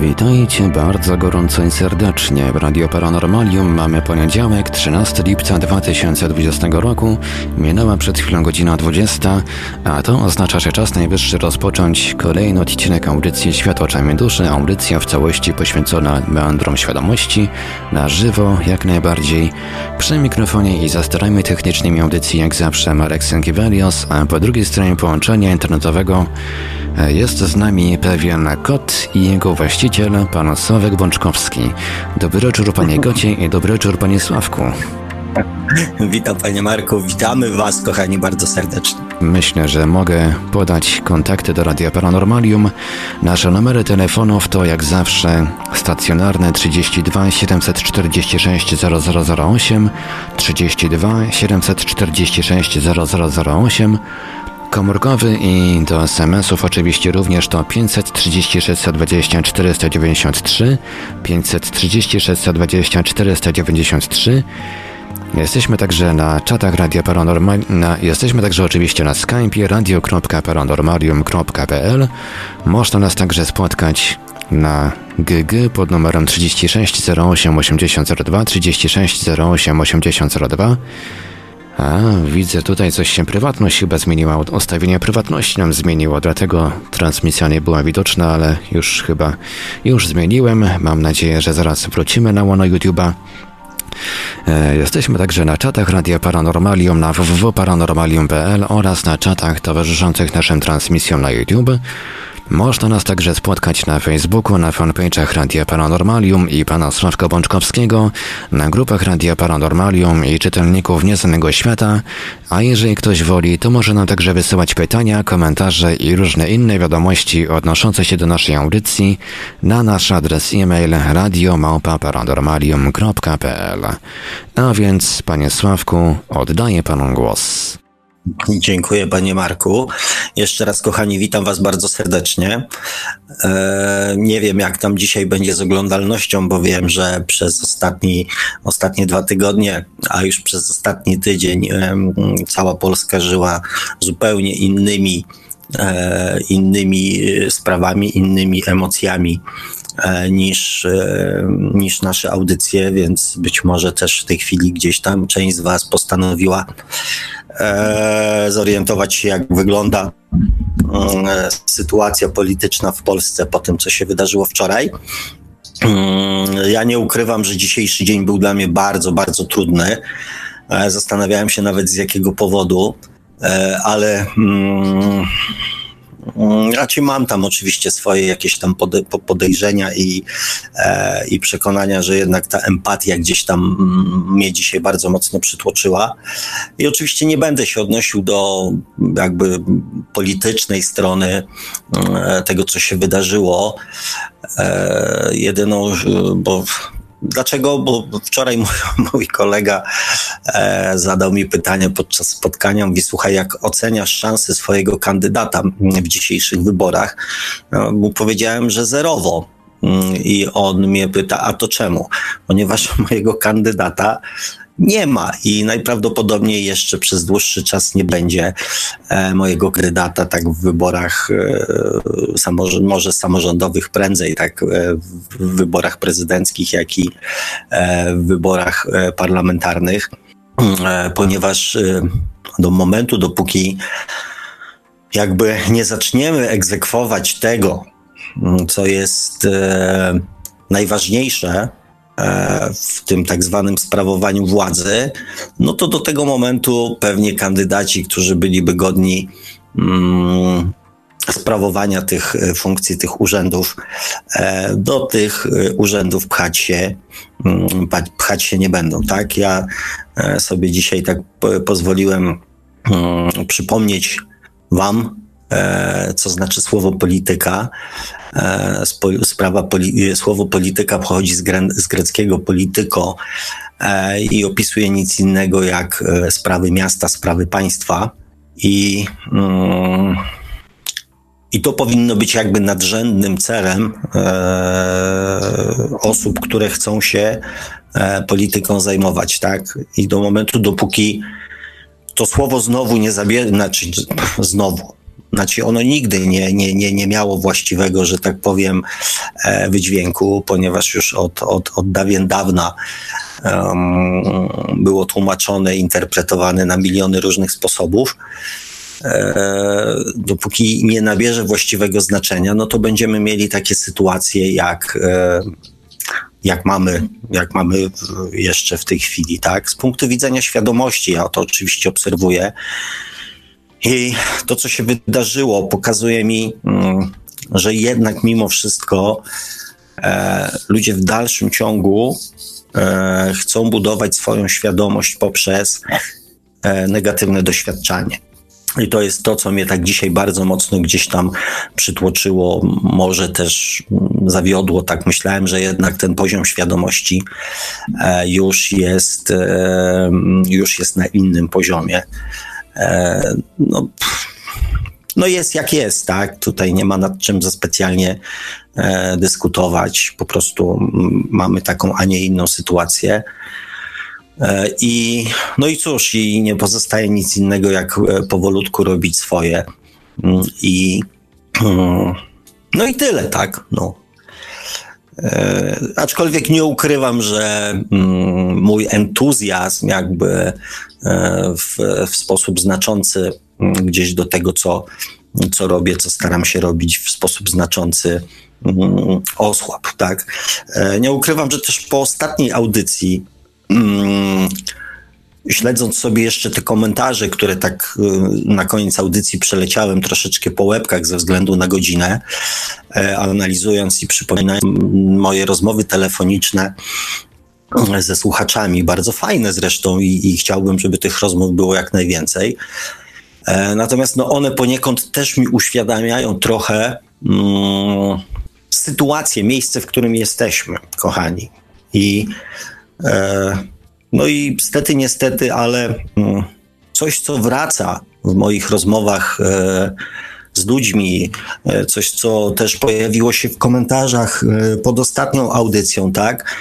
Witajcie bardzo gorąco i serdecznie. W Radio Paranormalium mamy poniedziałek, 13 lipca 2020 roku. Minęła przed chwilą godzina 20, a to oznacza, że czas najwyższy rozpocząć kolejny odcinek audycji Świat oczami duszy. Audycja w całości poświęcona meandrom świadomości, na żywo, jak najbardziej. Przy mikrofonie i za sterami technicznymi audycji jak zawsze Marek Sękiewelios, a po drugiej stronie połączenia internetowego jest z nami pewien kot i jego właściciel, pan Sławek Bączkowski. Dobry wieczór, panie kocie i dobry wieczór, panie Sławku. Witam panie Marku, witamy was kochani bardzo serdecznie. Myślę, że mogę podać kontakty do Radia Paranormalium. Nasze numery telefonów to jak zawsze stacjonarne 32 746 0008, 32 746 0008, komórkowy i do SMS-ów oczywiście również to 536 20 493, 536 20 493. Jesteśmy także na czatach Radia Paranormal, na, jesteśmy także oczywiście na Skype'ie radio.paranormalium.pl. Można nas także spotkać na GG pod numerem 36 08 8002, 36 08 8002. A, widzę tutaj coś się prywatność chyba zmieniła. Ustawienie prywatności nam zmieniło, dlatego transmisja nie była widoczna, ale już chyba już zmieniłem. Mam nadzieję, że zaraz wrócimy na łono YouTube'a. E, jesteśmy także na czatach Radia Paranormalium na www.paranormalium.pl oraz na czatach towarzyszących naszym transmisjom na YouTube. Można nas także spotkać na Facebooku, na fanpage'ach Radia Paranormalium i pana Sławka Bączkowskiego, na grupach Radia Paranormalium i czytelników Nieznanego Świata, a jeżeli ktoś woli, to może nam także wysyłać pytania, komentarze i różne inne wiadomości odnoszące się do naszej audycji na nasz adres e-mail radiomałpa-paranormalium.pl. A więc, panie Sławku, oddaję panu głos. Dziękuję panie Marku. Jeszcze raz kochani, witam was bardzo serdecznie. E, nie wiem jak tam dzisiaj będzie z oglądalnością, bo wiem, że przez ostatni, ostatnie dwa tygodnie, a już przez ostatni tydzień e, cała Polska żyła zupełnie innymi, e, innymi sprawami, innymi emocjami niż, niż nasze audycje, więc być może też w tej chwili gdzieś tam część z Was postanowiła e, zorientować się, jak wygląda e, sytuacja polityczna w Polsce po tym, co się wydarzyło wczoraj. Mm, ja nie ukrywam, że dzisiejszy dzień był dla mnie bardzo, bardzo trudny. E, zastanawiałem się nawet z jakiego powodu, e, ale. Mm, Mm, raczej mam tam oczywiście swoje jakieś tam pode, podejrzenia i, e, i przekonania, że jednak ta empatia gdzieś tam mm, mnie dzisiaj bardzo mocno przytłoczyła. I oczywiście nie będę się odnosił do jakby politycznej strony mm, tego, co się wydarzyło. E, jedyną, bo Dlaczego? Bo wczoraj mój, mój kolega e, zadał mi pytanie podczas spotkania. Mówi, słuchaj, jak oceniasz szanse swojego kandydata w dzisiejszych wyborach? No, powiedziałem, że zerowo. Mm, I on mnie pyta, a to czemu? Ponieważ mojego kandydata nie ma i najprawdopodobniej jeszcze przez dłuższy czas nie będzie e, mojego kandydata tak w wyborach e, może samorządowych prędzej, tak e, w wyborach prezydenckich, jak i w wyborach parlamentarnych, ponieważ do momentu, dopóki jakby nie zaczniemy egzekwować tego, co jest najważniejsze, w tym tak zwanym sprawowaniu władzy, no to do tego momentu pewnie kandydaci, którzy byliby godni mm, sprawowania tych e, funkcji, tych urzędów, e, do tych urzędów pchać się, mm, pchać się nie będą. Tak, ja sobie dzisiaj tak pozwoliłem mm, przypomnieć Wam, co znaczy słowo polityka. E, sprawa, poli, słowo polityka pochodzi z, gre, z greckiego polityko e, i opisuje nic innego jak e, sprawy miasta, sprawy państwa. I mm, I to powinno być jakby nadrzędnym celem e, osób, które chcą się e, polityką zajmować, tak? I do momentu, dopóki to słowo znowu nie zabierze, znaczy znowu, znaczy ono nigdy nie, nie, nie, nie miało właściwego, że tak powiem, e, wydźwięku, ponieważ już od, od, od dawien dawna um, było tłumaczone, interpretowane na miliony różnych sposobów. E, dopóki nie nabierze właściwego znaczenia, no to będziemy mieli takie sytuacje jak, e, jak, mamy, jak mamy jeszcze w tej chwili. Tak? Z punktu widzenia świadomości, ja to oczywiście obserwuję. I to, co się wydarzyło, pokazuje mi, mm, że jednak mimo wszystko e, ludzie w dalszym ciągu chcą budować swoją świadomość poprzez negatywne doświadczanie. I to jest to, co mnie tak dzisiaj bardzo mocno gdzieś tam przytłoczyło, może też zawiodło. Tak myślałem, że jednak ten poziom świadomości e, już jest, e, już jest na innym poziomie. E, no, no jest jak jest, tak? Tutaj nie ma nad czym za specjalnie dyskutować. Po prostu mamy taką, a nie inną sytuację. E, I, no i cóż, i nie pozostaje nic innego, jak e, powolutku robić swoje. Mm, I no i tyle, tak. No. E, aczkolwiek nie ukrywam, że mm, mój entuzjazm jakby w, w sposób znaczący gdzieś do tego, co, co robię, co staram się robić w sposób znaczący osłab, tak. Nie ukrywam, że też po ostatniej audycji Mm, śledząc sobie jeszcze te komentarze, które tak y, na koniec audycji przeleciałem troszeczkę po łebkach ze względu na godzinę, e, analizując i przypominając moje rozmowy telefoniczne ze słuchaczami, bardzo fajne zresztą i, i chciałbym, żeby tych rozmów było jak najwięcej. E, natomiast no, one poniekąd też mi uświadamiają trochę mm, sytuację, miejsce, w którym jesteśmy, kochani. I E, no i niestety, niestety, ale mm, coś, co wraca w moich rozmowach e, z ludźmi, e, coś, co też pojawiło się w komentarzach pod ostatnią audycją, tak,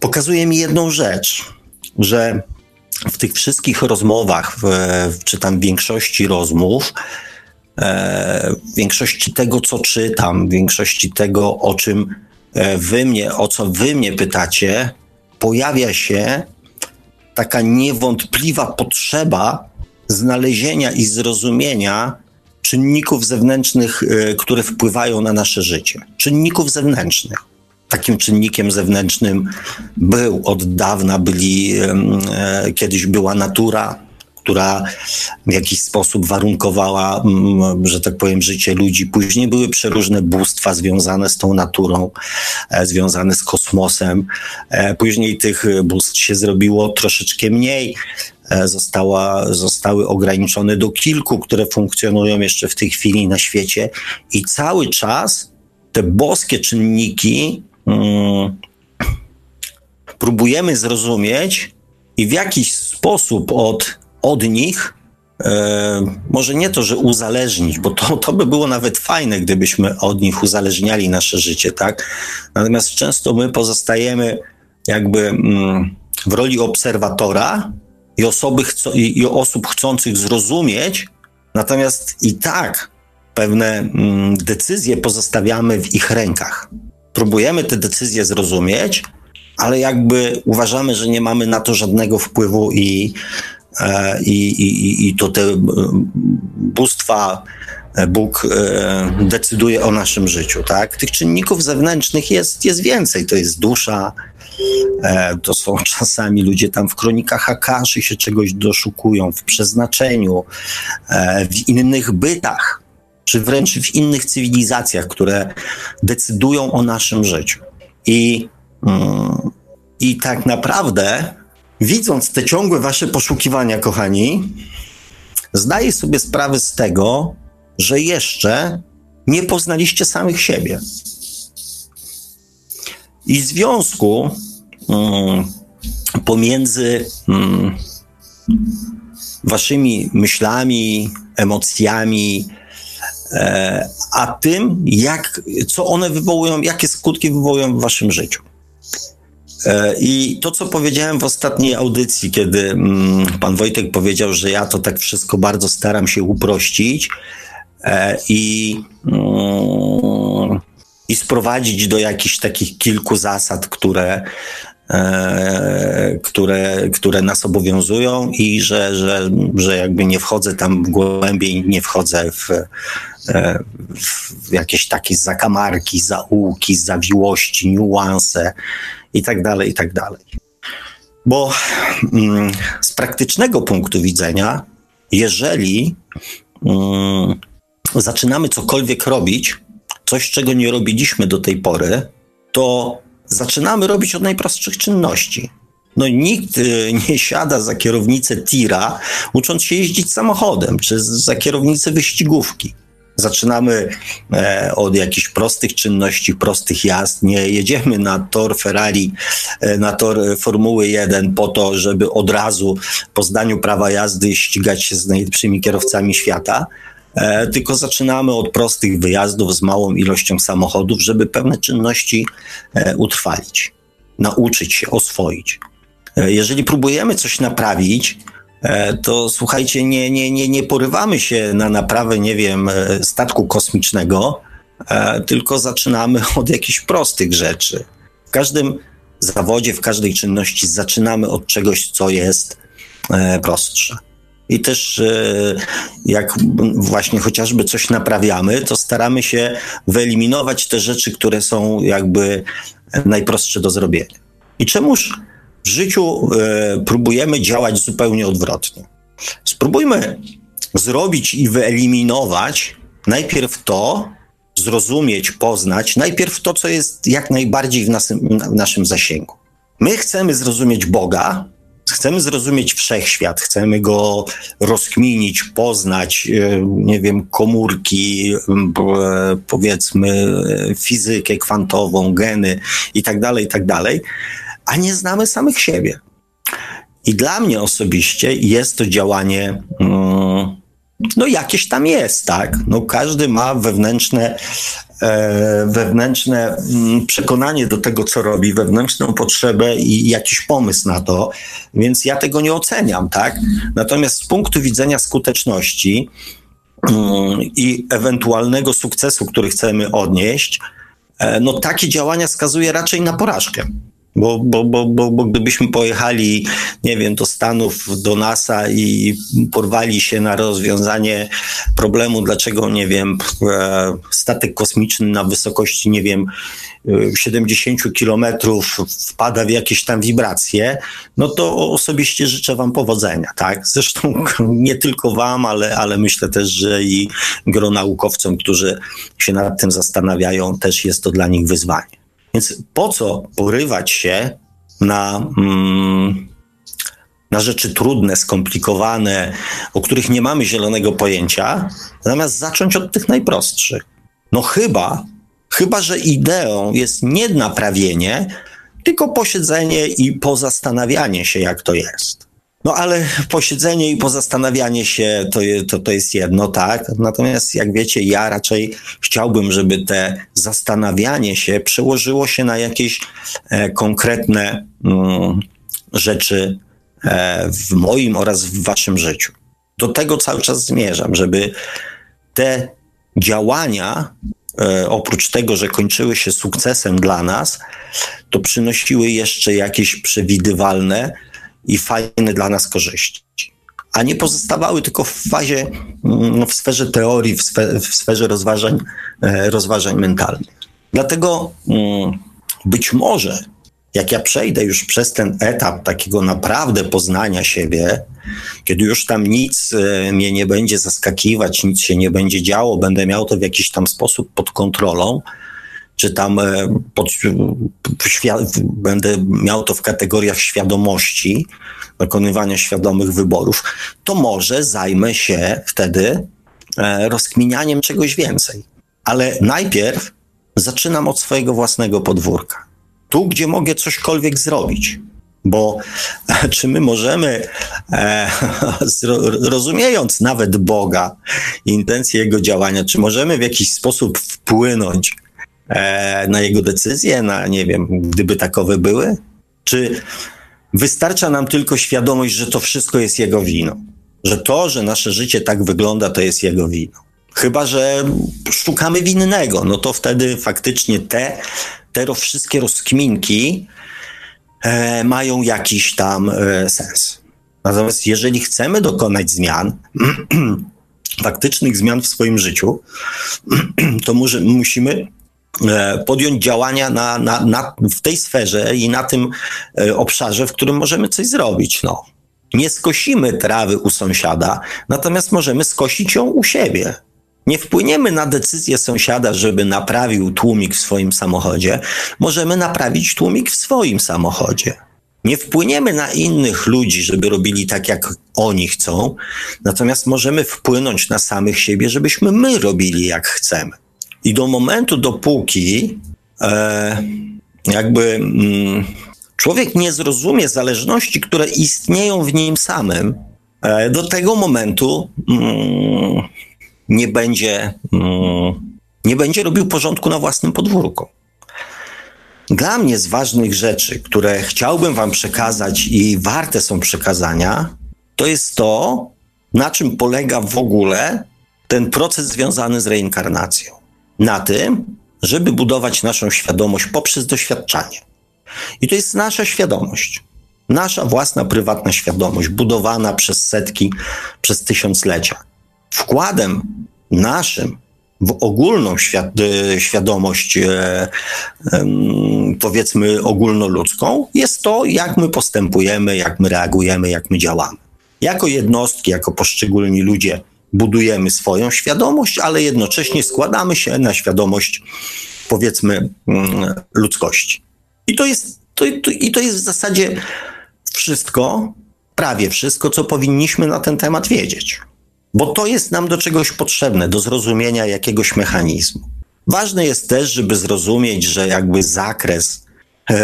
pokazuje mi jedną rzecz, że w tych wszystkich rozmowach, czy tam większości rozmów, większości tego, co czytam, większości tego, o czym wy mnie, o co wy mnie pytacie, pojawia się taka niewątpliwa potrzeba znalezienia i zrozumienia czynników zewnętrznych, e, które wpływają na nasze życie. Czynników zewnętrznych. Takim czynnikiem zewnętrznym był od dawna, byli, e, kiedyś była natura, która w jakiś sposób warunkowała, mm, że tak powiem, życie ludzi. Później były przeróżne bóstwa związane z tą naturą, e, związane z kosmosem. E, później tych bóstw się zrobiło troszeczkę mniej. E, została, zostały ograniczone do kilku, które funkcjonują jeszcze w tej chwili na świecie, i cały czas te boskie czynniki mm, próbujemy zrozumieć i w jakiś sposób od od nich e, może nie to, że uzależnić, bo to, to by było nawet fajne, gdybyśmy od nich uzależniali nasze życie, tak? Natomiast często my pozostajemy jakby mm, w roli obserwatora i, osoby i, osób chcących zrozumieć, natomiast i tak pewne mm, decyzje pozostawiamy w ich rękach. Próbujemy te decyzje zrozumieć, ale jakby uważamy, że nie mamy na to żadnego wpływu i i, i, i to te e, bóstwa e, Bóg decyduje o naszym życiu, tak? Tych czynników zewnętrznych jest, jest więcej. To jest dusza, to są czasami ludzie tam w kronikach Akaszy się czegoś doszukują, w przeznaczeniu, w innych bytach, czy wręcz w innych cywilizacjach, które decydują o naszym życiu. I, mm, i tak naprawdę widząc te ciągłe wasze poszukiwania, kochani, zdaję sobie sprawę z tego, że jeszcze nie poznaliście samych siebie. I w związku mm, pomiędzy mm, waszymi myślami, emocjami, e, a tym, jak, co one wywołują, jakie skutki wywołują w waszym życiu. E, I to, co powiedziałem w ostatniej audycji, kiedy mm, pan Wojtek powiedział, że ja to tak wszystko bardzo staram się uprościć e, i, mm, i sprowadzić do jakichś takich kilku zasad, które, e, które, które nas obowiązują i że, że, że jakby nie wchodzę tam głębiej, nie wchodzę w, w jakieś takie zakamarki, zaułki, zawiłości, niuanse i tak dalej, i tak dalej. Bo mm, z praktycznego punktu widzenia, jeżeli mm, zaczynamy cokolwiek robić, coś, czego nie robiliśmy do tej pory, to zaczynamy robić od najprostszych czynności. No nikt y, nie siada za kierownicę tira, ucząc się jeździć samochodem, czy za kierownicę wyścigówki. Zaczynamy e, od jakichś prostych czynności, prostych jazd. Nie jedziemy na tor Ferrari, e, na tor Formuły 1 po to, żeby od razu po zdaniu prawa jazdy ścigać się z najlepszymi kierowcami świata. E, tylko zaczynamy od prostych wyjazdów z małą ilością samochodów, żeby pewne czynności utrwalić, nauczyć się, oswoić. Jeżeli próbujemy coś naprawić, E, to słuchajcie, nie, nie, nie, nie porywamy się na naprawę, nie wiem, e, statku kosmicznego, e, tylko zaczynamy od jakichś prostych rzeczy. W każdym zawodzie, w każdej czynności zaczynamy od czegoś, co jest prostsze. I też jak właśnie chociażby coś naprawiamy, to staramy się wyeliminować te rzeczy, które są jakby najprostsze do zrobienia. I czemuż w życiu e, próbujemy działać zupełnie odwrotnie. Spróbujmy zrobić i wyeliminować najpierw to, zrozumieć, poznać, najpierw to, co jest jak najbardziej w, nasym, w naszym zasięgu. My chcemy zrozumieć Boga, chcemy zrozumieć wszechświat, chcemy go rozkminić, poznać, e, nie wiem, komórki, powiedzmy, fizykę kwantową, geny i tak a nie znamy samych siebie. I dla mnie osobiście jest to działanie, mm, no jakieś tam jest, tak? No każdy ma wewnętrzne, e, wewnętrzne mm, przekonanie do tego, co robi, wewnętrzną potrzebę i jakiś pomysł na to, więc ja tego nie oceniam, tak? Natomiast z punktu widzenia skuteczności mm, i ewentualnego sukcesu, który chcemy odnieść, e, no takie działania skazuje raczej na porażkę. Bo, bo, bo, bo, bo gdybyśmy pojechali, nie wiem, do Stanów, do NASA i porwali się na rozwiązanie problemu, dlaczego, nie wiem, e, statek kosmiczny na wysokości, nie wiem, 70 kilometrów wpada w jakieś tam wibracje, no to osobiście życzę Wam powodzenia, tak? Zresztą nie tylko Wam, ale, ale myślę też, że i gro naukowcom, którzy się nad tym zastanawiają, też jest to dla nich wyzwanie. Więc po co porywać się na, mm, na rzeczy trudne, skomplikowane, o których nie mamy zielonego pojęcia, zamiast zacząć od tych najprostszych? No chyba, chyba że ideą jest nie naprawienie, tylko posiedzenie i pozastanawianie się, jak to jest. No ale posiedzenie i pozastanawianie się to, to, to jest jedno, tak? Natomiast jak wiecie, ja raczej chciałbym, żeby te zastanawianie się przełożyło się na jakieś e, konkretne mm, rzeczy e, w moim oraz w waszym życiu. Do tego cały czas zmierzam, żeby te działania, e, oprócz tego, że kończyły się sukcesem dla nas, to przynosiły jeszcze jakieś przewidywalne, i fajne dla nas korzyści. A nie pozostawały tylko w fazie, mm, w sferze teorii, w, sferze, w sferze rozważań, e, rozważań mentalnych. Dlatego mm, być może, jak ja przejdę już przez ten etap takiego naprawdę poznania siebie, kiedy już tam nic e, mnie nie będzie zaskakiwać, nic się nie będzie działo, będę miał to w jakiś tam sposób pod kontrolą, czy tam e, pod, będę miał to w kategoriach świadomości, dokonywania świadomych wyborów, to może zajmę się wtedy e, rozkminianiem czegoś więcej. Ale najpierw zaczynam od swojego własnego podwórka. Tu, gdzie mogę cośkolwiek zrobić. Bo czy my możemy, e, rozumiejąc nawet Boga, intencje Jego działania, czy możemy w jakiś sposób wpłynąć e, na Jego decyzje, na nie wiem, gdyby takowe były? Czy wystarcza nam tylko świadomość, że to wszystko jest Jego winą? Że to, że nasze życie tak wygląda, to jest Jego winą? Chyba, że szukamy winnego, no to wtedy faktycznie te, te wszystkie rozkminki e, mają jakiś tam e, sens. Natomiast jeżeli chcemy dokonać zmian, faktycznych zmian w swoim życiu, to może, musimy e, podjąć działania na, na, na, w tej sferze i na tym e, obszarze, w którym możemy coś zrobić. No. Nie skosimy trawy u sąsiada, natomiast możemy skosić ją u siebie. Nie wpłyniemy na decyzję sąsiada, żeby naprawił tłumik w swoim samochodzie. Możemy naprawić tłumik w swoim samochodzie. Nie wpłyniemy na innych ludzi, żeby robili tak, jak oni chcą, natomiast możemy wpłynąć na samych siebie, żebyśmy my robili, jak chcemy. I do momentu, dopóki e, jakby mm, człowiek nie zrozumie zależności, które istnieją w nim samym, e, do tego momentu. Mm, nie będzie, mm, nie będzie robił porządku na własnym podwórku. Dla mnie z ważnych rzeczy, które chciałbym Wam przekazać i warte są przekazania, to jest to, na czym polega w ogóle ten proces związany z reinkarnacją. Na tym, żeby budować naszą świadomość poprzez doświadczanie. I to jest nasza świadomość. Nasza własna, prywatna świadomość, budowana przez setki, przez tysiąclecia wkładem naszym w ogólną świad e, świadomość, e, e, powiedzmy, ogólnoludzką, jest to, jak my postępujemy, jak my reagujemy, jak my działamy. Jako jednostki, jako poszczególni ludzie budujemy swoją świadomość, ale jednocześnie składamy się na świadomość, powiedzmy, mm, ludzkości. I to jest, to, to, i to jest w zasadzie wszystko, prawie wszystko, co powinniśmy na ten temat wiedzieć bo to jest nam do czegoś potrzebne, do zrozumienia jakiegoś mechanizmu. Ważne jest też, żeby zrozumieć, że jakby zakres e,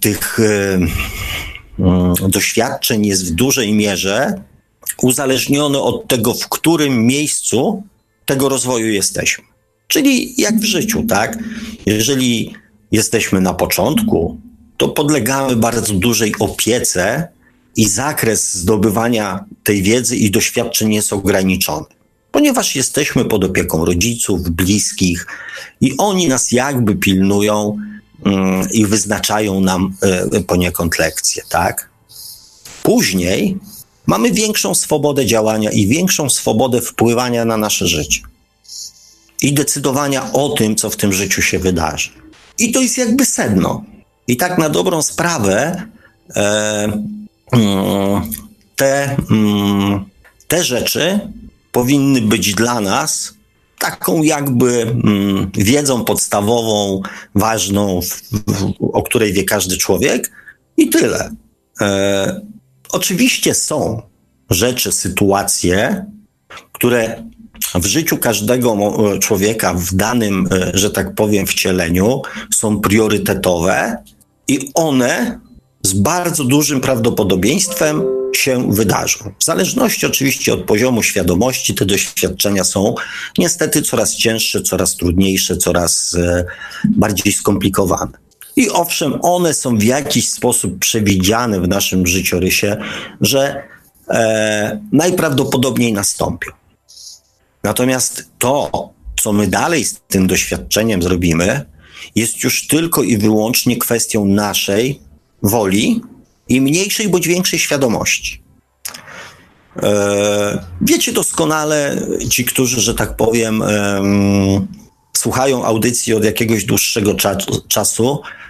tych e, mm, doświadczeń jest w dużej mierze uzależniony od tego, w którym miejscu tego rozwoju jesteśmy. Czyli jak w życiu, tak? Jeżeli jesteśmy na początku, to podlegamy bardzo dużej opiece i zakres zdobywania tej wiedzy i doświadczeń jest ograniczony, ponieważ jesteśmy pod opieką rodziców, bliskich i oni nas jakby pilnują mm, i wyznaczają nam y, poniekąd lekcje, tak? Później mamy większą swobodę działania i większą swobodę wpływania na nasze życie i decydowania o tym, co w tym życiu się wydarzy. I to jest jakby sedno. I tak na dobrą sprawę, e, Mm, te, mm, te rzeczy powinny być dla nas taką jakby mm, wiedzą podstawową, ważną, o której wie każdy człowiek i tyle. Oczywiście są rzeczy, sytuacje, które w życiu każdego człowieka w danym, e, że tak powiem, wcieleniu są priorytetowe i one z bardzo dużym prawdopodobieństwem się wydarzą. W zależności oczywiście od poziomu świadomości, te doświadczenia są niestety coraz cięższe, coraz trudniejsze, coraz e, bardziej skomplikowane. I owszem, one są w jakiś sposób przewidziane w naszym życiorysie, że e, najprawdopodobniej nastąpią. Natomiast to, co my dalej z tym doświadczeniem zrobimy, jest już tylko i wyłącznie kwestią naszej woli i mniejszej bądź większej świadomości. E, wiecie doskonale, ci, którzy, że tak powiem, słuchają audycji od jakiegoś dłuższego czasu, e,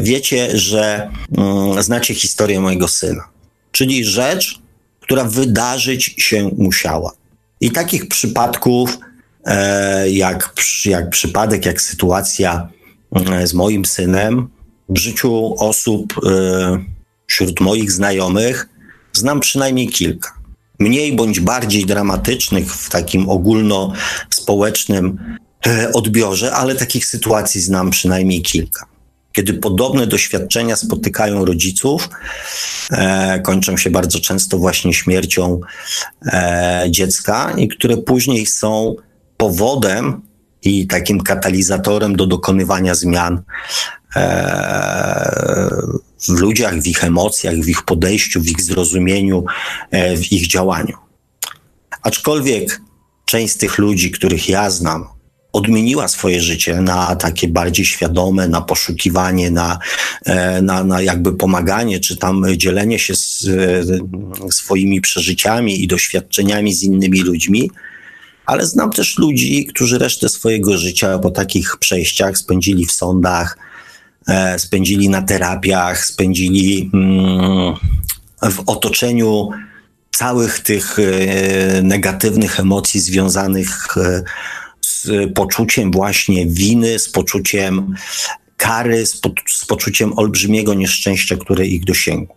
wiecie, że mm, znacie historię mojego syna. Czyli rzecz, która wydarzyć się musiała. I takich przypadków, e, jak, jak przypadek, jak sytuacja mm, z moim synem, w życiu osób e, wśród moich znajomych znam przynajmniej kilka. Mniej bądź bardziej dramatycznych w takim ogólnospołecznym e, odbiorze, ale takich sytuacji znam przynajmniej kilka. Kiedy podobne doświadczenia spotykają rodziców, e, kończą się bardzo często właśnie śmiercią e, dziecka i które później są powodem i takim katalizatorem do dokonywania zmian e, w ludziach, w ich emocjach, w ich podejściu, w ich zrozumieniu, e, w ich działaniu. Aczkolwiek część z tych ludzi, których ja znam, odmieniła swoje życie na takie bardziej świadome, na poszukiwanie, na, e, na, na jakby pomaganie, czy tam dzielenie się z, e, swoimi przeżyciami i doświadczeniami z innymi ludźmi. Ale znam też ludzi, którzy resztę swojego życia po takich przejściach spędzili w sądach, e, spędzili na terapiach, spędzili mm, w otoczeniu całych tych negatywnych emocji związanych z poczuciem właśnie winy, z poczuciem kary, z, po, z poczuciem olbrzymiego nieszczęścia, które ich dosięgło.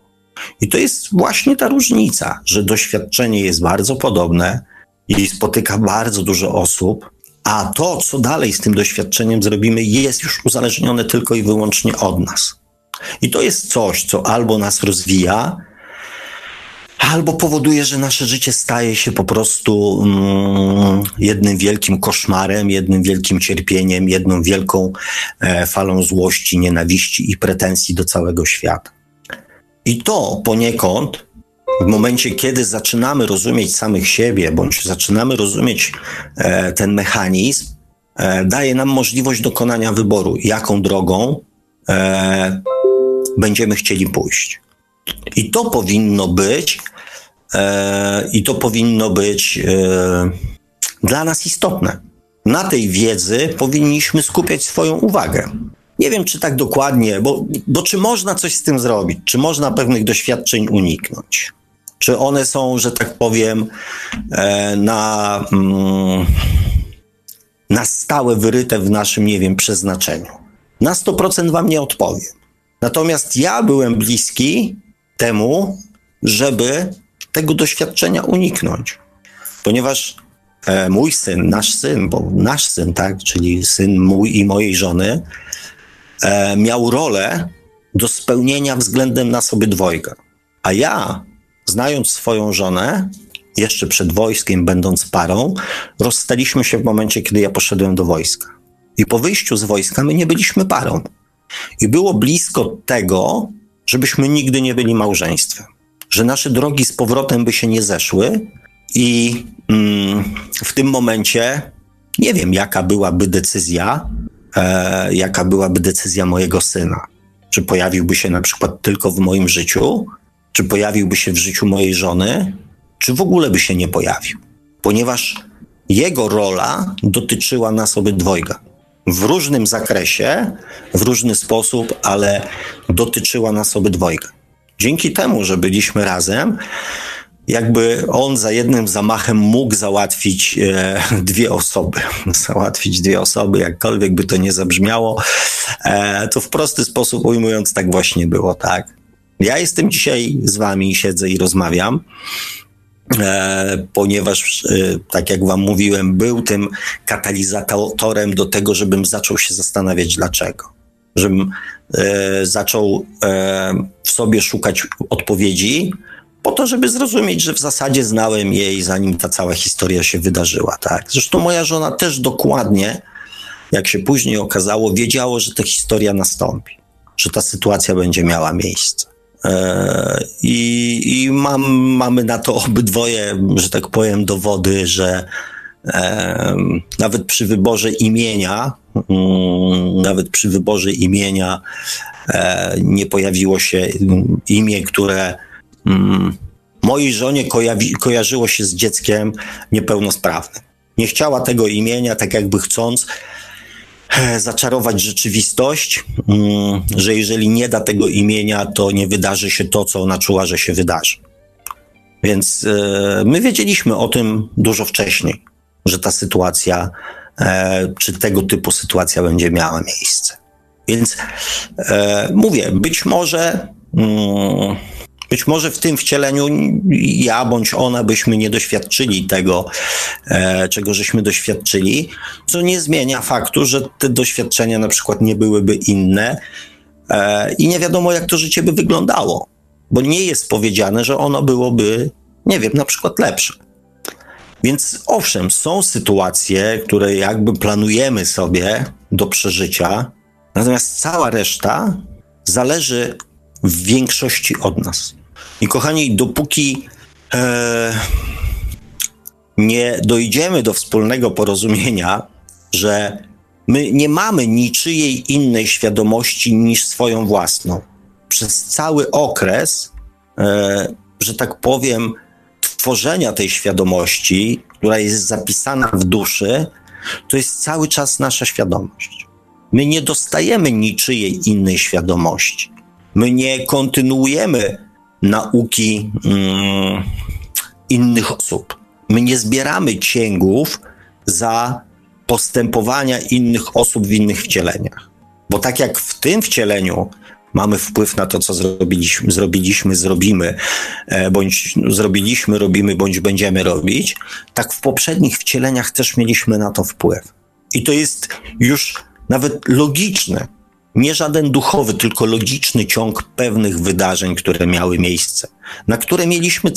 I to jest właśnie ta różnica, że doświadczenie jest bardzo podobne i spotyka bardzo dużo osób, a to, co dalej z tym doświadczeniem zrobimy, jest już uzależnione tylko i wyłącznie od nas. I to jest coś, co albo nas rozwija, albo powoduje, że nasze życie staje się po prostu mm, jednym wielkim koszmarem, jednym wielkim cierpieniem, jedną wielką e, falą złości, nienawiści i pretensji do całego świata. I to poniekąd w momencie, kiedy zaczynamy rozumieć samych siebie, bądź zaczynamy rozumieć e, ten mechanizm, e, daje nam możliwość dokonania wyboru, jaką drogą e, będziemy chcieli pójść. I to powinno być, e, i to powinno być e, dla nas istotne. Na tej wiedzy powinniśmy skupiać swoją uwagę. Nie wiem, czy tak dokładnie, bo, bo czy można coś z tym zrobić? Czy można pewnych doświadczeń uniknąć? Czy one są, że tak powiem, e, na, mm, na stałe wyryte w naszym, nie wiem, przeznaczeniu? Na 100% wam nie odpowiem. Natomiast ja byłem bliski temu, żeby tego doświadczenia uniknąć. Ponieważ e, mój syn, nasz syn, bo nasz syn, tak, czyli syn mój i mojej żony, e, miał rolę do spełnienia względem nas obydwojga. A ja, znając swoją żonę, jeszcze przed wojskiem, będąc parą, rozstaliśmy się w momencie, kiedy ja poszedłem do wojska. I po wyjściu z wojska my nie byliśmy parą. I było blisko tego, żebyśmy nigdy nie byli małżeństwem. Że nasze drogi z powrotem by się nie zeszły, i mm, w tym momencie nie wiem, jaka byłaby decyzja, e, jaka byłaby decyzja mojego syna. Czy pojawiłby się na przykład tylko w moim życiu, czy pojawiłby się w życiu mojej żony, czy w ogóle by się nie pojawił. Ponieważ jego rola dotyczyła nas obydwojga w różnym zakresie, w różny sposób, ale dotyczyła nas obydwojga. Dzięki temu, że byliśmy razem, jakby on za jednym zamachem mógł załatwić e, dwie osoby. Załatwić dwie osoby, jakkolwiek by to nie zabrzmiało, e, to w prosty sposób ujmując, tak właśnie było, tak. Ja jestem dzisiaj z wami, siedzę i rozmawiam. E, ponieważ, e, tak jak Wam mówiłem, był tym katalizatorem do tego, żebym zaczął się zastanawiać dlaczego. Żebym e, zaczął w sobie szukać odpowiedzi, po to, żeby zrozumieć, że w zasadzie znałem jej, zanim ta cała historia się wydarzyła. Tak? Zresztą moja żona też dokładnie, jak się później okazało, wiedziało, że ta historia nastąpi, że ta sytuacja będzie miała miejsce. E, I, i mam, mamy na to obydwoje, że tak powiem, dowody, że e, nawet przy wyborze imienia, mm, nawet przy wyborze imienia e, nie pojawiło się imię, które mm, mojej żonie kojawi, kojarzyło się z dzieckiem niepełnosprawnym. Nie chciała tego imienia, tak jakby chcąc, zaczarować rzeczywistość, mm, że jeżeli nie da tego imienia, to nie wydarzy się to, co ona czuła, że się wydarzy. Więc e, my wiedzieliśmy o tym dużo wcześniej, że ta sytuacja, e, czy tego typu sytuacja będzie miała miejsce. Więc mówię, być może. Być może w tym wcieleniu ja bądź ona byśmy nie doświadczyli tego, e, czego żeśmy doświadczyli, co nie zmienia faktu, że te doświadczenia na przykład nie byłyby inne, e, i nie wiadomo, jak to życie by wyglądało, bo nie jest powiedziane, że ono byłoby, nie wiem, na przykład lepsze. Więc owszem, są sytuacje, które jakby planujemy sobie do przeżycia, natomiast cała reszta zależy w większości od nas. I kochani, dopóki e, nie dojdziemy do wspólnego porozumienia, że my nie mamy niczyjej innej świadomości niż swoją własną. Przez cały okres, e, że tak powiem, tworzenia tej świadomości, która jest zapisana w duszy, to jest cały czas nasza świadomość. My nie dostajemy niczyjej innej świadomości. My nie kontynuujemy nauki mm, innych osób. My nie zbieramy cięgów za postępowania innych osób w innych wcieleniach. Bo tak jak w tym wcieleniu mamy wpływ na to, co zrobiliśmy, zrobiliśmy zrobimy, e, bądź zrobiliśmy, robimy, bądź będziemy robić, tak w poprzednich wcieleniach też mieliśmy na to wpływ. I to jest już nawet logiczne, nie żaden duchowy, tylko logiczny ciąg pewnych wydarzeń, które miały miejsce, na które mieliśmy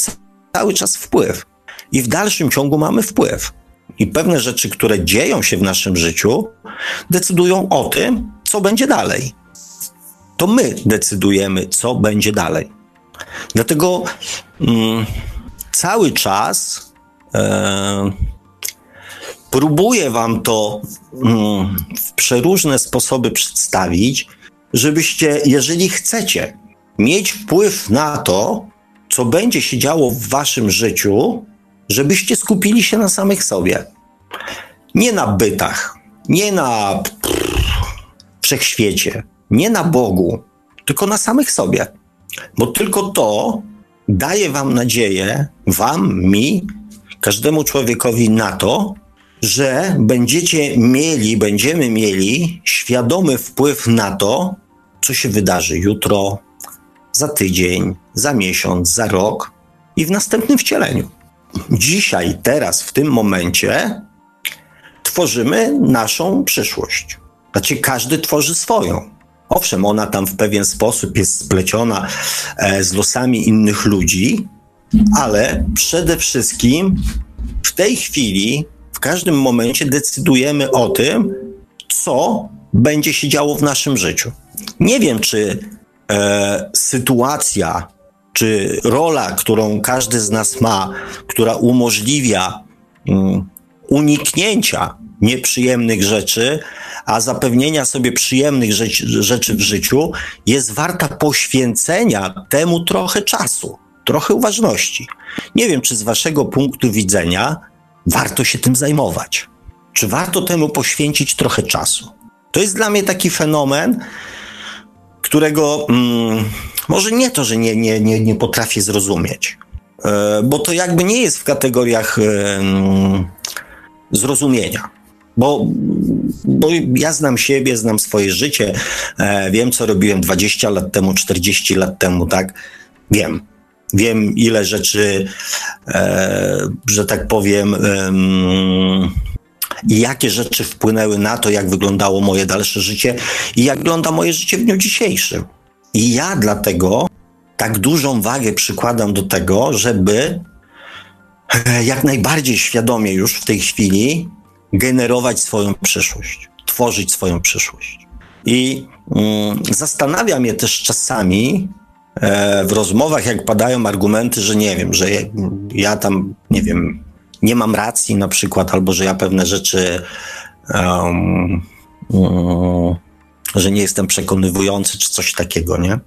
cały czas wpływ. I w dalszym ciągu mamy wpływ. I pewne rzeczy, które dzieją się w naszym życiu, decydują o tym, co będzie dalej. To my decydujemy, co będzie dalej. Dlatego mm, cały czas e, próbuję Wam to mm, w przeróżne sposoby przedstawić, żebyście, jeżeli chcecie mieć wpływ na to, co będzie się działo w Waszym życiu, żebyście skupili się na samych sobie. Nie na bytach, nie na pff, wszechświecie, nie na Bogu, tylko na samych sobie. Bo tylko to daje Wam nadzieję, Wam, mi, każdemu człowiekowi na to, że będziecie mieli, będziemy mieli świadomy wpływ na to, co się wydarzy jutro, za tydzień, za miesiąc, za rok i w następnym wcieleniu. Dzisiaj, teraz, w tym momencie tworzymy naszą przyszłość. Znaczy, każdy tworzy swoją. Owszem, ona tam w pewien sposób jest spleciona e, z losami innych ludzi, ale przede wszystkim w tej chwili każdym momencie decydujemy o tym, co będzie się działo w naszym życiu. Nie wiem, czy e, sytuacja, czy rola, którą każdy z nas ma, która umożliwia mm, uniknięcia nieprzyjemnych rzeczy, a zapewnienia sobie przyjemnych rzeczy, rzeczy w życiu, jest warta poświęcenia temu trochę czasu, trochę uważności. Nie wiem, czy z waszego punktu widzenia warto się tym zajmować? Czy warto temu poświęcić trochę czasu? To jest dla mnie taki fenomen, którego mm, może nie to, że nie, nie, nie, nie potrafię zrozumieć, e, bo to jakby nie jest w kategoriach mm, zrozumienia. Bo, bo ja znam siebie, znam swoje życie, e, wiem, co robiłem 20 lat temu, 40 lat temu, tak? Wiem. Wiem, ile rzeczy, e, że tak powiem, e, jakie rzeczy wpłynęły na to, jak wyglądało moje dalsze życie i jak wygląda moje życie w dniu dzisiejszym. I ja dlatego tak dużą wagę przykładam do tego, żeby e, jak najbardziej świadomie już w tej chwili generować swoją przyszłość, tworzyć swoją przyszłość. I mm, zastanawia mnie też czasami, w rozmowach, jak padają argumenty, że nie wiem, że ja tam, nie wiem, nie mam racji na przykład, albo że ja pewne rzeczy, um, że nie jestem przekonywujący, czy coś takiego, nie?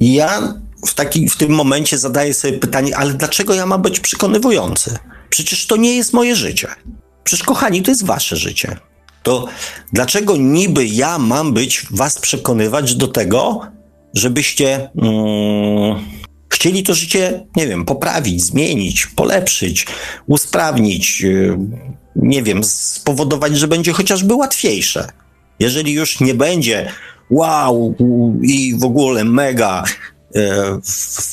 I ja w, taki, w tym momencie zadaję sobie pytanie, ale dlaczego ja mam być przekonywujący? Przecież to nie jest moje życie. Przecież, kochani, to jest wasze życie. To dlaczego niby ja mam być, was przekonywać do tego, żebyście mm, chcieli to życie, nie wiem, poprawić, zmienić, polepszyć, usprawnić, yy, nie wiem, spowodować, że będzie chociażby łatwiejsze. Jeżeli już nie będzie wow i w ogóle mega, yy,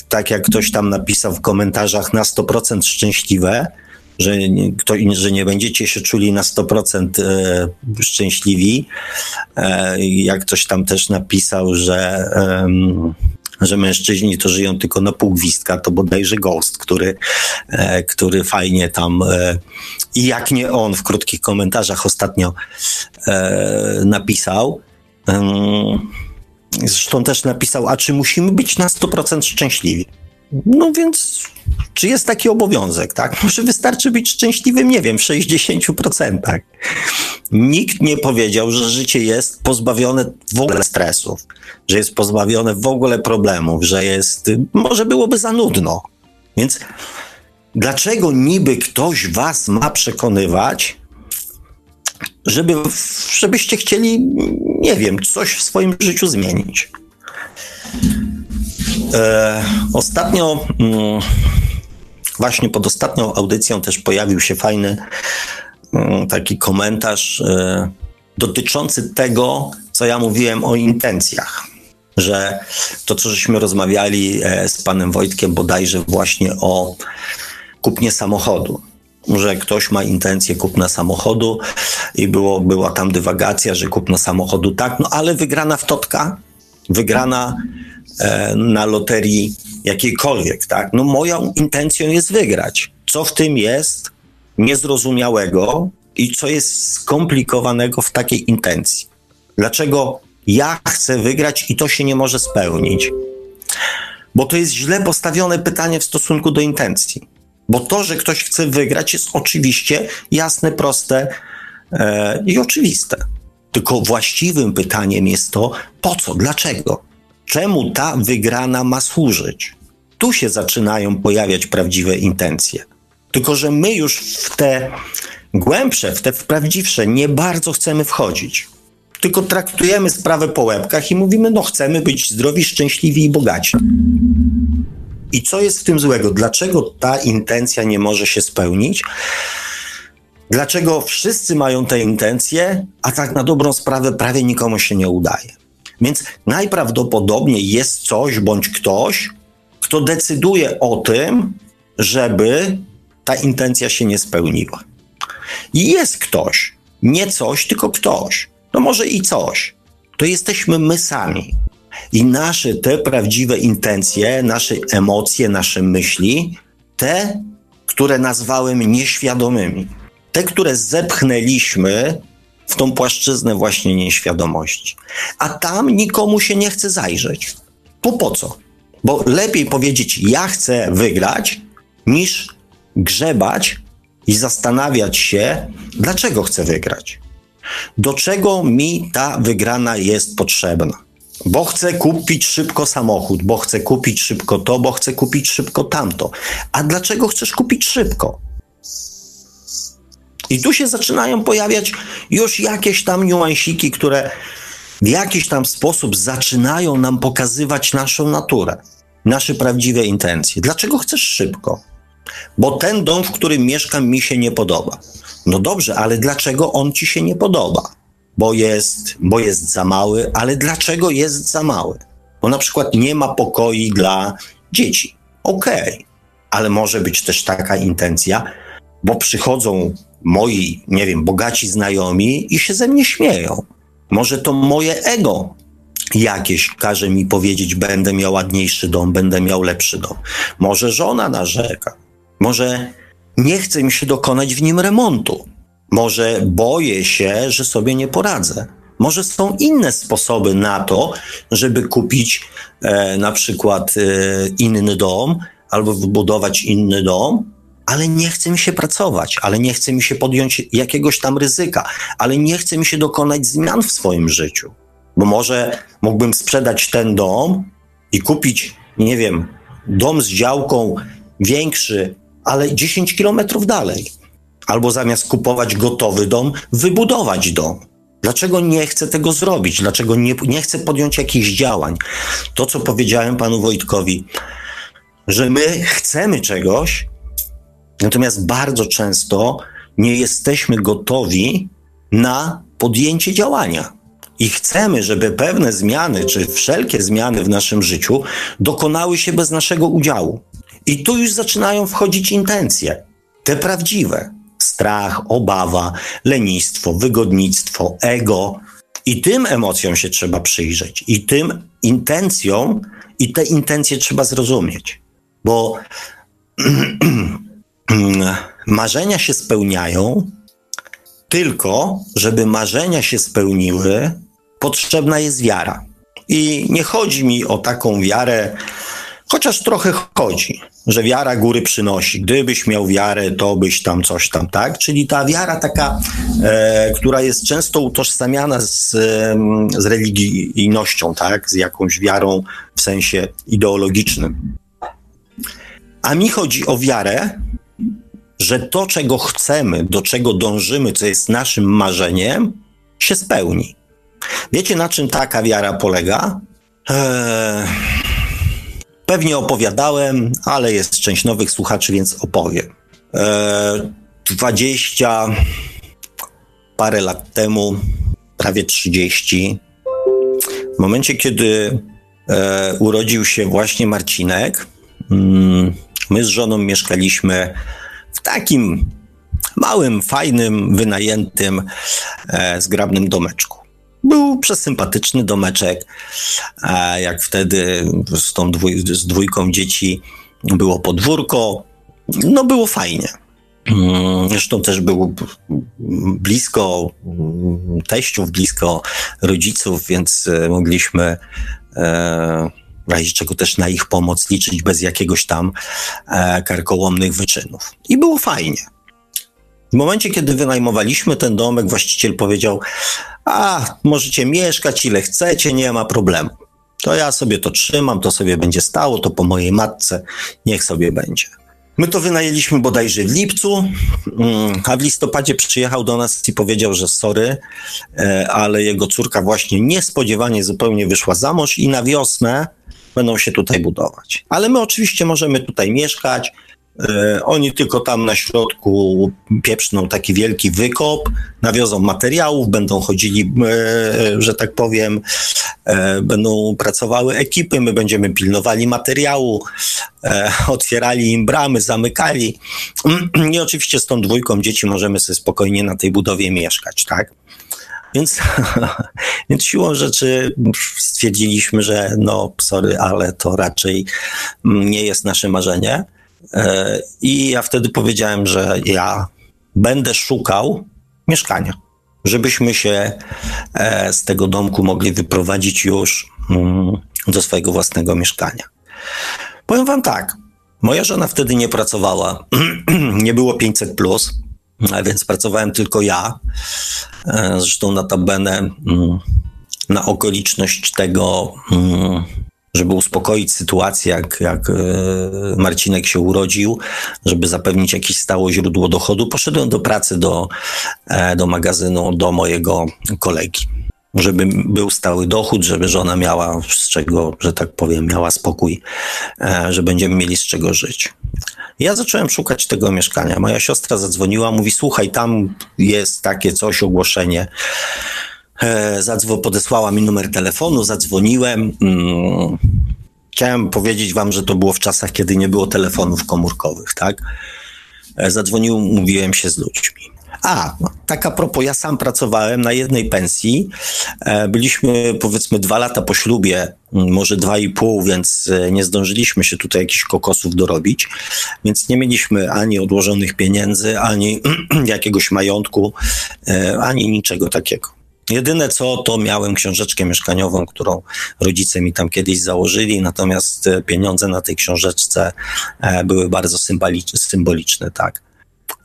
tak jak ktoś tam napisał w komentarzach, na 100% szczęśliwe, że kto, że nie będziecie się czuli na 100% e, szczęśliwi. E, jak ktoś tam też napisał, że że mężczyźni to żyją tylko na pół gwizdka, to bodajże Ghost, który, e, który fajnie tam e, i jak nie on w krótkich komentarzach ostatnio e, napisał. Zresztą też napisał, a czy musimy być na 100% szczęśliwi? No więc, czy jest taki obowiązek, tak? Może wystarczy być szczęśliwym, nie wiem, w 60%. Nikt nie powiedział, że życie jest pozbawione w ogóle stresów, że jest pozbawione w ogóle problemów, że jest, może byłoby za nudno. Więc dlaczego niby ktoś was ma przekonywać, żeby, żebyście chcieli, nie wiem, coś w swoim życiu zmienić? E, ostatnio, mm, właśnie pod ostatnią audycją też pojawił się fajny mm, taki komentarz e, dotyczący tego, co ja mówiłem o intencjach. Że to, co żeśmy rozmawiali e, z panem Wojtkiem bodajże właśnie o kupnie samochodu że ktoś ma intencję kupna samochodu i było, była tam dywagacja, że kupno samochodu tak, no ale wygrana w totka, wygrana na loterii jakiejkolwiek, tak? No moją intencją jest wygrać. Co w tym jest niezrozumiałego i co jest skomplikowanego w takiej intencji? Dlaczego ja chcę wygrać i to się nie może spełnić? Bo to jest źle postawione pytanie w stosunku do intencji. Bo to, że ktoś chce wygrać, jest oczywiście jasne, proste e, i oczywiste. Tylko właściwym pytaniem jest to, po co, dlaczego? Czemu ta wygrana ma służyć. Tu się zaczynają pojawiać prawdziwe intencje. Tylko, że my już w te głębsze, w te prawdziwsze nie bardzo chcemy wchodzić. Tylko traktujemy sprawę po łebkach i mówimy, no chcemy być zdrowi, szczęśliwi i bogaci. I co jest w tym złego? Dlaczego ta intencja nie może się spełnić? Dlaczego wszyscy mają te intencje, a tak na dobrą sprawę prawie nikomu się nie udaje? Więc najprawdopodobniej jest coś bądź ktoś, kto decyduje o tym, żeby ta intencja się nie spełniła. I jest ktoś, nie coś, tylko ktoś. No może i coś. To jesteśmy my sami. I nasze te prawdziwe intencje, nasze emocje, nasze myśli, te, które nazwałem nieświadomymi, te, które zepchnęliśmy w tą płaszczyznę właśnie nieświadomości. A tam nikomu się nie chce zajrzeć. Po po co? Bo lepiej powiedzieć, ja chcę wygrać, niż grzebać i zastanawiać się, dlaczego chcę wygrać. Do czego mi ta wygrana jest potrzebna? Bo chcę kupić szybko samochód, bo chcę kupić szybko to, bo chcę kupić szybko tamto. A dlaczego chcesz kupić szybko? I tu się zaczynają pojawiać już jakieś tam niuansiki, które w jakiś tam sposób zaczynają nam pokazywać naszą naturę, nasze prawdziwe intencje. Dlaczego chcesz szybko? Bo ten dom, w którym mieszkam, mi się nie podoba. No dobrze, ale dlaczego on ci się nie podoba? Bo jest, bo jest za mały, ale dlaczego jest za mały? Bo na przykład nie ma pokoi dla dzieci. Okej, okay. ale może być też taka intencja, bo przychodzą moi, nie wiem, bogaci znajomi i się ze mnie śmieją. Może to moje ego jakieś każe mi powiedzieć, będę miał ładniejszy dom, będę miał lepszy dom. Może żona narzeka. Może nie chce mi się dokonać w nim remontu. Może boję się, że sobie nie poradzę. Może są inne sposoby na to, żeby kupić e, na przykład e, inny dom albo wybudować inny dom, ale nie chce mi się pracować, ale nie chce mi się podjąć jakiegoś tam ryzyka, ale nie chce mi się dokonać zmian w swoim życiu. Bo może mógłbym sprzedać ten dom i kupić, nie wiem, dom z działką większy, ale 10 kilometrów dalej. Albo zamiast kupować gotowy dom, wybudować dom. Dlaczego nie chcę tego zrobić? Dlaczego nie, nie chcę podjąć jakichś działań? To, co powiedziałem panu Wojtkowi, że my chcemy czegoś, Natomiast bardzo często nie jesteśmy gotowi na podjęcie działania. I chcemy, żeby pewne zmiany, czy wszelkie zmiany w naszym życiu dokonały się bez naszego udziału. I tu już zaczynają wchodzić intencje. te prawdziwe. Strach, obawa, lenistwo, wygodnictwo, ego. I tym emocjom się trzeba przyjrzeć. I tym intencjom, i te intencje trzeba zrozumieć. Bo marzenia się spełniają, tylko żeby marzenia się spełniły, potrzebna jest wiara. I nie chodzi mi o taką wiarę, chociaż trochę chodzi, że wiara góry przynosi. Gdybyś miał wiarę, to byś tam coś tam, tak? Czyli ta wiara taka, e, która jest często utożsamiana z, z religijnością, tak? Z jakąś wiarą w sensie ideologicznym. A mi chodzi o wiarę, że to, czego chcemy, do czego dążymy, co jest naszym marzeniem, się spełni. Wiecie, na czym taka wiara polega? Eee, pewnie opowiadałem, ale jest część nowych słuchaczy, więc opowiem. Eee, 20 parę lat temu, prawie 30, w momencie, kiedy e, urodził się właśnie Marcinek, mm, my z żoną mieszkaliśmy w takim małym, fajnym, wynajętym, e, zgrabnym domeczku. Był przesympatyczny domeczek. E, jak wtedy z tą dwój, z dwójką dzieci było podwórko, no było fajnie. Mm, zresztą też był blisko teściów, blisko rodziców, więc e, mogliśmy w razie czego też na ich pomoc liczyć bez jakiegoś tam e, karkołomnych wyczynów. I było fajnie. W momencie, kiedy wynajmowaliśmy ten domek, właściciel powiedział: A, możecie mieszkać ile chcecie, nie ma problemu. To ja sobie to trzymam, to sobie będzie stało, to po mojej matce, niech sobie będzie. My to wynajęliśmy bodajże w lipcu, mm, a w listopadzie przyjechał do nas i powiedział, że sorry, e, ale jego córka właśnie niespodziewanie zupełnie wyszła za mąż i na wiosnę będą się tutaj budować. Ale my oczywiście możemy tutaj mieszkać. E, oni tylko tam na środku pieprzną taki wielki wykop, nawiozą materiałów, będą chodzili, e, że tak powiem, e, będą pracowały ekipy, my będziemy pilnowali materiału, otwierali im bramy, zamykali. I oczywiście z tą dwójką dzieci możemy sobie spokojnie na tej budowie mieszkać, tak? Więc, więc siłą rzeczy stwierdziliśmy, że no, sorry, ale to raczej nie jest nasze marzenie. E, I ja wtedy powiedziałem, że ja będę szukał mieszkania, żebyśmy się e, z tego domku mogli wyprowadzić już mm, do swojego własnego mieszkania. Powiem Wam tak, moja żona wtedy nie pracowała, nie było 500 plus więc pracowałem tylko ja. E, zresztą notabene mm, na okoliczność tego, mm, żeby uspokoić sytuację, jak, jak e, Marcinek się urodził, żeby zapewnić jakieś stało źródło dochodu, poszedłem do pracy do, e, do magazynu, do mojego kolegi. Żeby był stały dochód, żeby żona miała z czego, że tak powiem, miała spokój, że będziemy mieli z czego żyć. Ja zacząłem szukać tego mieszkania. Moja siostra zadzwoniła, mówi: Słuchaj, tam jest takie coś, ogłoszenie. E, zadzwo, podesłała mi numer telefonu, zadzwoniłem. Mm, chciałem powiedzieć Wam, że to było w czasach, kiedy nie było telefonów komórkowych, tak? E, zadzwonił, mówiłem się z ludźmi. A, tak a propos, ja sam pracowałem na jednej pensji. E, byliśmy powiedzmy dwa lata po ślubie, może dwa i pół, więc nie zdążyliśmy się tutaj jakichś kokosów dorobić, więc nie mieliśmy ani odłożonych pieniędzy, ani jakiegoś majątku, ani niczego takiego. Jedyne co, to miałem książeczkę mieszkaniową, którą rodzice mi tam kiedyś założyli, natomiast pieniądze na tej książeczce były bardzo symboliczne, tak.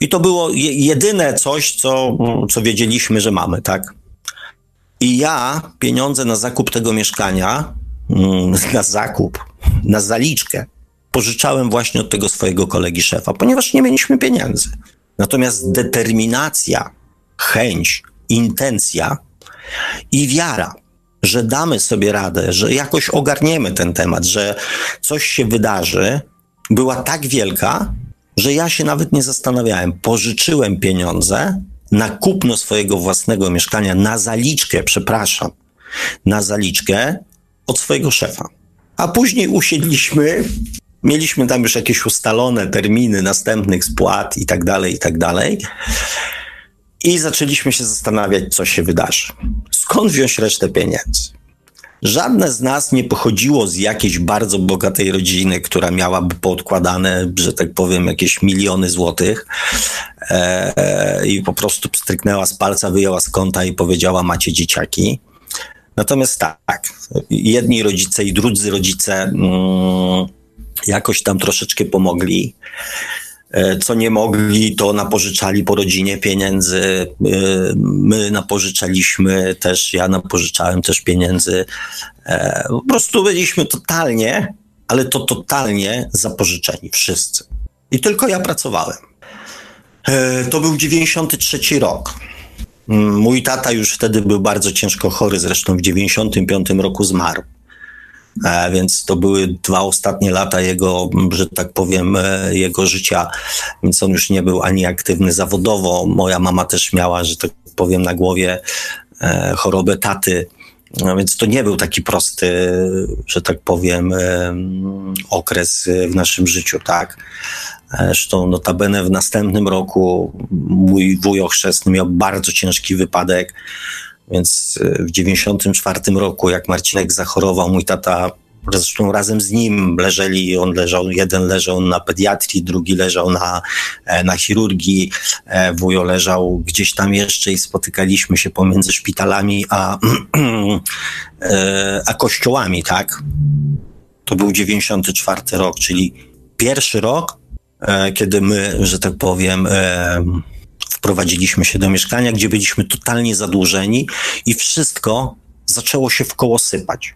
I to było jedyne coś, co, co wiedzieliśmy, że mamy, tak? I ja pieniądze na zakup tego mieszkania, mm, na zakup, na zaliczkę, pożyczałem właśnie od tego swojego kolegi szefa, ponieważ nie mieliśmy pieniędzy. Natomiast determinacja, chęć, intencja i wiara, że damy sobie radę, że jakoś ogarniemy ten temat, że coś się wydarzy, była tak wielka, że ja się nawet nie zastanawiałem. Pożyczyłem pieniądze na kupno swojego własnego mieszkania, na zaliczkę, przepraszam, na zaliczkę od swojego szefa. A później usiedliśmy Mieliśmy tam już jakieś ustalone terminy następnych spłat i tak dalej, i tak dalej. I zaczęliśmy się zastanawiać, co się wydarzy. Skąd wziąć resztę pieniędzy? Żadne z nas nie pochodziło z jakiejś bardzo bogatej rodziny, która miałaby poodkładane, że tak powiem, jakieś miliony złotych e, i po prostu stryknęła z palca, wyjęła z konta i powiedziała: Macie dzieciaki. Natomiast tak, jedni rodzice i drudzy rodzice mm, jakoś tam troszeczkę pomogli. E, co nie mogli, to napożyczali po rodzinie pieniędzy. E, my napożyczaliśmy też, ja napożyczałem też pieniędzy. E, po prostu byliśmy totalnie, ale to totalnie zapożyczeni, wszyscy. I tylko ja pracowałem. To był 93 rok. Mm, mój tata już wtedy był bardzo ciężko chory, zresztą w 95 roku zmarł. E, więc to były dwa ostatnie lata jego, że tak powiem, e, jego życia, więc on już nie był ani aktywny zawodowo. Moja mama też miała, że tak powiem, na głowie e, chorobę taty. No więc to nie był taki prosty, że tak powiem, okres w naszym życiu, tak. Zresztą notabene w następnym roku mój wuj ochrzestny miał bardzo ciężki wypadek. Więc e, w 94 roku, jak Marcinek zachorował, mój tata zresztą razem z nim leżeli, on leżał, jeden leżał na pediatrii, drugi leżał na, e, na chirurgii, e, wujo leżał gdzieś tam jeszcze i spotykaliśmy się pomiędzy szpitalami a, a kościołami, tak? To był 94 rok, czyli pierwszy rok, kiedy my, że tak powiem, wprowadziliśmy się do mieszkania, gdzie byliśmy totalnie zadłużeni i wszystko zaczęło się w koło sypać.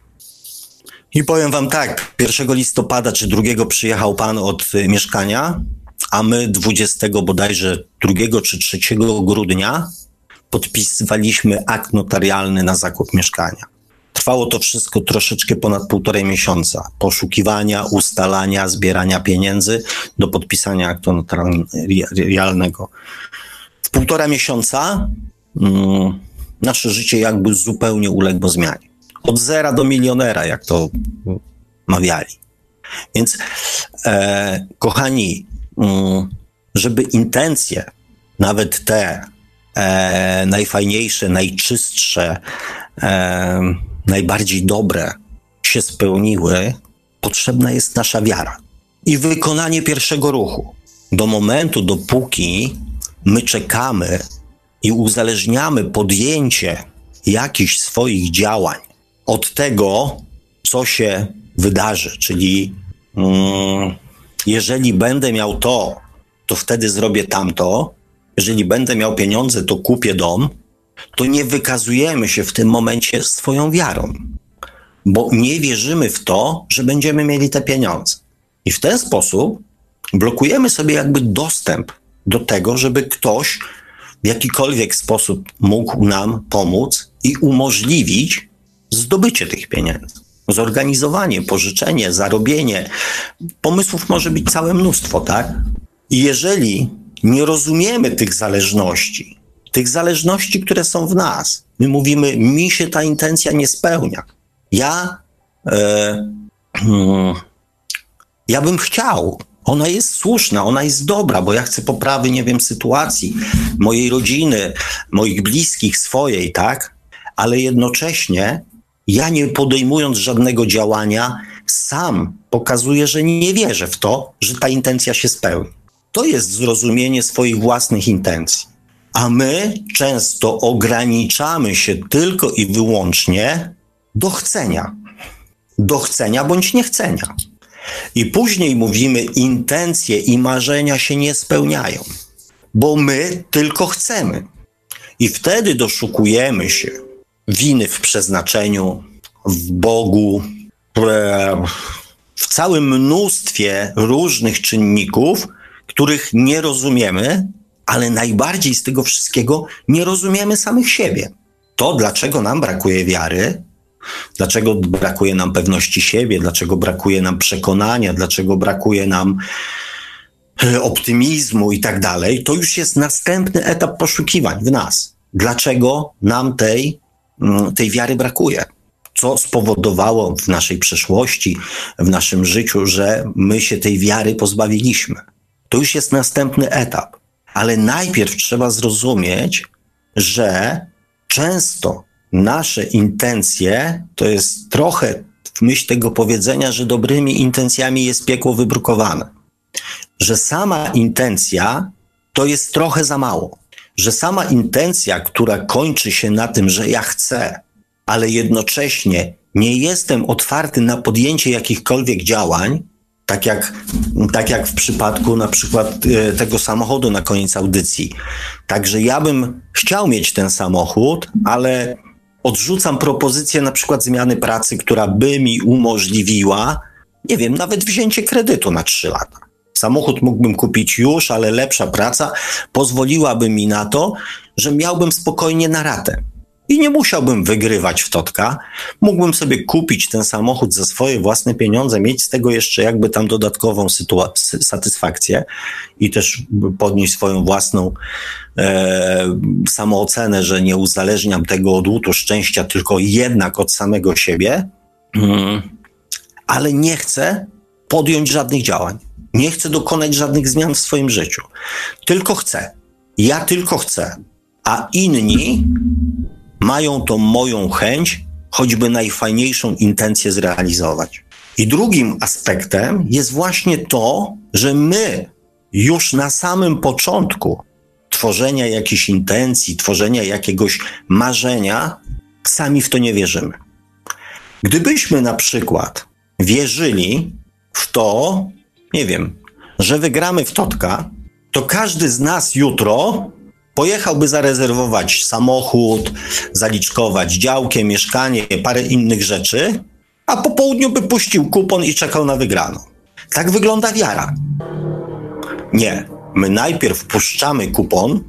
I powiem wam tak, 1 listopada czy 2 przyjechał pan od y, mieszkania, a my 20 bodajże 2 czy 3 grudnia podpisywaliśmy akt notarialny na zakup mieszkania. Trwało to wszystko troszeczkę ponad półtorej miesiąca. Poszukiwania, ustalania, zbierania pieniędzy do podpisania aktu notarialnego półtora miesiąca mm, nasze życie jakby zupełnie uległo zmianie. Od zera do milionera, jak to mawiali. Więc, e, kochani, mm, żeby intencje, nawet te e, najfajniejsze, najczystsze, e, najbardziej dobre się spełniły, potrzebna jest nasza wiara i wykonanie pierwszego ruchu. Do momentu, dopóki my czekamy i uzależniamy podjęcie jakichś swoich działań od tego, co się wydarzy, czyli mm, jeżeli będę miał to, to wtedy zrobię tamto, jeżeli będę miał pieniądze, to kupię dom, to nie wykazujemy się w tym momencie swoją wiarą, bo nie wierzymy w to, że będziemy mieli te pieniądze. I w ten sposób blokujemy sobie jakby dostęp do tego, żeby ktoś w jakikolwiek sposób mógł nam pomóc i umożliwić zdobycie tych pieniędzy. Zorganizowanie, pożyczenie, zarobienie. Pomysłów może być całe mnóstwo, tak? I jeżeli nie rozumiemy tych zależności, tych zależności, które są w nas, my mówimy, mi się ta intencja nie spełnia. Ja, e, hmm, ja bym chciał, ona jest słuszna, ona jest dobra, bo ja chcę poprawy, nie wiem, sytuacji mojej rodziny, moich bliskich, swojej, tak? Ale jednocześnie ja nie podejmując żadnego działania, sam pokazuję, że nie wierzę w to, że ta intencja się spełni. To jest zrozumienie swoich własnych intencji. A my często ograniczamy się tylko i wyłącznie do chcenia. Do chcenia bądź niechcenia. I później mówimy, intencje i marzenia się nie spełniają, bo my tylko chcemy. I wtedy doszukujemy się winy w przeznaczeniu, w Bogu, w całym mnóstwie różnych czynników, których nie rozumiemy, ale najbardziej z tego wszystkiego nie rozumiemy samych siebie. To, dlaczego nam brakuje wiary, Dlaczego brakuje nam pewności siebie, dlaczego brakuje nam przekonania, dlaczego brakuje nam e, optymizmu i tak dalej, to już jest następny etap poszukiwań w nas. Dlaczego nam tej, mm, tej wiary brakuje? co spowodowało w naszej przeszłości, w naszym życiu, że my się tej wiary pozbawiliśmy. To już jest następny etap. Ale najpierw trzeba zrozumieć, że często nasze intencje to jest trochę w myśl tego powiedzenia, że dobrymi intencjami jest piekło wybrukowane. Że sama intencja to jest trochę za mało. Że sama intencja, która kończy się na tym, że ja chcę, ale jednocześnie nie jestem otwarty na podjęcie jakichkolwiek działań, tak jak, tak jak w przypadku na przykład e, tego samochodu na koniec audycji. Także ja bym chciał mieć ten samochód, ale odrzucam propozycję na przykład zmiany pracy, która by mi umożliwiła, nie wiem, nawet wzięcie kredytu na 3 lata. Samochód mógłbym kupić już, ale lepsza praca pozwoliłaby mi na to, że miałbym spokojnie na ratę i nie musiałbym wygrywać w totka. Mógłbym sobie kupić ten samochód za swoje własne pieniądze, mieć z tego jeszcze jakby tam dodatkową satysfakcję i też podnieść swoją własną e, samoocenę, że nie uzależniam tego od łutu szczęścia, tylko jednak od samego siebie. Mm. Ale nie chcę podjąć żadnych działań. Nie chcę dokonać żadnych zmian w swoim życiu. Tylko chcę. Ja tylko chcę. A inni mają tą moją chęć, choćby najfajniejszą intencję zrealizować. I drugim aspektem jest właśnie to, że my już na samym początku tworzenia jakiejś intencji, tworzenia jakiegoś marzenia, sami w to nie wierzymy. Gdybyśmy na przykład wierzyli w to, nie wiem, że wygramy w Totka, to każdy z nas jutro Pojechałby zarezerwować samochód, zaliczkować działkę, mieszkanie, parę innych rzeczy, a po południu by puścił kupon i czekał na wygraną. Tak wygląda wiara. Nie. My najpierw puszczamy kupon,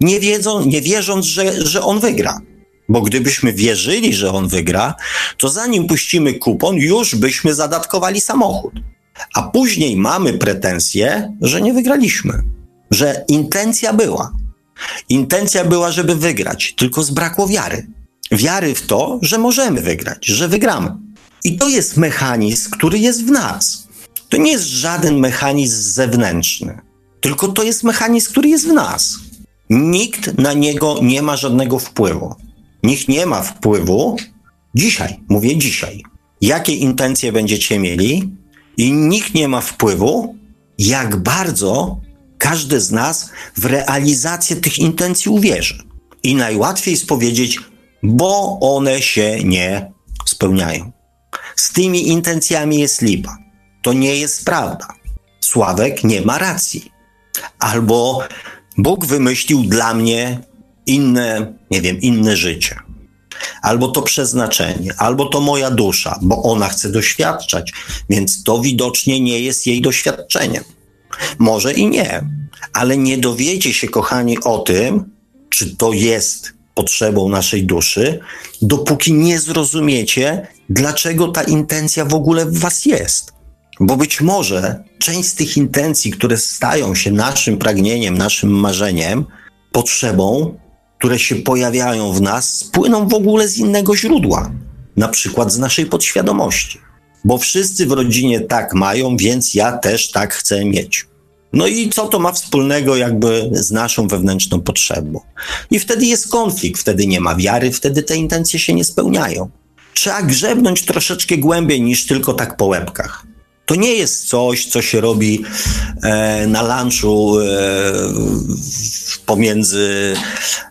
nie, wiedzą, nie wierząc, że, że on wygra. Bo gdybyśmy wierzyli, że on wygra, to zanim puścimy kupon, już byśmy zadatkowali samochód. A później mamy pretensje, że nie wygraliśmy, że intencja była. Intencja była, żeby wygrać, tylko zbrakło wiary. Wiary w to, że możemy wygrać, że wygramy. I to jest mechanizm, który jest w nas. To nie jest żaden mechanizm zewnętrzny, tylko to jest mechanizm, który jest w nas. Nikt na niego nie ma żadnego wpływu. Nikt nie ma wpływu dzisiaj, mówię dzisiaj, jakie intencje będziecie mieli, i nikt nie ma wpływu, jak bardzo każdy z nas w realizację tych intencji uwierzy. I najłatwiej jest powiedzieć, bo one się nie spełniają. Z tymi intencjami jest lipa. To nie jest prawda. Sławek nie ma racji. Albo Bóg wymyślił dla mnie inne, nie wiem, inne życie. Albo to przeznaczenie, albo to moja dusza, bo ona chce doświadczać, więc to widocznie nie jest jej doświadczeniem. Może i nie, ale nie dowiecie się, kochani, o tym, czy to jest potrzebą naszej duszy, dopóki nie zrozumiecie, dlaczego ta intencja w ogóle w Was jest. Bo być może część z tych intencji, które stają się naszym pragnieniem, naszym marzeniem, potrzebą, które się pojawiają w nas, spłyną w ogóle z innego źródła, na przykład z naszej podświadomości bo wszyscy w rodzinie tak mają, więc ja też tak chcę mieć. No i co to ma wspólnego jakby z naszą wewnętrzną potrzebą? I wtedy jest konflikt, wtedy nie ma wiary, wtedy te intencje się nie spełniają. Trzeba grzebnąć troszeczkę głębiej niż tylko tak po łebkach. To nie jest coś, co się robi e, na lunchu e, pomiędzy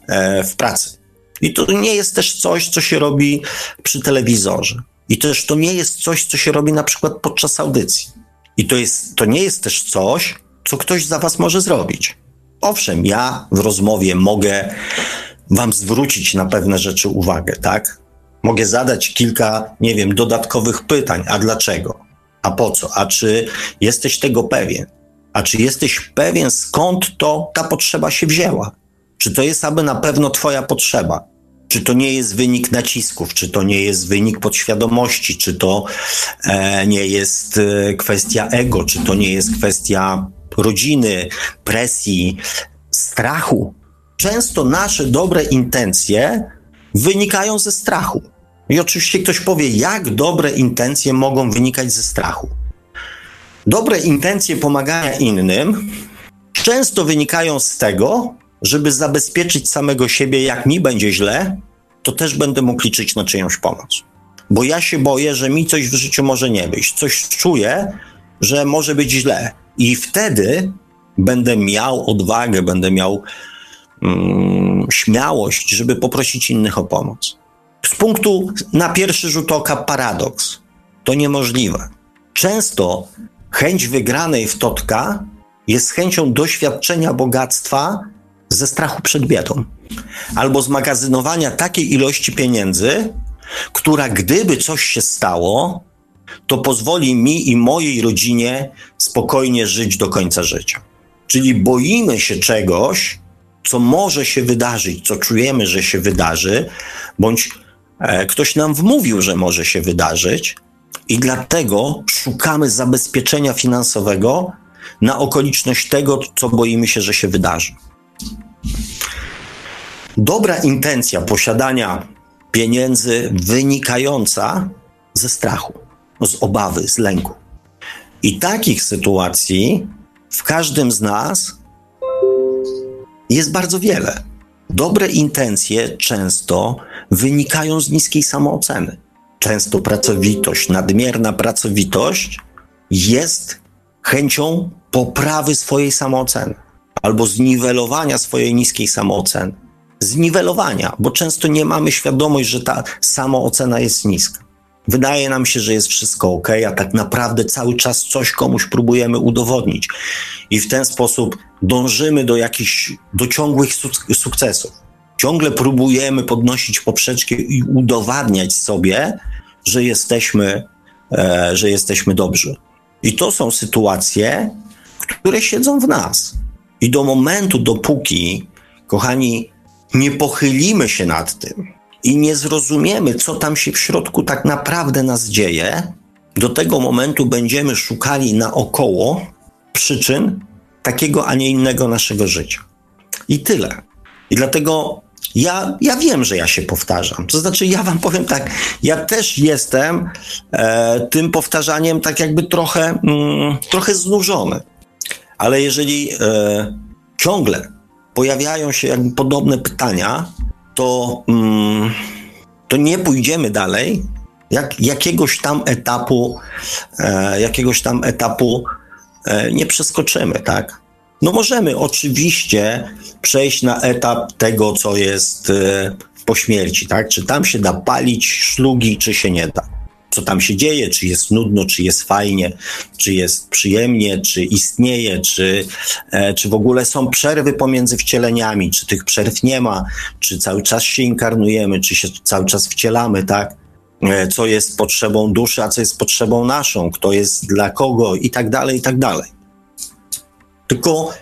e, w pracy. I to nie jest też coś, co się robi przy telewizorze. I też to nie jest coś, co się robi na przykład podczas audycji. I to, jest, to nie jest też coś, co ktoś za was może zrobić. Owszem, ja w rozmowie mogę wam zwrócić na pewne rzeczy uwagę, tak? Mogę zadać kilka, nie wiem, dodatkowych pytań. A dlaczego? A po co? A czy jesteś tego pewien? A czy jesteś pewien, skąd to ta potrzeba się wzięła? Czy to jest aby na pewno twoja potrzeba? Czy to nie jest wynik nacisków, czy to nie jest wynik podświadomości, czy to e, nie jest e, kwestia ego, czy to nie jest kwestia rodziny, presji, strachu. Często nasze dobre intencje wynikają ze strachu. I oczywiście ktoś powie, jak dobre intencje mogą wynikać ze strachu. Dobre intencje pomagania innym często wynikają z tego, żeby zabezpieczyć samego siebie, jak mi będzie źle, to też będę mógł liczyć na czyjąś pomoc. Bo ja się boję, że mi coś w życiu może nie wyjść. Coś czuję, że może być źle. I wtedy będę miał odwagę, będę miał mm, śmiałość, żeby poprosić innych o pomoc. Z punktu na pierwszy rzut oka paradoks. To niemożliwe. Często chęć wygranej w totka jest chęcią doświadczenia bogactwa ze strachu przed biedą albo zmagazynowania takiej ilości pieniędzy, która gdyby coś się stało, to pozwoli mi i mojej rodzinie spokojnie żyć do końca życia. Czyli boimy się czegoś, co może się wydarzyć, co czujemy, że się wydarzy, bądź e, ktoś nam wmówił, że może się wydarzyć, i dlatego szukamy zabezpieczenia finansowego na okoliczność tego, co boimy się, że się wydarzy. Dobra intencja posiadania pieniędzy wynikająca ze strachu, z obawy, z lęku. I takich sytuacji w każdym z nas jest bardzo wiele. Dobre intencje często wynikają z niskiej samooceny. Często pracowitość, nadmierna pracowitość jest chęcią poprawy swojej samooceny albo zniwelowania swojej niskiej samooceny. Zniwelowania, bo często nie mamy świadomość, że ta samoocena jest niska. Wydaje nam się, że jest wszystko ok, a tak naprawdę cały czas coś komuś próbujemy udowodnić. I w ten sposób dążymy do jakichś, do ciągłych suk sukcesów. Ciągle próbujemy podnosić poprzeczkę i udowadniać sobie, że jesteśmy, e, że jesteśmy dobrzy. I to są sytuacje, które siedzą w nas. I do momentu, dopóki, kochani, nie pochylimy się nad tym i nie zrozumiemy, co tam się w środku tak naprawdę nas dzieje, do tego momentu będziemy szukali naokoło przyczyn takiego, a nie innego naszego życia. I tyle. I dlatego ja, ja wiem, że ja się powtarzam. To znaczy, ja wam powiem tak, ja też jestem e, tym powtarzaniem tak jakby trochę, mm, trochę znużony. Ale jeżeli e, ciągle pojawiają się jakby podobne pytania, to, mm, to nie pójdziemy dalej. Jak, jakiegoś tam etapu, e, jakiegoś tam etapu e, nie przeskoczymy, tak? No możemy oczywiście przejść na etap tego, co jest e, po śmierci, tak? Czy tam się da palić szlugi, czy się nie da co tam się dzieje, czy jest nudno, czy jest fajnie, czy jest przyjemnie, czy istnieje, czy, e, czy w ogóle są przerwy pomiędzy wcieleniami, czy tych przerw nie ma, czy cały czas się inkarnujemy, czy się cały czas wcielamy, tak? E, co jest potrzebą duszy, a co jest potrzebą naszą, kto jest dla kogo i tak dalej, i tak dalej. Tylko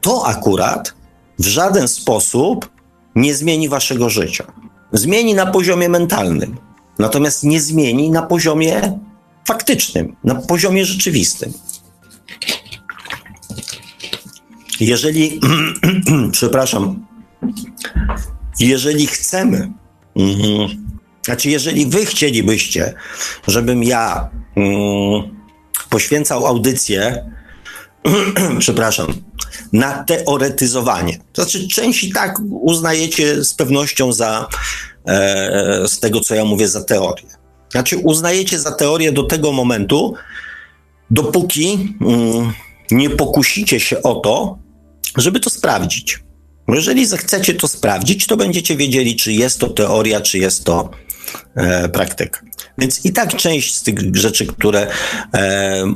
to akurat w żaden sposób nie zmieni waszego życia. Zmieni na poziomie mentalnym natomiast nie zmieni na poziomie faktycznym, na poziomie rzeczywistym. Jeżeli, przepraszam, jeżeli chcemy, mm, znaczy, jeżeli wy chcielibyście, żebym ja mm, poświęcał audycję, przepraszam, na teoretyzowanie. To znaczy, część i tak uznajecie z pewnością za E, z tego, co ja mówię, za teorię. Znaczy, uznajecie za teorię do tego momentu, dopóki mm, nie pokusicie się o to, żeby to sprawdzić. Jeżeli zechcecie to sprawdzić, to będziecie wiedzieli, czy jest to teoria, czy jest to praktyka. Więc i tak część z tych rzeczy, które e, mm,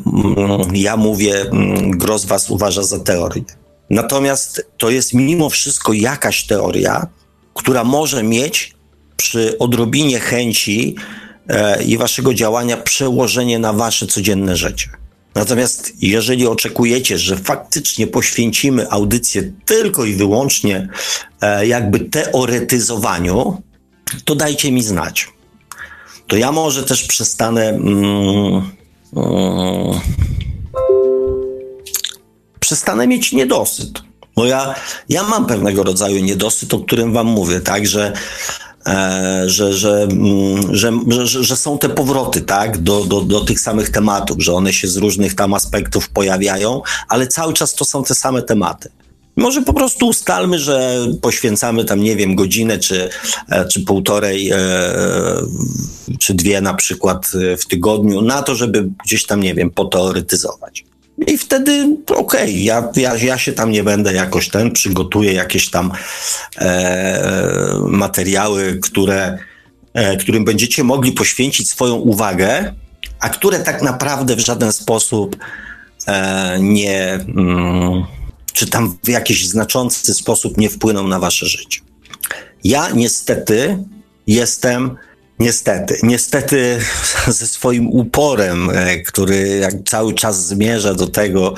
ja mówię, mm, gros was uważa za teorię. Natomiast to jest mimo wszystko jakaś teoria, która może mieć przy odrobinie chęci e, i waszego działania przełożenie na wasze codzienne życie. Natomiast jeżeli oczekujecie, że faktycznie poświęcimy audycję tylko i wyłącznie e, jakby teoretyzowaniu, to dajcie mi znać. To ja może też przestanę. Mm, mm, przestanę mieć niedosyt. Bo ja, ja mam pewnego rodzaju niedosyt, o którym wam mówię, tak, że e, że, że, mm, że, że, że, są te powroty, tak, do, do, do tych samych tematów, że one się z różnych tam aspektów pojawiają, ale cały czas to są te same tematy. Może po prostu ustalmy, że poświęcamy tam, nie wiem, godzinę czy, e, czy półtorej, e, czy dwie na przykład e, w tygodniu na to, żeby gdzieś tam, nie wiem, poteoretyzować. I wtedy okej, okay, ja, ja, ja się tam nie będę jakoś ten, przygotuję jakieś tam e, materiały, które, e, którym będziecie mogli poświęcić swoją uwagę, a które tak naprawdę w żaden sposób e, nie. Mm, czy tam w jakiś znaczący sposób nie wpłyną na wasze życie. Ja niestety jestem, niestety, niestety ze swoim uporem, e, który cały czas zmierza do tego,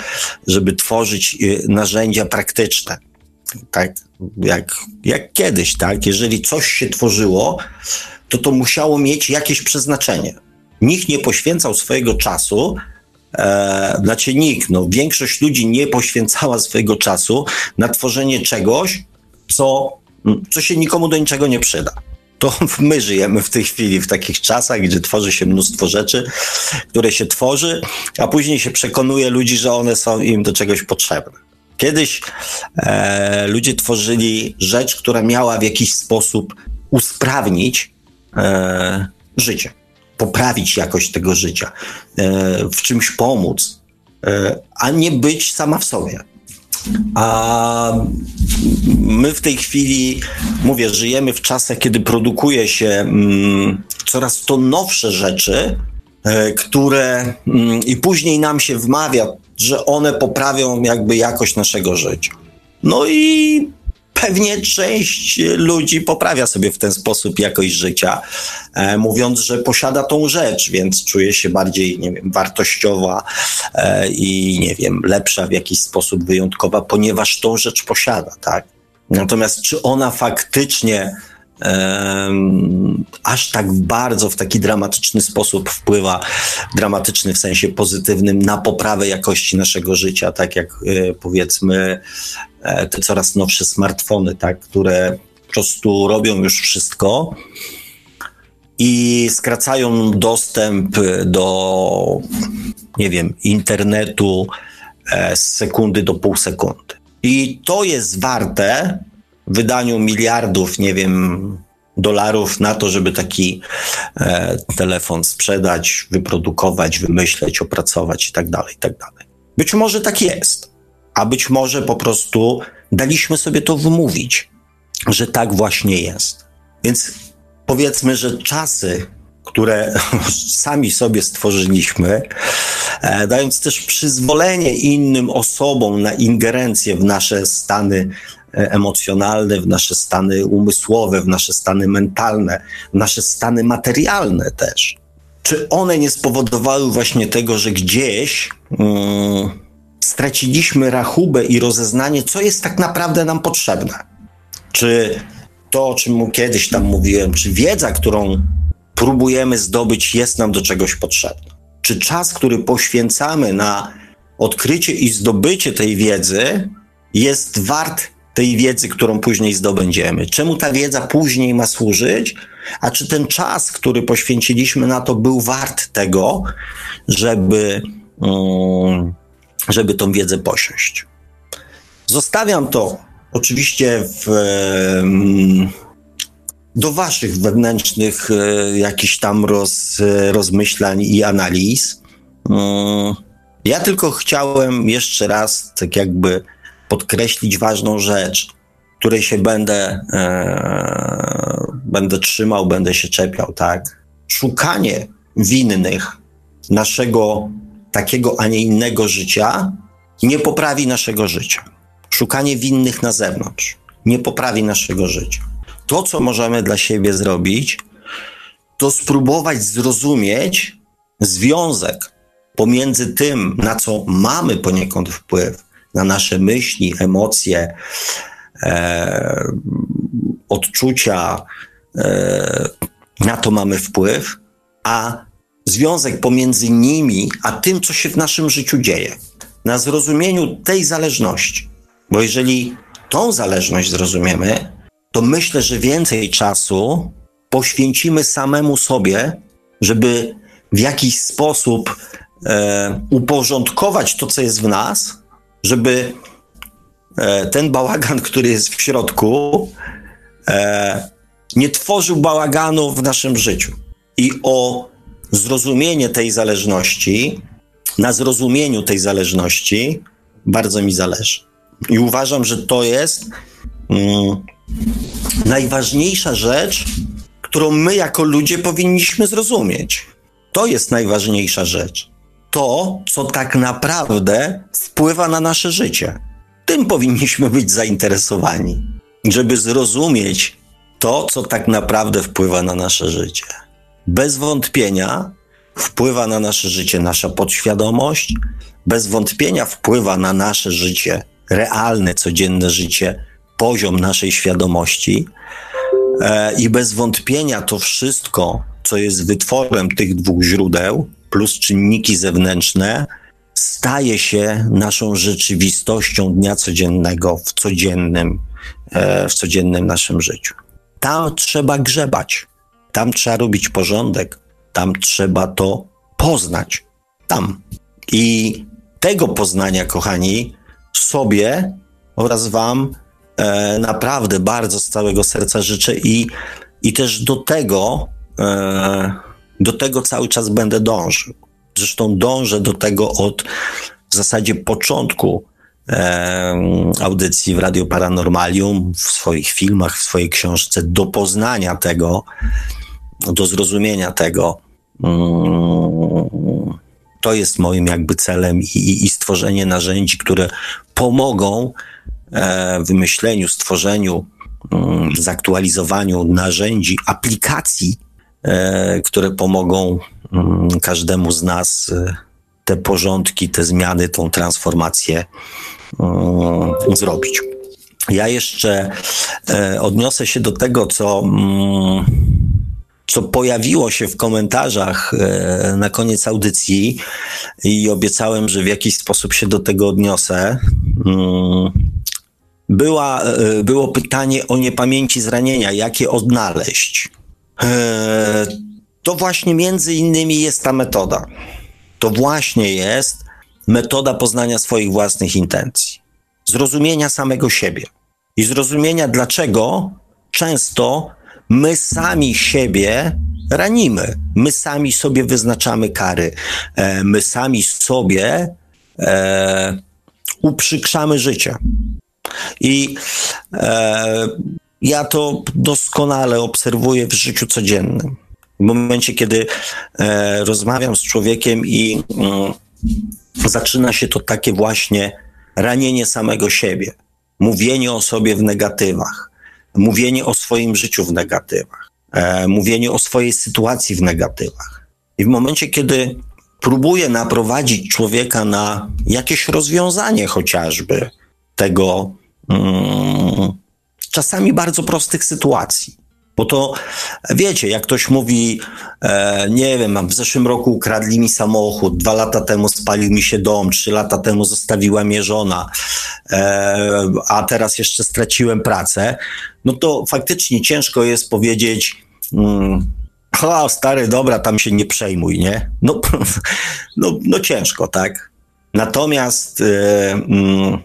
żeby tworzyć e, narzędzia praktyczne. Tak, jak, jak kiedyś, tak? Jeżeli coś się tworzyło, to to musiało mieć jakieś przeznaczenie. Nikt nie poświęcał swojego czasu e, znaczy nikt, no, większość ludzi nie poświęcała swojego czasu na tworzenie czegoś, co, co się nikomu do niczego nie przyda. To my żyjemy w tej chwili w takich czasach, gdzie tworzy się mnóstwo rzeczy, które się tworzy, a później się przekonuje ludzi, że one są im do czegoś potrzebne. Kiedyś e, ludzie tworzyli rzecz, która miała w jakiś sposób usprawnić e, życie poprawić jakość tego życia, e, w czymś pomóc, e, a nie być sama w sobie. A my w tej chwili, mówię, żyjemy w czasach, kiedy produkuje się mm, coraz to nowsze rzeczy, e, które mm, i później nam się wmawia, że one poprawią jakby jakość naszego życia. No i pewnie część ludzi poprawia sobie w ten sposób jakość życia, e, mówiąc, że posiada tą rzecz, więc czuje się bardziej, nie wiem, wartościowa e, i, nie wiem, lepsza w jakiś sposób wyjątkowa, ponieważ tą rzecz posiada, tak? Natomiast czy ona faktycznie aż tak bardzo w taki dramatyczny sposób wpływa, dramatyczny w sensie pozytywnym, na poprawę jakości naszego życia, tak jak e, powiedzmy e, te coraz nowsze smartfony, tak, które po prostu robią już wszystko i skracają dostęp do, nie wiem, internetu e, z sekundy do pół sekundy. I to jest warte wydaniu miliardów, nie wiem, dolarów na to, żeby taki e, telefon sprzedać, wyprodukować, wymyśleć, opracować i tak dalej, i tak dalej. Być może tak jest, a być może po prostu daliśmy sobie to wymówić, że tak właśnie jest. Więc powiedzmy, że czasy, które sami sobie stworzyliśmy, e, dając też przyzwolenie innym osobom na ingerencję w nasze stany emocjonalne, w nasze stany umysłowe, w nasze stany mentalne, w nasze stany materialne też. Czy one nie spowodowały właśnie tego, że gdzieś um, straciliśmy rachubę i rozeznanie, co jest tak naprawdę nam potrzebne? Czy to, o czym kiedyś tam mówiłem, czy wiedza, którą próbujemy zdobyć, jest nam do czegoś potrzebna? Czy czas, który poświęcamy na odkrycie i zdobycie tej wiedzy, jest wart tej wiedzy, którą później zdobędziemy. Czemu ta wiedza później ma służyć, a czy ten czas, który poświęciliśmy na to, był wart tego, żeby, um, żeby tą wiedzę posiąść. Zostawiam to oczywiście w, um, do Waszych wewnętrznych um, jakichś tam roz, rozmyślań i analiz. Mm, ja tylko chciałem jeszcze raz, tak jakby podkreślić ważną rzecz, której się będę, e, będę trzymał, będę się czepiał, tak? Szukanie winnych naszego takiego, a nie innego życia nie poprawi naszego życia. Szukanie winnych na zewnątrz nie poprawi naszego życia. To, co możemy dla siebie zrobić, to spróbować zrozumieć związek pomiędzy tym, na co mamy poniekąd wpływ, na nasze myśli, emocje, e, odczucia, e, na to mamy wpływ, a związek pomiędzy nimi, a tym, co się w naszym życiu dzieje, na zrozumieniu tej zależności. Bo jeżeli tą zależność zrozumiemy, to myślę, że więcej czasu poświęcimy samemu sobie, żeby w jakiś sposób e, uporządkować to, co jest w nas, żeby e, ten bałagan, który jest w środku, e, nie tworzył bałaganu w naszym życiu. I o zrozumienie tej zależności, na zrozumieniu tej zależności bardzo mi zależy. I uważam, że to jest mm, najważniejsza rzecz, którą my jako ludzie powinniśmy zrozumieć. To jest najważniejsza rzecz. To, co tak naprawdę wpływa na nasze życie. Tym powinniśmy być zainteresowani, żeby zrozumieć to, co tak naprawdę wpływa na nasze życie. Bez wątpienia wpływa na nasze życie nasza podświadomość, bez wątpienia wpływa na nasze życie, realne, codzienne życie, poziom naszej świadomości. E, I bez wątpienia to wszystko, co jest wytworem tych dwóch źródeł, plus czynniki zewnętrzne, staje się naszą rzeczywistością dnia codziennego w codziennym, e, w codziennym naszym życiu. Tam trzeba grzebać, tam trzeba robić porządek, tam trzeba to poznać. Tam. I tego poznania, kochani, sobie oraz Wam e, naprawdę bardzo z całego serca życzę i, i też do tego, e, do tego cały czas będę dążył. Zresztą dążę do tego od w zasadzie początku e, audycji w Radio Paranormalium, w swoich filmach, w swojej książce, do poznania tego, do zrozumienia tego. Mm, to jest moim jakby celem i, i stworzenie narzędzi, które pomogą e, wymyśleniu, stworzeniu, mm, zaktualizowaniu narzędzi, aplikacji, które pomogą mm, każdemu z nas e, te porządki, te zmiany, tą transformację zrobić. Ja jeszcze odniosę się do tego, co co pojawiło się w komentarzach e, na koniec audycji i obiecałem, że w jakiś sposób się do tego odniosę. Mm, była, e, było pytanie o niepamięci zranienia, jakie odnaleźć. E, to właśnie między innymi jest ta metoda. To właśnie jest metoda poznania swoich własnych intencji, zrozumienia samego siebie i zrozumienia, dlaczego często my sami siebie ranimy. My sami sobie wyznaczamy kary. E, my sami sobie e, uprzykrzamy życie. I e, ja to doskonale obserwuję w życiu codziennym. W momencie, kiedy e, rozmawiam z człowiekiem i mm, zaczyna się to takie właśnie ranienie samego siebie, mówienie o sobie w negatywach mówienie o swoim życiu w negatywach, e, mówienie o swojej sytuacji w negatywach. I w momencie, kiedy próbuję naprowadzić człowieka na jakieś rozwiązanie chociażby tego mm, czasami bardzo prostych sytuacji, bo to wiecie, jak ktoś mówi, e, nie wiem, w zeszłym roku ukradli mi samochód, dwa lata temu spalił mi się dom, trzy lata temu zostawiła mnie żona, e, a teraz jeszcze straciłem pracę, no to faktycznie ciężko jest powiedzieć, mm, o stary, dobra, tam się nie przejmuj, nie? No, no, no ciężko, tak? Natomiast e, mm,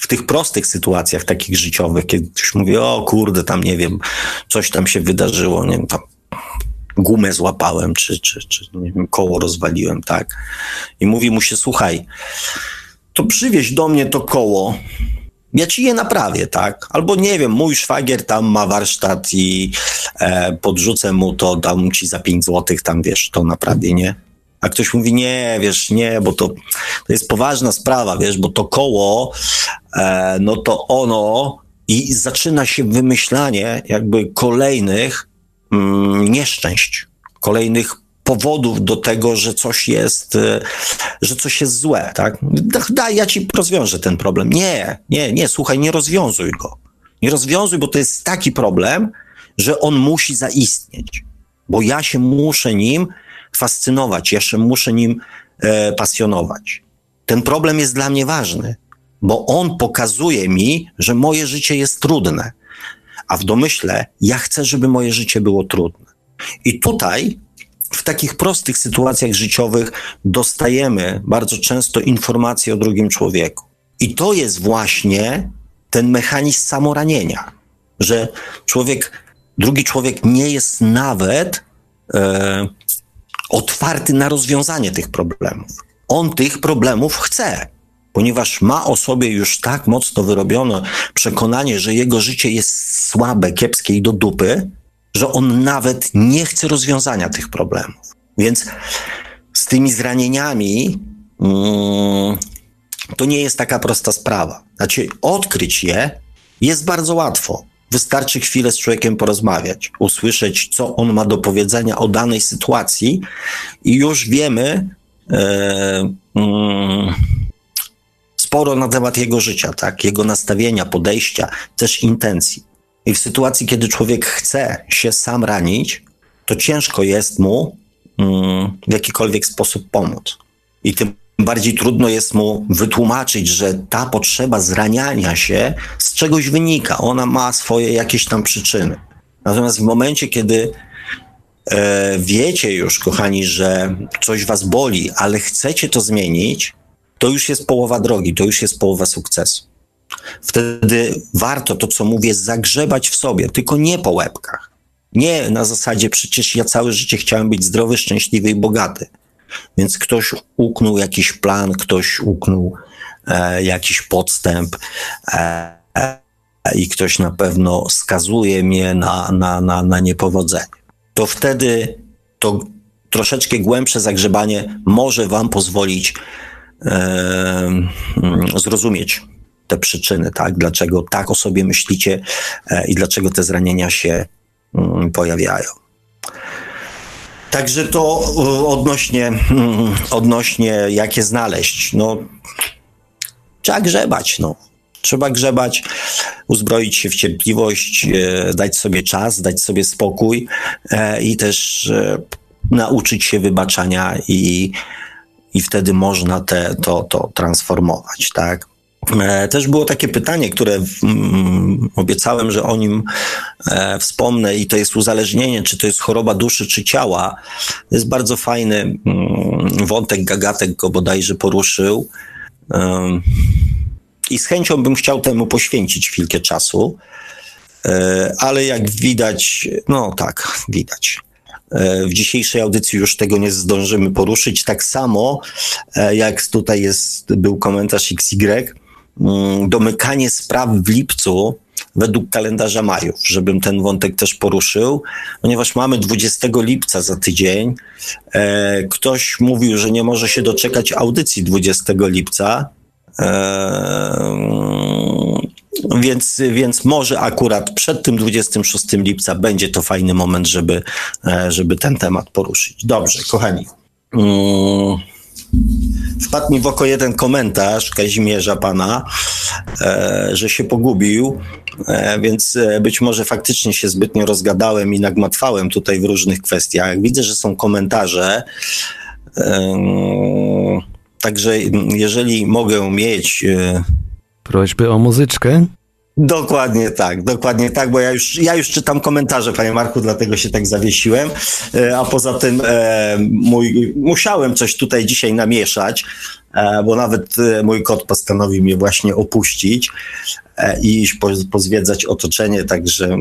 w tych prostych sytuacjach, takich życiowych, kiedy ktoś mówi, o kurde, tam nie wiem, coś tam się wydarzyło, nie wiem, tam gumę złapałem, czy, czy, czy nie wiem, koło rozwaliłem, tak? I mówi mu się, słuchaj, to przywieź do mnie to koło, ja ci je naprawię, tak? Albo nie wiem, mój szwagier tam ma warsztat i e, podrzucę mu to, dam ci za 5 złotych, tam wiesz, to naprawię, nie? A ktoś mówi, nie, wiesz, nie, bo to, to jest poważna sprawa, wiesz, bo to koło, e, no to ono i zaczyna się wymyślanie jakby kolejnych mm, nieszczęść, kolejnych powodów do tego, że coś jest, e, że coś jest złe, tak? Daj, ja ci rozwiążę ten problem. Nie, nie, nie, słuchaj, nie rozwiązuj go. Nie rozwiązuj, bo to jest taki problem, że on musi zaistnieć, bo ja się muszę nim fascynować, jeszcze muszę nim e, pasjonować. Ten problem jest dla mnie ważny, bo on pokazuje mi, że moje życie jest trudne. a w domyśle ja chcę, żeby moje życie było trudne. I tutaj w takich prostych sytuacjach życiowych dostajemy bardzo często informacje o drugim człowieku. I to jest właśnie ten mechanizm samoranienia, że człowiek, drugi człowiek nie jest nawet e, otwarty na rozwiązanie tych problemów. On tych problemów chce, ponieważ ma o sobie już tak mocno wyrobione przekonanie, że jego życie jest słabe, kiepskie i do dupy, że on nawet nie chce rozwiązania tych problemów. Więc z tymi zranieniami mm, to nie jest taka prosta sprawa. Znaczy, odkryć je jest bardzo łatwo. Wystarczy chwilę z człowiekiem porozmawiać, usłyszeć, co on ma do powiedzenia o danej sytuacji, i już wiemy e, mm, sporo na temat jego życia, tak? jego nastawienia, podejścia, też intencji. I w sytuacji, kiedy człowiek chce się sam ranić, to ciężko jest mu mm, w jakikolwiek sposób pomóc. I tym bardziej trudno jest mu wytłumaczyć, że ta potrzeba zraniania się z czegoś wynika. Ona ma swoje jakieś tam przyczyny. Natomiast w momencie, kiedy e, wiecie już, kochani, że coś was boli, ale chcecie to zmienić, to już jest połowa drogi, to już jest połowa sukcesu. Wtedy warto to, co mówię, zagrzebać w sobie, tylko nie po łebkach. Nie na zasadzie, przecież ja całe życie chciałem być zdrowy, szczęśliwy i bogaty. Więc ktoś uknął jakiś plan, ktoś uknął e, jakiś podstęp e, e, i ktoś na pewno skazuje mnie na, na, na, na niepowodzenie. To wtedy to troszeczkę głębsze zagrzebanie może Wam pozwolić e, zrozumieć te przyczyny, tak? Dlaczego tak o sobie myślicie e, i dlaczego te zranienia się mm, pojawiają. Także to e, odnośnie, mm, odnośnie jak je znaleźć. No, trzeba grzebać, no. Trzeba grzebać, uzbroić się w cierpliwość, e, dać sobie czas, dać sobie spokój i też nauczyć się wybaczania i, i wtedy można te, to, to transformować, tak? E, też było takie pytanie, które obiecałem, że o nim e, wspomnę, i to jest uzależnienie, czy to jest choroba duszy, czy ciała. To jest bardzo fajny wątek, Gagatek go bodajże poruszył. I z chęcią bym chciał temu poświęcić chwilkę czasu, e, ale jak widać, no tak, widać. W dzisiejszej audycji już tego nie zdążymy poruszyć. Tak samo jak tutaj jest, był komentarz XY domykanie spraw w lipcu według kalendarza Majów, żebym ten wątek też poruszył, ponieważ mamy 20 lipca za tydzień. E, ktoś mówił, że nie może się doczekać audycji 20 lipca. E, więc, więc może akurat przed tym 26 lipca będzie to fajny moment, żeby, e, żeby ten temat poruszyć. Dobrze, kochani. Mm wpadł mi w oko jeden komentarz Kazimierza pana, e, że się pogubił, e, więc e, być może faktycznie się zbytnio rozgadałem i nagmatwałem tutaj w różnych kwestiach. Widzę, że są komentarze. Także jeżeli mogę mieć. Prośby o muzyczkę? Dokładnie tak, dokładnie tak, bo ja już, ja już czytam komentarze, panie Marku, dlatego się tak zawiesiłem. E, a poza tym e, mój, musiałem coś tutaj dzisiaj namieszać, e, bo nawet mój kot postanowił mnie właśnie opuścić i iść po, pozwiedzać otoczenie, także,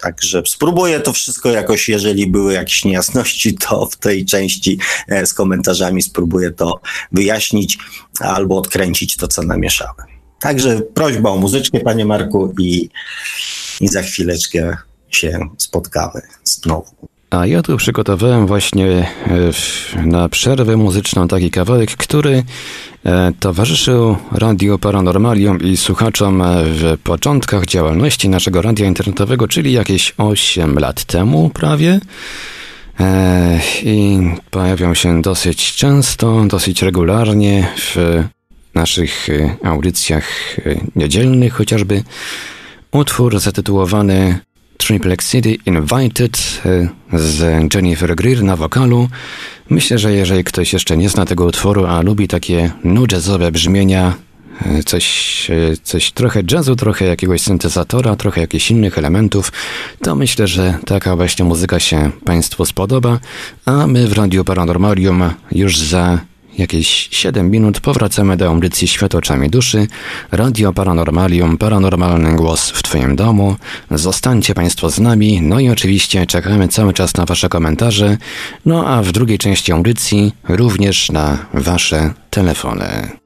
także spróbuję to wszystko jakoś, jeżeli były jakieś niejasności, to w tej części z komentarzami spróbuję to wyjaśnić albo odkręcić to, co namieszałem. Także prośba o muzyczkę, panie Marku, i, i za chwileczkę się spotkamy znowu. A ja tu przygotowałem właśnie e, na przerwę muzyczną taki kawałek, który e, towarzyszył Radio Paranormalium i słuchaczom w początkach działalności naszego radia internetowego, czyli jakieś 8 lat temu prawie. E, I pojawiał się dosyć często, dosyć regularnie w naszych y, audycjach y, niedzielnych chociażby utwór zatytułowany Triplex City Invited y, z Jennifer Greer na wokalu. Myślę, że jeżeli ktoś jeszcze nie zna tego utworu, a lubi takie nu jazzowe brzmienia, coś, coś trochę jazzu, trochę jakiegoś syntezatora, trochę jakichś innych elementów, to myślę, że taka właśnie muzyka się Państwu spodoba, a my w Radiu Paranormalium już za jakieś 7 minut powracamy do audycji Świat oczami duszy, Radio Paranormalium, paranormalny głos w Twoim domu. Zostańcie Państwo z nami, no i oczywiście czekamy cały czas na Wasze komentarze, no a w drugiej części audycji również na Wasze telefony.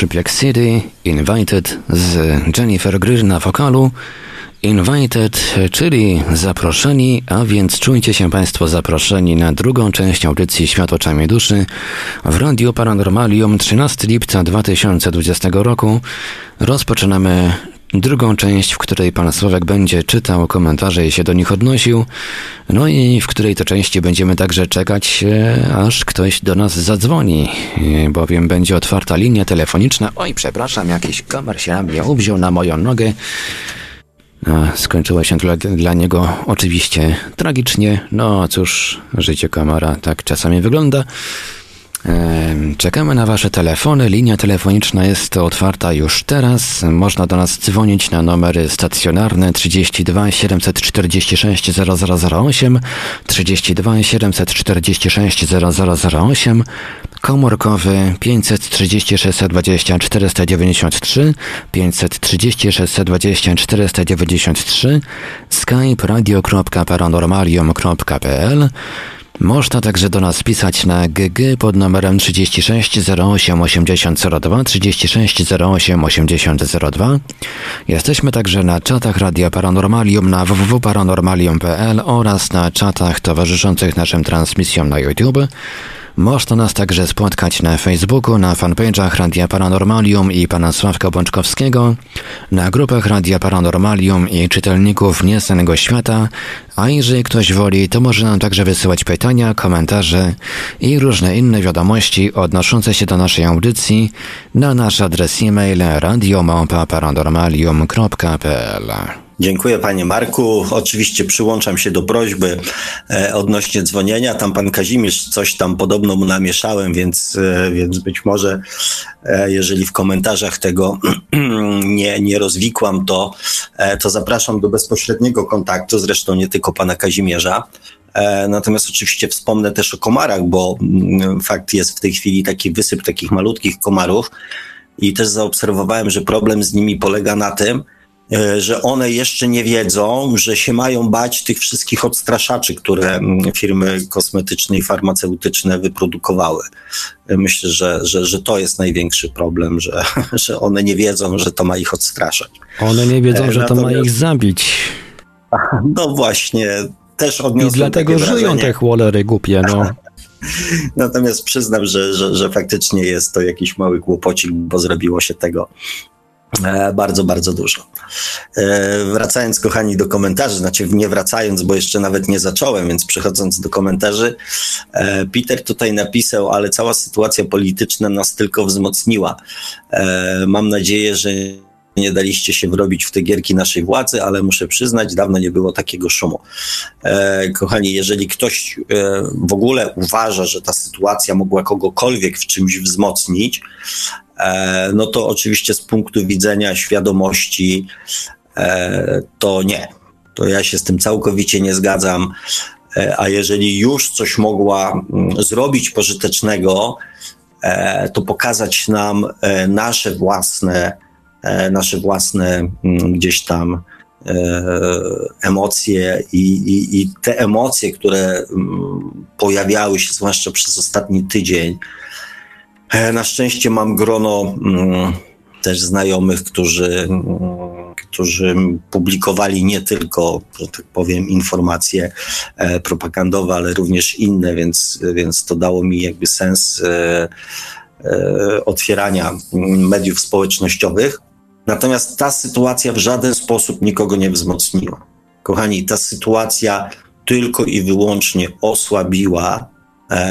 Tripiak City, Invited z Jennifer Greer na wokalu. Invited, czyli zaproszeni, a więc czujcie się Państwo zaproszeni na drugą część audycji Świat oczami duszy w Radio Paranormalium 13 lipca 2020 roku. Rozpoczynamy drugą część, w której pan Sławek będzie czytał komentarze i się do nich odnosił, no i w której to części będziemy także czekać, e, aż ktoś do nas zadzwoni, e, bowiem będzie otwarta linia telefoniczna. Oj, przepraszam, jakiś kamer się na mnie uwziął na moją nogę. Skończyło się dla, dla niego oczywiście tragicznie. No cóż, życie kamera tak czasami wygląda. Czekamy na Wasze telefony. Linia telefoniczna jest otwarta już teraz. Można do nas dzwonić na numery stacjonarne 32 746 0008, 32 746 0008, komórkowy 536 620 493, 536 620 493, skype radio.paranormalium.pl można także do nas pisać na GG pod numerem 36 08 80 02 36 08 80 02. Jesteśmy także na czatach Radia Paranormalium na www.paranormalium.pl oraz na czatach towarzyszących naszym transmisjom na YouTube. Można nas także spotkać na Facebooku, na fanpage'ach Radia Paranormalium i pana Sławka Bączkowskiego, na grupach Radia Paranormalium i czytelników Nieznanego Świata, a jeżeli ktoś woli, to może nam także wysyłać pytania, komentarze i różne inne wiadomości odnoszące się do naszej audycji na nasz adres e-mail radiomałpa-paranormalium.pl Dziękuję panie Marku. Oczywiście przyłączam się do prośby e, odnośnie dzwonienia. Tam pan Kazimierz coś tam podobno mu namieszałem, więc, e, więc być może e, jeżeli w komentarzach tego nie, nie rozwikłam, to, to zapraszam do bezpośredniego kontaktu, zresztą nie tylko pana Kazimierza. Natomiast oczywiście wspomnę też o komarach, bo mm, fakt jest w tej chwili taki wysyp takich malutkich komarów i też zaobserwowałem, że problem z nimi polega na tym, że one jeszcze nie wiedzą, że się mają bać tych wszystkich odstraszaczy, które mm, firmy kosmetyczne i farmaceutyczne wyprodukowały. E, myślę, że, że, że to jest największy problem, że, że one nie wiedzą, że to ma ich odstraszać. One nie wiedzą, że to ma ich zabić. No właśnie, też odniosłem I dlatego żyją te chłolery głupie, no. Natomiast przyznam, że, że, że faktycznie jest to jakiś mały kłopocik, bo zrobiło się tego E, bardzo, bardzo dużo. E, wracając, kochani, do komentarzy, znaczy nie wracając, bo jeszcze nawet nie zacząłem, więc przechodząc do komentarzy, e, Peter tutaj napisał, ale cała sytuacja polityczna nas tylko wzmocniła. Mam nadzieję, że nie daliście się wrobić w te gierki naszej władzy, ale muszę przyznać, dawno nie było takiego szumu. E, kochani, jeżeli ktoś e, w ogóle uważa, że ta sytuacja mogła kogokolwiek w czymś wzmocnić, e, no to oczywiście z punktu widzenia świadomości e, to nie. To ja się z tym całkowicie nie zgadzam. E, a jeżeli już coś mogła mm, zrobić pożytecznego, e, to pokazać nam nasze własne E, nasze własne mm, gdzieś tam emocje i, i, i, te emocje, które mm, pojawiały się, zwłaszcza przez ostatni tydzień. Na szczęście mam grono mm, też znajomych, którzy, którzy publikowali nie tylko, że tak powiem, informacje e, propagandowe, ale również inne, więc, więc to dało mi jakby sens e, e, otwierania mediów społecznościowych. Natomiast ta sytuacja w żaden sposób nikogo nie wzmocniła. Kochani, ta sytuacja tylko i wyłącznie osłabiła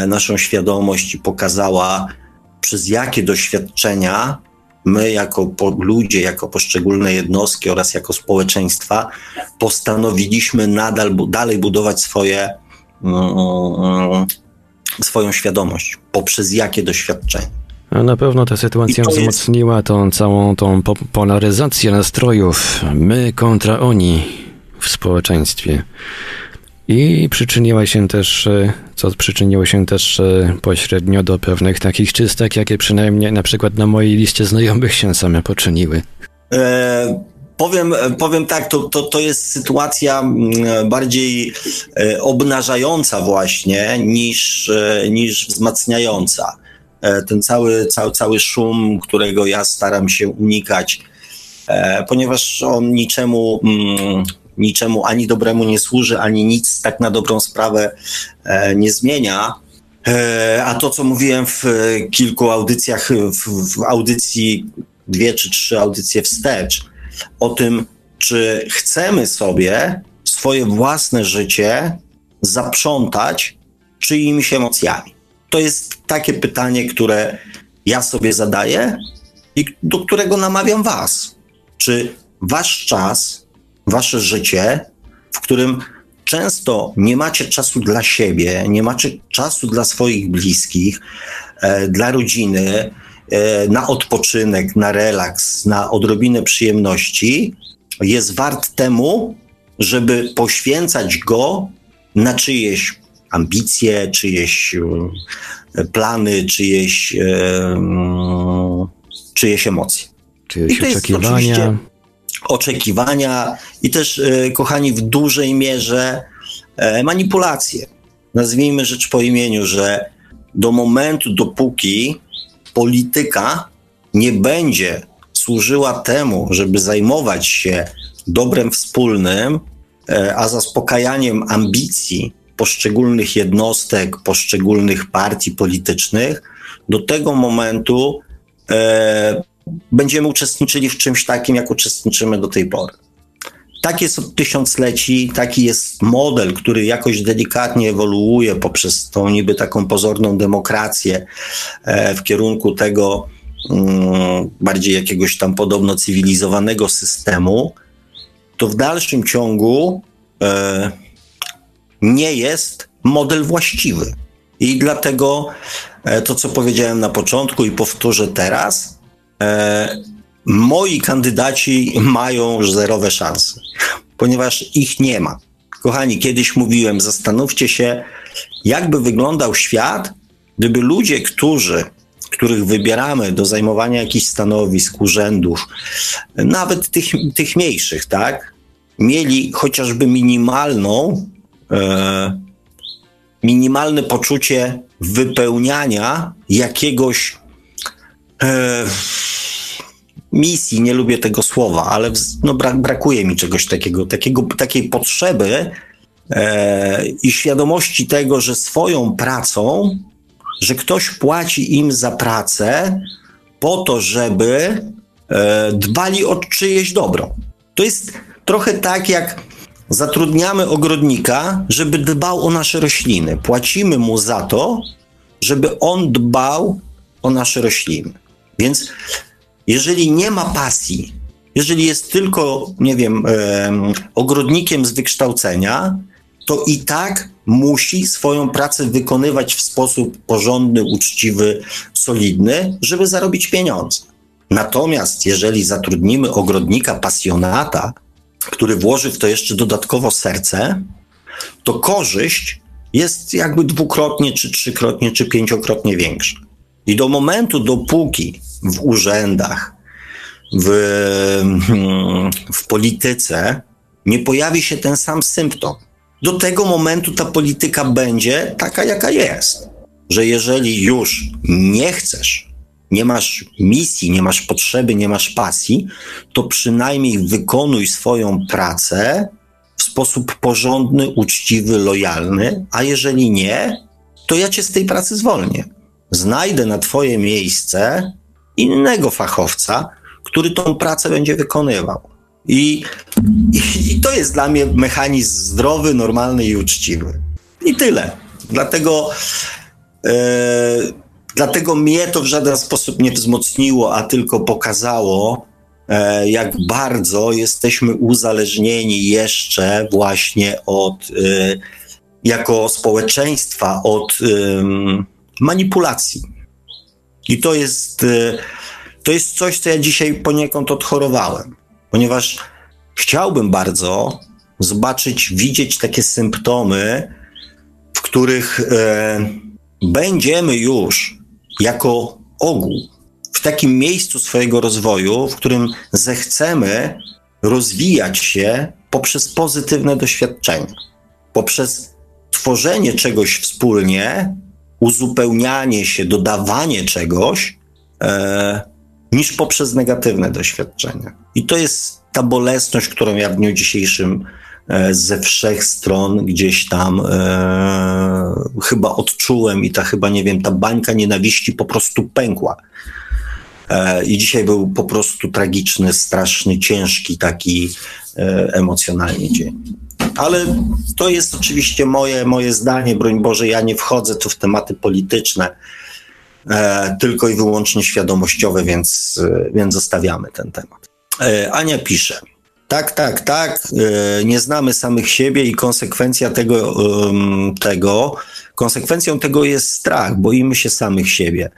naszą świadomość i pokazała, przez jakie doświadczenia my jako ludzie, jako poszczególne jednostki oraz jako społeczeństwa postanowiliśmy nadal, dalej budować swoje, mm, swoją świadomość. Poprzez jakie doświadczenia. Na pewno ta sytuacja wzmocniła jest... tą całą tą polaryzację nastrojów my kontra oni w społeczeństwie. I przyczyniła się też, e, co przyczyniło się też e, pośrednio do pewnych takich czystek, jakie przynajmniej na przykład na mojej liście znajomych się same poczyniły. E, powiem, powiem tak, to, to, to jest sytuacja mm, bardziej e, obnażająca właśnie niż, niż wzmacniająca. Ten cały, cały, cały szum, którego ja staram się unikać, ponieważ on niczemu mm, niczemu ani dobremu nie służy, ani nic tak na dobrą sprawę e, nie zmienia. E, a to, co mówiłem w kilku audycjach, w, w audycji, dwie czy trzy audycje wstecz, o tym, czy chcemy sobie swoje własne życie zaprzątać czyimiś emocjami. To jest takie pytanie, które ja sobie zadaję i do którego namawiam Was. Czy wasz czas wasze życie, w którym często nie macie czasu dla siebie, nie macie czasu dla swoich bliskich, e, dla rodziny, e, na odpoczynek, na relaks, na odrobinę przyjemności, jest wart temu, żeby poświęcać go na czyjeś ambicje, czyjeś e, plany, czyjeś, e, czyjeś emocje. Czyjeś oczekiwania oczekiwania i też, e, kochani, w dużej mierze e, manipulacje. Nazwijmy rzecz po imieniu, że do momentu, dopóki polityka nie będzie służyła temu, żeby zajmować się dobrem wspólnym, e, a zaspokajaniem ambicji poszczególnych jednostek, poszczególnych partii politycznych, do tego momentu będziemy uczestniczyli w czymś takim, jak uczestniczymy do tej pory. Tak jest od tysiącleci, taki jest model, który jakoś delikatnie ewoluuje poprzez tą niby taką pozorną demokrację e, w kierunku tego mm, bardziej jakiegoś tam podobno cywilizowanego systemu, to w dalszym ciągu e, nie jest model właściwy. I dlatego e, to, co powiedziałem na początku i powtórzę teraz, moi kandydaci mają zerowe szanse, ponieważ ich nie ma. Kochani, kiedyś mówiłem, zastanówcie się, jakby wyglądał świat, gdyby ludzie, którzy, których wybieramy do zajmowania jakichś stanowisk, urzędów, nawet tych, tych mniejszych, tak, mieli chociażby minimalną, e, minimalne poczucie wypełniania jakiegoś e, misji, nie lubię tego słowa, ale no, brak, brakuje mi czegoś takiego, takiego takiej potrzeby e, i świadomości tego, że swoją pracą, że ktoś płaci im za pracę po to, żeby e, dbali o czyjeś dobro. To jest trochę tak, jak zatrudniamy ogrodnika, żeby dbał o nasze rośliny. Płacimy mu za to, żeby on dbał o nasze rośliny. Więc jeżeli nie ma pasji, jeżeli jest tylko, nie wiem, e, ogrodnikiem z wykształcenia, to i tak musi swoją pracę wykonywać w sposób porządny, uczciwy, solidny, żeby zarobić pieniądze. Natomiast jeżeli zatrudnimy ogrodnika pasjonata, który włoży w to jeszcze dodatkowo serce, to korzyść jest jakby dwukrotnie, czy trzykrotnie, czy pięciokrotnie większa. I do momentu, dopóki w urzędach, w, w polityce nie pojawi się ten sam symptom, do tego momentu ta polityka będzie taka, jaka jest. Że jeżeli już nie chcesz, nie masz misji, nie masz potrzeby, nie masz pasji, to przynajmniej wykonuj swoją pracę w sposób porządny, uczciwy, lojalny, a jeżeli nie, to ja cię z tej pracy zwolnię. Znajdę na twoje miejsce innego fachowca, który tą pracę będzie wykonywał. I, i, I, to jest dla mnie mechanizm zdrowy, normalny i uczciwy. I tyle. Dlatego, e, dlatego mnie to w żaden sposób nie wzmocniło, a tylko pokazało, e, jak bardzo jesteśmy uzależnieni jeszcze właśnie od, e, jako społeczeństwa, od manipulacji. I to jest, e, to jest coś, co ja dzisiaj poniekąd odchorowałem ponieważ chciałbym bardzo zobaczyć, widzieć takie symptomy, w których e, będziemy już jako ogół w takim miejscu swojego rozwoju, w którym zechcemy rozwijać się poprzez pozytywne doświadczenia, poprzez tworzenie czegoś wspólnie, uzupełnianie się, dodawanie czegoś, e, niż poprzez negatywne doświadczenia. I to jest ta bolesność, którą ja w dniu dzisiejszym e, ze wszech stron gdzieś tam e, chyba odczułem i ta chyba, nie wiem, ta bańka nienawiści po prostu pękła. E, I dzisiaj był po prostu tragiczny, straszny, ciężki taki e, emocjonalnie dzień. Ale to jest oczywiście moje, moje zdanie, broń Boże, ja nie wchodzę tu w tematy polityczne e, tylko i wyłącznie świadomościowe, więc, więc zostawiamy ten temat. Ania pisze. Tak, tak, tak. E, nie znamy samych siebie i konsekwencja tego, tego, konsekwencją tego jest strach. Boimy się samych siebie,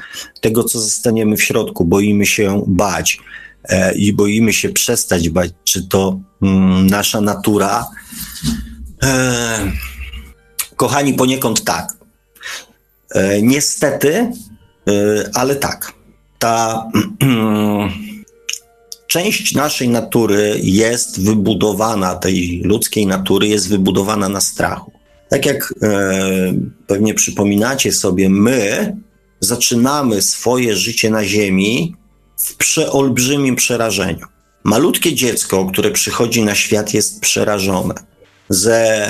tego, co zostaniemy w środku, boimy się bać e, i boimy się przestać bać, czy to mm, nasza natura. Kochani, poniekąd tak. Niestety, ale tak. Ta część naszej natury jest wybudowana, tej ludzkiej natury jest wybudowana na strachu. Tak jak e, pewnie przypominacie sobie, my zaczynamy swoje życie na Ziemi w przeolbrzymim przerażeniu. Malutkie dziecko, które przychodzi na świat, jest przerażone. Ze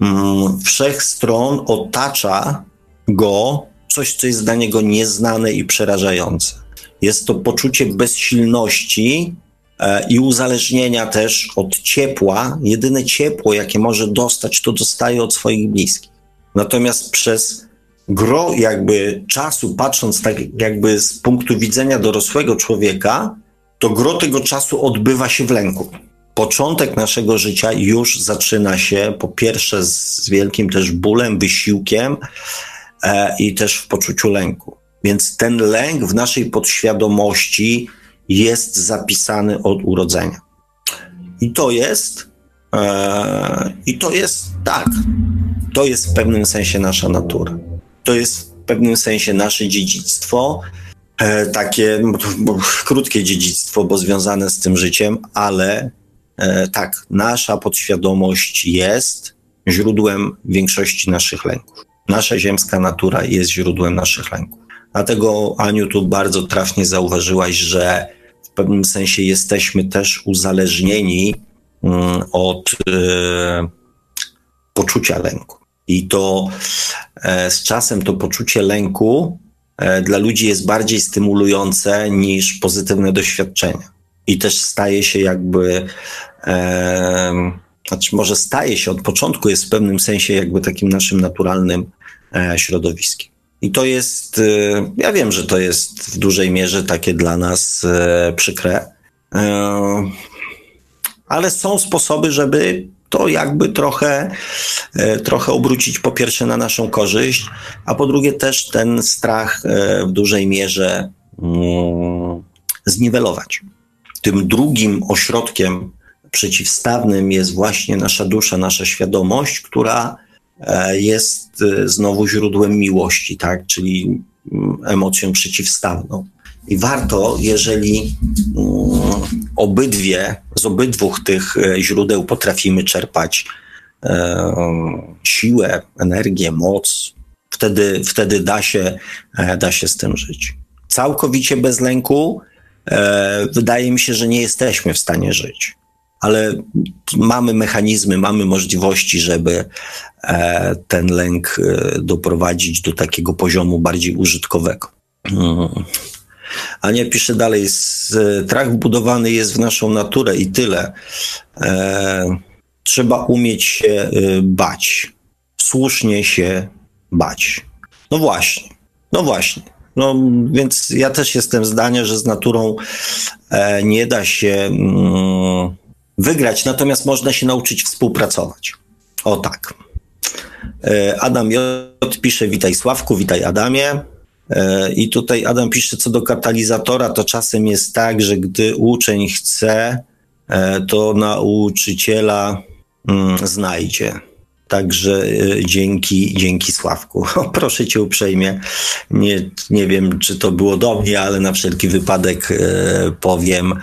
mm, wszech stron otacza go coś, co jest dla niego nieznane i przerażające. Jest to poczucie bezsilności e, i uzależnienia też od ciepła. Jedyne ciepło, jakie może dostać, to dostaje od swoich bliskich. Natomiast przez gro jakby czasu, patrząc tak jakby z punktu widzenia dorosłego człowieka, to gro tego czasu odbywa się w lęku. Początek naszego życia już zaczyna się po pierwsze z wielkim też bólem, wysiłkiem e, i też w poczuciu lęku. Więc ten lęk w naszej podświadomości jest zapisany od urodzenia. I to jest, e, i to jest tak, to jest w pewnym sensie nasza natura. To jest w pewnym sensie nasze dziedzictwo, e, takie no, krótkie dziedzictwo, bo związane z tym życiem, ale e, tak, nasza podświadomość jest źródłem większości naszych lęków. Nasza ziemska natura jest źródłem naszych lęków. Dlatego, Aniu, tu bardzo trafnie zauważyłaś, że w pewnym sensie jesteśmy też uzależnieni mm, od e, poczucia lęku. I to e, z czasem to poczucie lęku e, dla ludzi jest bardziej stymulujące niż pozytywne doświadczenia. I też staje się jakby, e, znaczy może staje się od początku, jest w pewnym sensie jakby takim naszym naturalnym środowiskiem. I to jest, y, ja wiem, że to jest w dużej mierze takie dla nas y, przykre, y, ale są sposoby, żeby to jakby trochę, trochę obrócić po pierwsze na naszą korzyść, a po drugie też ten strach w dużej mierze zniwelować. Tym drugim ośrodkiem przeciwstawnym jest właśnie nasza dusza, nasza świadomość, która jest e, znowu źródłem miłości, tak? czyli mm, emocją przeciwstawną. I warto, jeżeli mm, obydwie z obydwu tych źródeł potrafimy czerpać siłę, energię, moc, wtedy, wtedy da, się, da się z tym żyć. Całkowicie bez lęku wydaje mi się, że nie jesteśmy w stanie żyć ale mamy mechanizmy, mamy możliwości, żeby e, ten lęk e, doprowadzić do takiego poziomu bardziej użytkowego. Mm. A nie pisze dalej, strach wbudowany jest w naszą naturę i tyle. E, trzeba umieć się bać, słusznie się bać. No właśnie, no właśnie. No, więc ja też jestem zdania, że z naturą nie da się. Wygrać, natomiast można się nauczyć współpracować. O tak. E, Adam J. pisze, witaj Sławku, witaj Adamie. E, I tutaj Adam pisze, co do katalizatora, to czasem jest tak, że gdy uczeń chce, e, to nauczyciela mm, znajdzie. Także e, dzięki, dzięki Sławku. Proszę cię uprzejmie. Nie, nie wiem, czy to było do mnie, ale na wszelki wypadek e, powiem,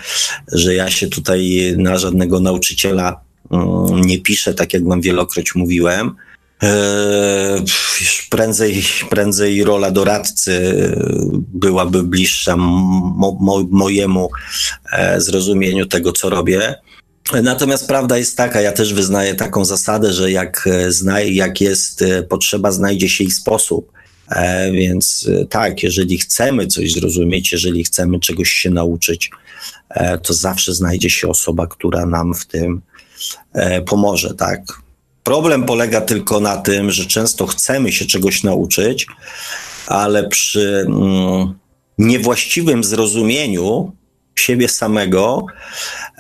że ja się tutaj na żadnego nauczyciela mm, nie piszę, tak jak wam wielokroć mówiłem. E, prędzej, prędzej rola doradcy byłaby bliższa mo, mo, mojemu zrozumieniu tego, co robię. Natomiast prawda jest taka, ja też wyznaję taką zasadę, że jak, e, jak jest e, potrzeba, znajdzie się i sposób. E, więc tak, jeżeli chcemy coś zrozumieć, jeżeli chcemy czegoś się nauczyć, to zawsze znajdzie się osoba, która nam w tym pomoże, tak. Problem polega tylko na tym, że często chcemy się czegoś nauczyć, ale przy mm, niewłaściwym zrozumieniu siebie samego,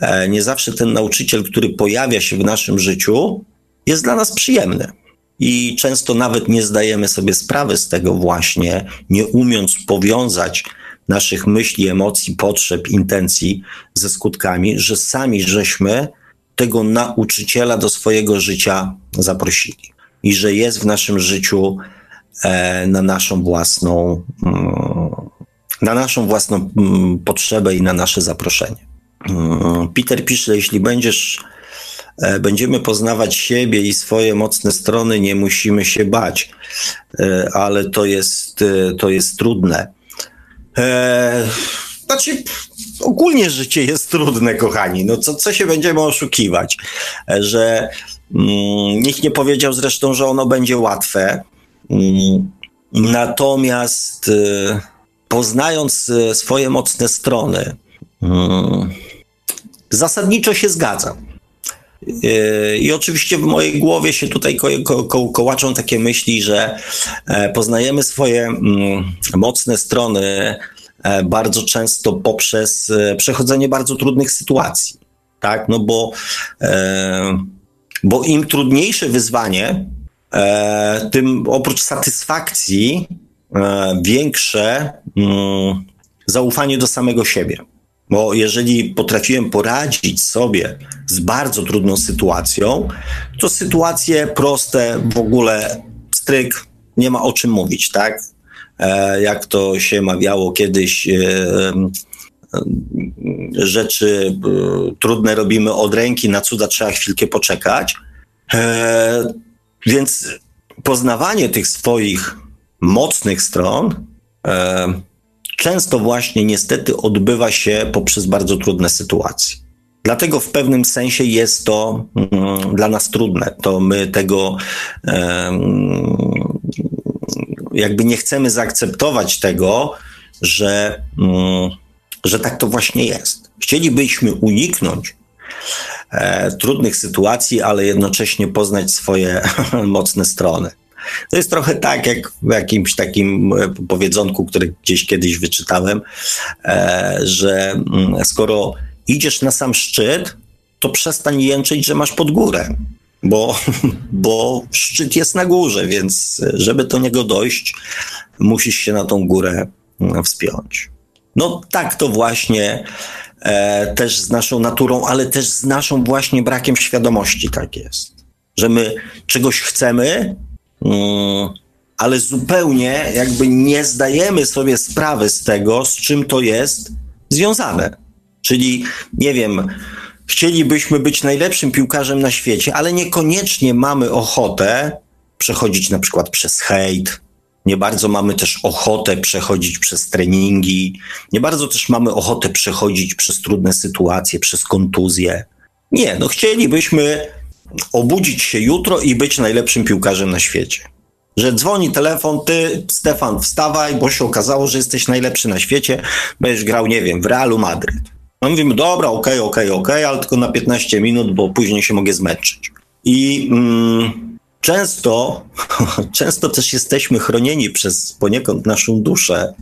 e, nie zawsze ten nauczyciel, który pojawia się w naszym życiu, jest dla nas przyjemny. I często nawet nie zdajemy sobie sprawy z tego właśnie, nie umiejąc powiązać naszych myśli, emocji, potrzeb, intencji ze skutkami, że sami żeśmy tego nauczyciela do swojego życia zaprosili. I że jest w naszym życiu e, na naszą własną mm, na naszą własną mm, potrzebę i na nasze zaproszenie. Mm, Peter pisze, jeśli będziesz, e, będziemy poznawać siebie i swoje mocne strony, nie musimy się bać, e, ale to jest, e, to jest trudne. Znaczy, ogólnie życie jest trudne, kochani. No co, co się będziemy oszukiwać? Że mm, nikt nie powiedział zresztą, że ono będzie łatwe. Natomiast poznając e, swoje mocne strony, mm, zasadniczo się zgadzam. E, I oczywiście w mojej głowie się tutaj ko ko ko kołaczą takie myśli, że e, poznajemy swoje mm, mocne strony bardzo często poprzez przechodzenie bardzo trudnych sytuacji. Tak, no bo, bo im trudniejsze wyzwanie, tym oprócz satysfakcji większe mm, zaufanie do samego siebie. Bo jeżeli potrafiłem poradzić sobie z bardzo trudną sytuacją, to sytuacje proste w ogóle stryk, nie ma o czym mówić, tak? E, jak to się mawiało kiedyś, e, rzeczy trudne robimy od ręki, na cuda trzeba chwilkę poczekać. Więc poznawanie tych swoich mocnych stron e, często właśnie niestety odbywa się poprzez bardzo trudne sytuacje. Dlatego w pewnym sensie jest to mm, dla nas trudne. To my tego e, jakby nie chcemy zaakceptować tego, że, mm, że tak to właśnie jest. Chcielibyśmy uniknąć e, trudnych sytuacji, ale jednocześnie poznać swoje mocne strony. To jest trochę tak, jak w jakimś takim e, powiedzonku, który gdzieś kiedyś wyczytałem, e, że mm, skoro idziesz na sam szczyt, to przestań jęczyć, że masz pod górę. Bo, bo szczyt jest na górze, więc żeby do niego dojść, musisz się na tą górę mm, wspiąć. No tak to właśnie e, też z naszą naturą, ale też z naszą właśnie brakiem świadomości tak jest. Że my czegoś chcemy, ale zupełnie jakby nie zdajemy sobie sprawy z tego, z czym to jest związane. Czyli, nie wiem, chcielibyśmy być najlepszym piłkarzem na świecie, ale niekoniecznie mamy ochotę przechodzić na przykład przez hejt, nie bardzo mamy też ochotę przechodzić przez treningi, nie bardzo też mamy ochotę przechodzić przez trudne sytuacje, przez kontuzje. Nie, no chcielibyśmy obudzić się jutro i być najlepszym piłkarzem na świecie. Że dzwoni telefon, ty, Stefan, wstawaj, bo się okazało, że jesteś najlepszy na świecie, będziesz grał, nie wiem, w Realu Madryt. No mówimy, dobra, okej, okay, okej, okay, okej, okay, ale tylko na 15 minut, bo później się mogę zmęczyć. I mm, często, często też jesteśmy chronieni przez poniekąd naszą duszę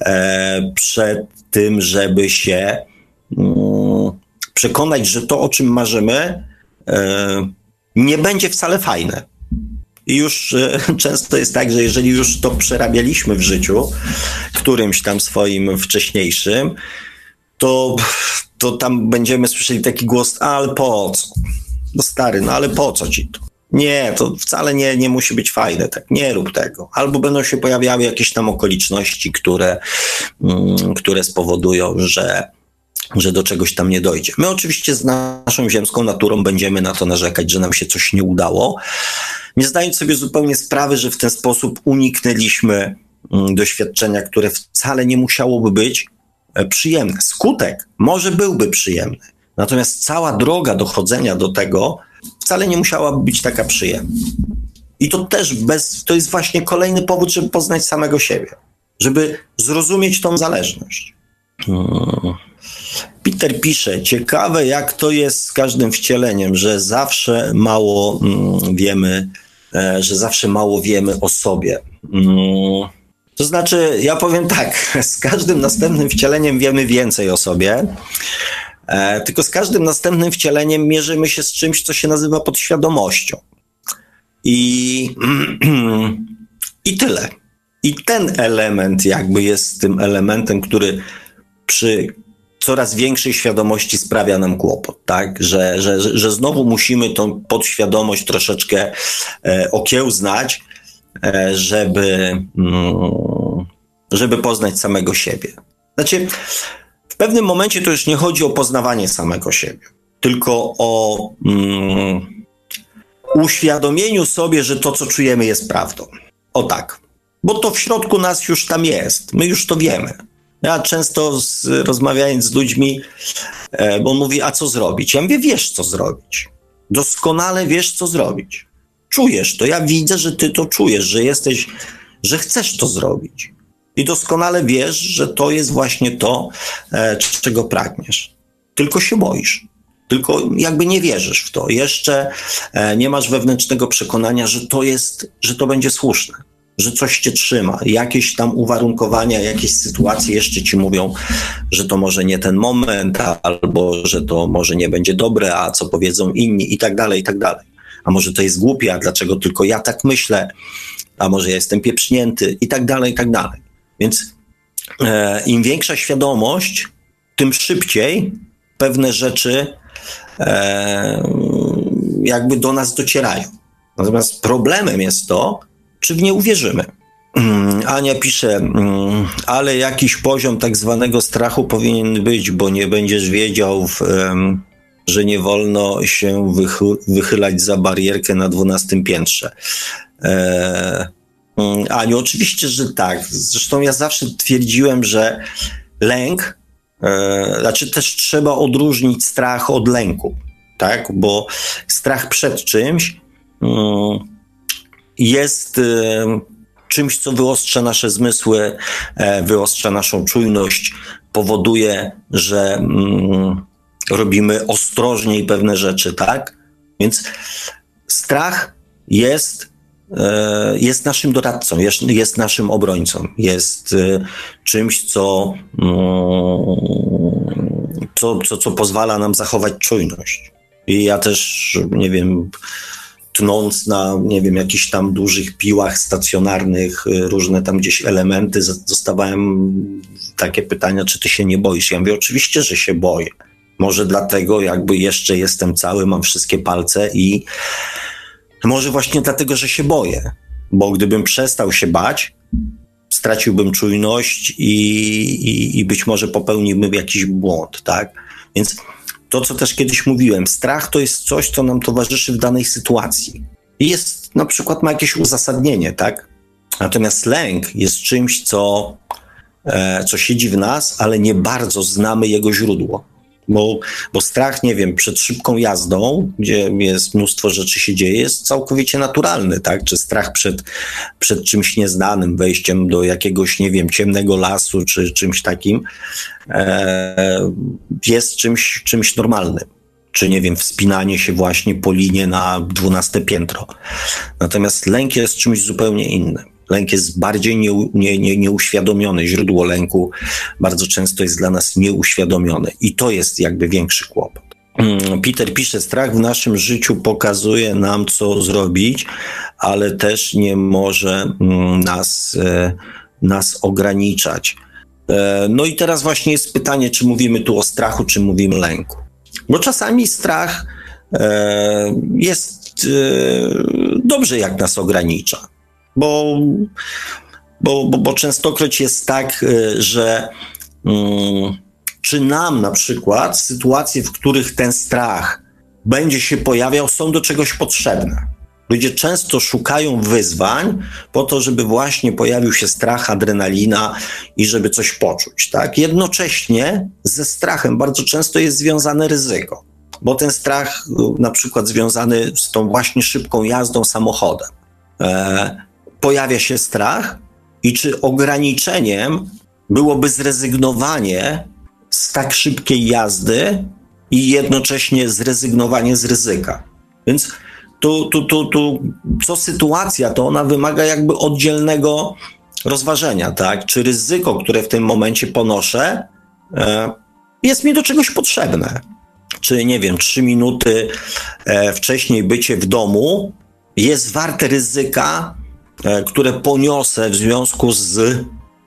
e, przed tym, żeby się mm, przekonać, że to, o czym marzymy, nie będzie wcale fajne. I już e, często jest tak, że jeżeli już to przerabialiśmy w życiu, którymś tam swoim wcześniejszym, to, to tam będziemy słyszeli taki głos, ale po co? No stary, no ale po co ci to? Nie, to wcale nie, nie musi być fajne, tak, nie rób tego. Albo będą się pojawiały jakieś tam okoliczności, które, mm, które spowodują, że, że do czegoś tam nie dojdzie. My oczywiście z naszą ziemską naturą będziemy na to narzekać, że nam się coś nie udało, nie zdając sobie zupełnie sprawy, że w ten sposób uniknęliśmy mm, doświadczenia, które wcale nie musiałoby być e, przyjemne. Skutek może byłby przyjemny, natomiast cała droga dochodzenia do tego wcale nie musiałaby być taka przyjemna. I to też bez, to jest właśnie kolejny powód, żeby poznać samego siebie, żeby zrozumieć tą zależność. Peter pisze, ciekawe jak to jest z każdym wcieleniem, że zawsze mało mm, wiemy, e, że zawsze mało wiemy o sobie. Mm, to znaczy, ja powiem tak, z każdym następnym wcieleniem wiemy więcej o sobie, E, tylko z każdym następnym wcieleniem mierzymy się z czymś, co się nazywa podświadomością. I, i tyle. I ten element jakby jest tym elementem, który przy coraz większej świadomości sprawia nam kłopot, tak? Że, że, że znowu musimy tą podświadomość troszeczkę e, okiełznać, e, żeby, mm, żeby poznać samego siebie. Znaczy, w pewnym momencie to już nie chodzi o poznawanie samego siebie, tylko o mm, uświadomieniu sobie, że to, co czujemy, jest prawdą. O tak. Bo to w środku nas już tam jest. My już to wiemy. Ja często z, rozmawiając z ludźmi, e, bo on mówi, a co zrobić? Ja mówię, wiesz, co zrobić. Doskonale wiesz, co zrobić. Czujesz to. Ja widzę, że ty to czujesz, że jesteś, że chcesz to zrobić. I doskonale wiesz, że to jest właśnie to, e, czego pragniesz. Tylko się boisz. Tylko jakby nie wierzysz w to. Jeszcze e, nie masz wewnętrznego przekonania, że to jest, że to będzie słuszne, że coś cię trzyma. Jakieś tam uwarunkowania, jakieś sytuacje jeszcze ci mówią, że to może nie ten moment, albo że to może nie będzie dobre, a co powiedzą inni i tak dalej, i tak dalej. A może to jest głupie, a dlaczego tylko ja tak myślę, a może ja jestem pieprznięty i tak dalej, i tak dalej. Więc e, im większa świadomość, tym szybciej pewne rzeczy e, jakby do nas docierają. Natomiast problemem jest to, czy w nie uwierzymy. Mm, Ania pisze, mm, ale jakiś poziom tak zwanego strachu powinien być, bo nie będziesz wiedział, w, że nie wolno się wychylać za barierkę na dwunastym piętrze. E, Mm, Aniu, oczywiście, że tak. Zresztą ja zawsze twierdziłem, że lęk, e, znaczy też trzeba odróżnić strach od lęku, tak? Bo strach przed czymś jest e, czymś, co wyostrza nasze zmysły, e, wyostrza naszą czujność, powoduje, że mm, robimy ostrożniej pewne rzeczy, tak? Więc strach jest E, jest naszym doradcą, jest, jest naszym obrońcą, jest e, czymś, co, mm, co, co, co pozwala nam zachować czujność. I ja też, nie wiem, tnąc na, nie wiem, jakichś tam dużych piłach stacjonarnych, e, różne tam gdzieś elementy, dostawałem takie pytania, czy ty się nie boisz? Ja mówię, oczywiście, że się boję. Może dlatego jakby jeszcze jestem cały, mam wszystkie palce i może właśnie dlatego, że się boję, bo gdybym przestał się bać, straciłbym czujność i, i, i być może popełniłbym jakiś błąd, tak? Więc to, co też kiedyś mówiłem, strach to jest coś, co nam towarzyszy w danej sytuacji. Jest na przykład ma jakieś uzasadnienie, tak? Natomiast lęk jest czymś, co, e, co siedzi w nas, ale nie bardzo znamy jego źródło. Bo, bo strach, nie wiem, przed szybką jazdą, gdzie jest mnóstwo rzeczy się dzieje, jest całkowicie naturalny, tak? Czy strach przed, przed czymś nieznanym, wejściem do jakiegoś, nie wiem, ciemnego lasu, czy czymś takim, e, jest czymś, czymś normalnym. Czy, nie wiem, wspinanie się właśnie po linie na dwunaste piętro. Natomiast lęk jest czymś zupełnie innym. Lęk jest bardziej nie, nie, nie, nieuświadomiony. Źródło lęku bardzo często jest dla nas nieuświadomione i to jest jakby większy kłopot. Mm, Peter pisze, strach w naszym życiu pokazuje nam, co zrobić, ale też nie może mm, nas, e, nas ograniczać. E, no i teraz właśnie jest pytanie, czy mówimy tu o strachu, czy mówimy lęku. Bo czasami strach e, jest dobrze, jak nas ogranicza bo, bo, bo, bo częstokroć jest tak, y, że um, czy nam na przykład sytuacje, w których ten strach będzie się pojawiał, są do czegoś potrzebne. Ludzie często szukają wyzwań po to, żeby właśnie pojawił się strach, adrenalina i żeby coś poczuć. Tak? Jednocześnie ze strachem bardzo często jest związane ryzyko, bo ten strach y, na przykład związany z tą właśnie szybką jazdą samochodem. E, pojawia się strach i czy ograniczeniem byłoby zrezygnowanie z tak szybkiej jazdy i jednocześnie zrezygnowanie z ryzyka. Więc tu, tu, tu, tu co sytuacja, to ona wymaga jakby oddzielnego rozważenia, tak? Czy ryzyko, które w tym momencie ponoszę, e, jest mi do czegoś potrzebne? Czy, nie wiem, trzy minuty e, wcześniej bycie w domu jest warte ryzyka które poniosę w związku z,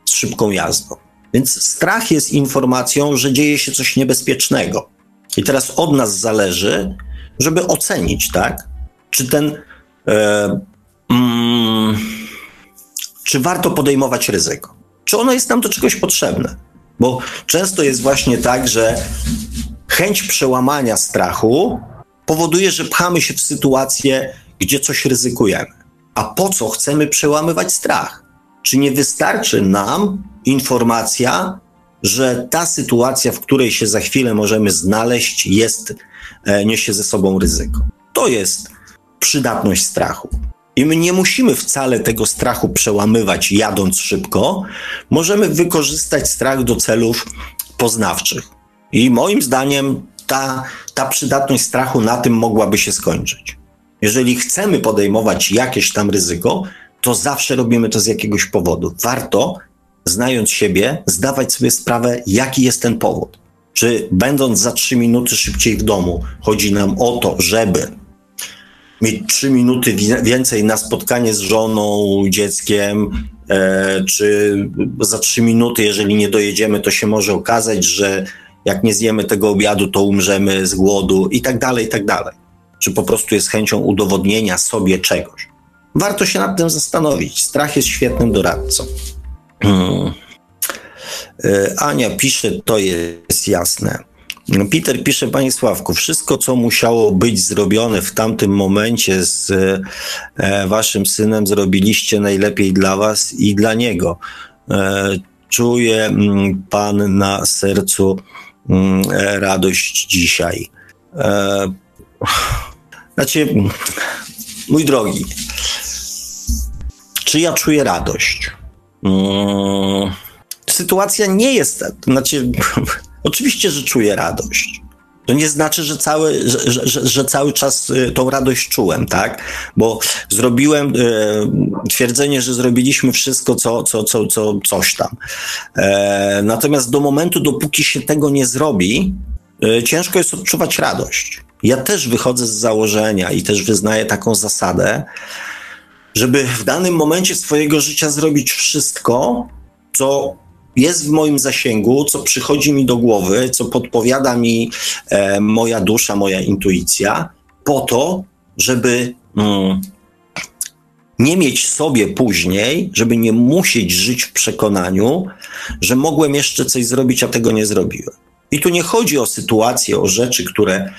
z szybką jazdą. Więc strach jest informacją, że dzieje się coś niebezpiecznego. I teraz od nas zależy, żeby ocenić, tak? Czy ten. E, mm, czy warto podejmować ryzyko? Czy ono jest nam do czegoś potrzebne? Bo często jest właśnie tak, że chęć przełamania strachu powoduje, że pchamy się w sytuację, gdzie coś ryzykujemy. A po co chcemy przełamywać strach? Czy nie wystarczy nam informacja, że ta sytuacja, w której się za chwilę możemy znaleźć, jest, e, niesie ze sobą ryzyko? To jest przydatność strachu. I my nie musimy wcale tego strachu przełamywać jadąc szybko. Możemy wykorzystać strach do celów poznawczych. I moim zdaniem ta, ta przydatność strachu na tym mogłaby się skończyć. Jeżeli chcemy podejmować jakieś tam ryzyko, to zawsze robimy to z jakiegoś powodu. Warto, znając siebie, zdawać sobie sprawę, jaki jest ten powód. Czy będąc za trzy minuty szybciej w domu, chodzi nam o to, żeby mieć trzy minuty więcej na spotkanie z żoną, dzieckiem, e, czy za trzy minuty, jeżeli nie dojedziemy, to się może okazać, że jak nie zjemy tego obiadu, to umrzemy z głodu i tak dalej, i tak dalej czy po prostu jest chęcią udowodnienia sobie czegoś. Warto się nad tym zastanowić. Strach jest świetnym doradcą. Hmm. E, Ania pisze, to jest jasne. Peter pisze, Panie Sławku, wszystko, co musiało być zrobione w tamtym momencie z e, Waszym synem, zrobiliście najlepiej dla Was i dla niego. E, czuje mm, Pan na sercu mm, radość dzisiaj. Znaczy, mój drogi, czy ja czuję radość? Hmm, sytuacja nie jest, znaczy, oczywiście, że czuję radość. To nie znaczy, że cały, że, że, że, cały czas y, tą radość czułem, tak? Bo zrobiłem e, twierdzenie, że zrobiliśmy wszystko, co, co, co, co coś tam. E, natomiast do momentu, dopóki się tego nie zrobi, e, ciężko jest odczuwać radość. Ja też wychodzę z założenia i też wyznaję taką zasadę, żeby w danym momencie swojego życia zrobić wszystko, co jest w moim zasięgu, co przychodzi mi do głowy, co podpowiada mi e, moja dusza, moja intuicja, po to, żeby mm, nie mieć sobie później, żeby nie musieć żyć w przekonaniu, że mogłem jeszcze coś zrobić, a tego nie zrobiłem. I tu nie chodzi o sytuacje, o rzeczy, które,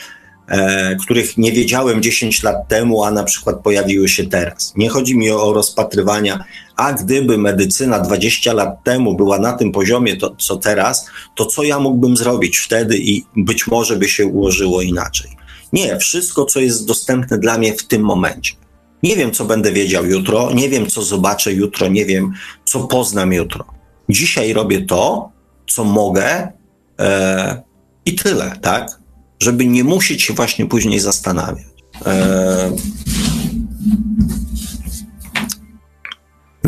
których nie wiedziałem 10 lat temu, a na przykład pojawiły się teraz. Nie chodzi mi o, o rozpatrywania, a gdyby medycyna 20 lat temu była na tym poziomie, to, co teraz, to co ja mógłbym zrobić wtedy i być może by się ułożyło inaczej. Nie, wszystko, co jest dostępne dla mnie w tym momencie. Nie wiem, co będę wiedział jutro, nie wiem, co zobaczę jutro, nie wiem, co poznam jutro. Dzisiaj robię to, co mogę e, i tyle, tak? Żeby nie musieć się właśnie później zastanawiać. E,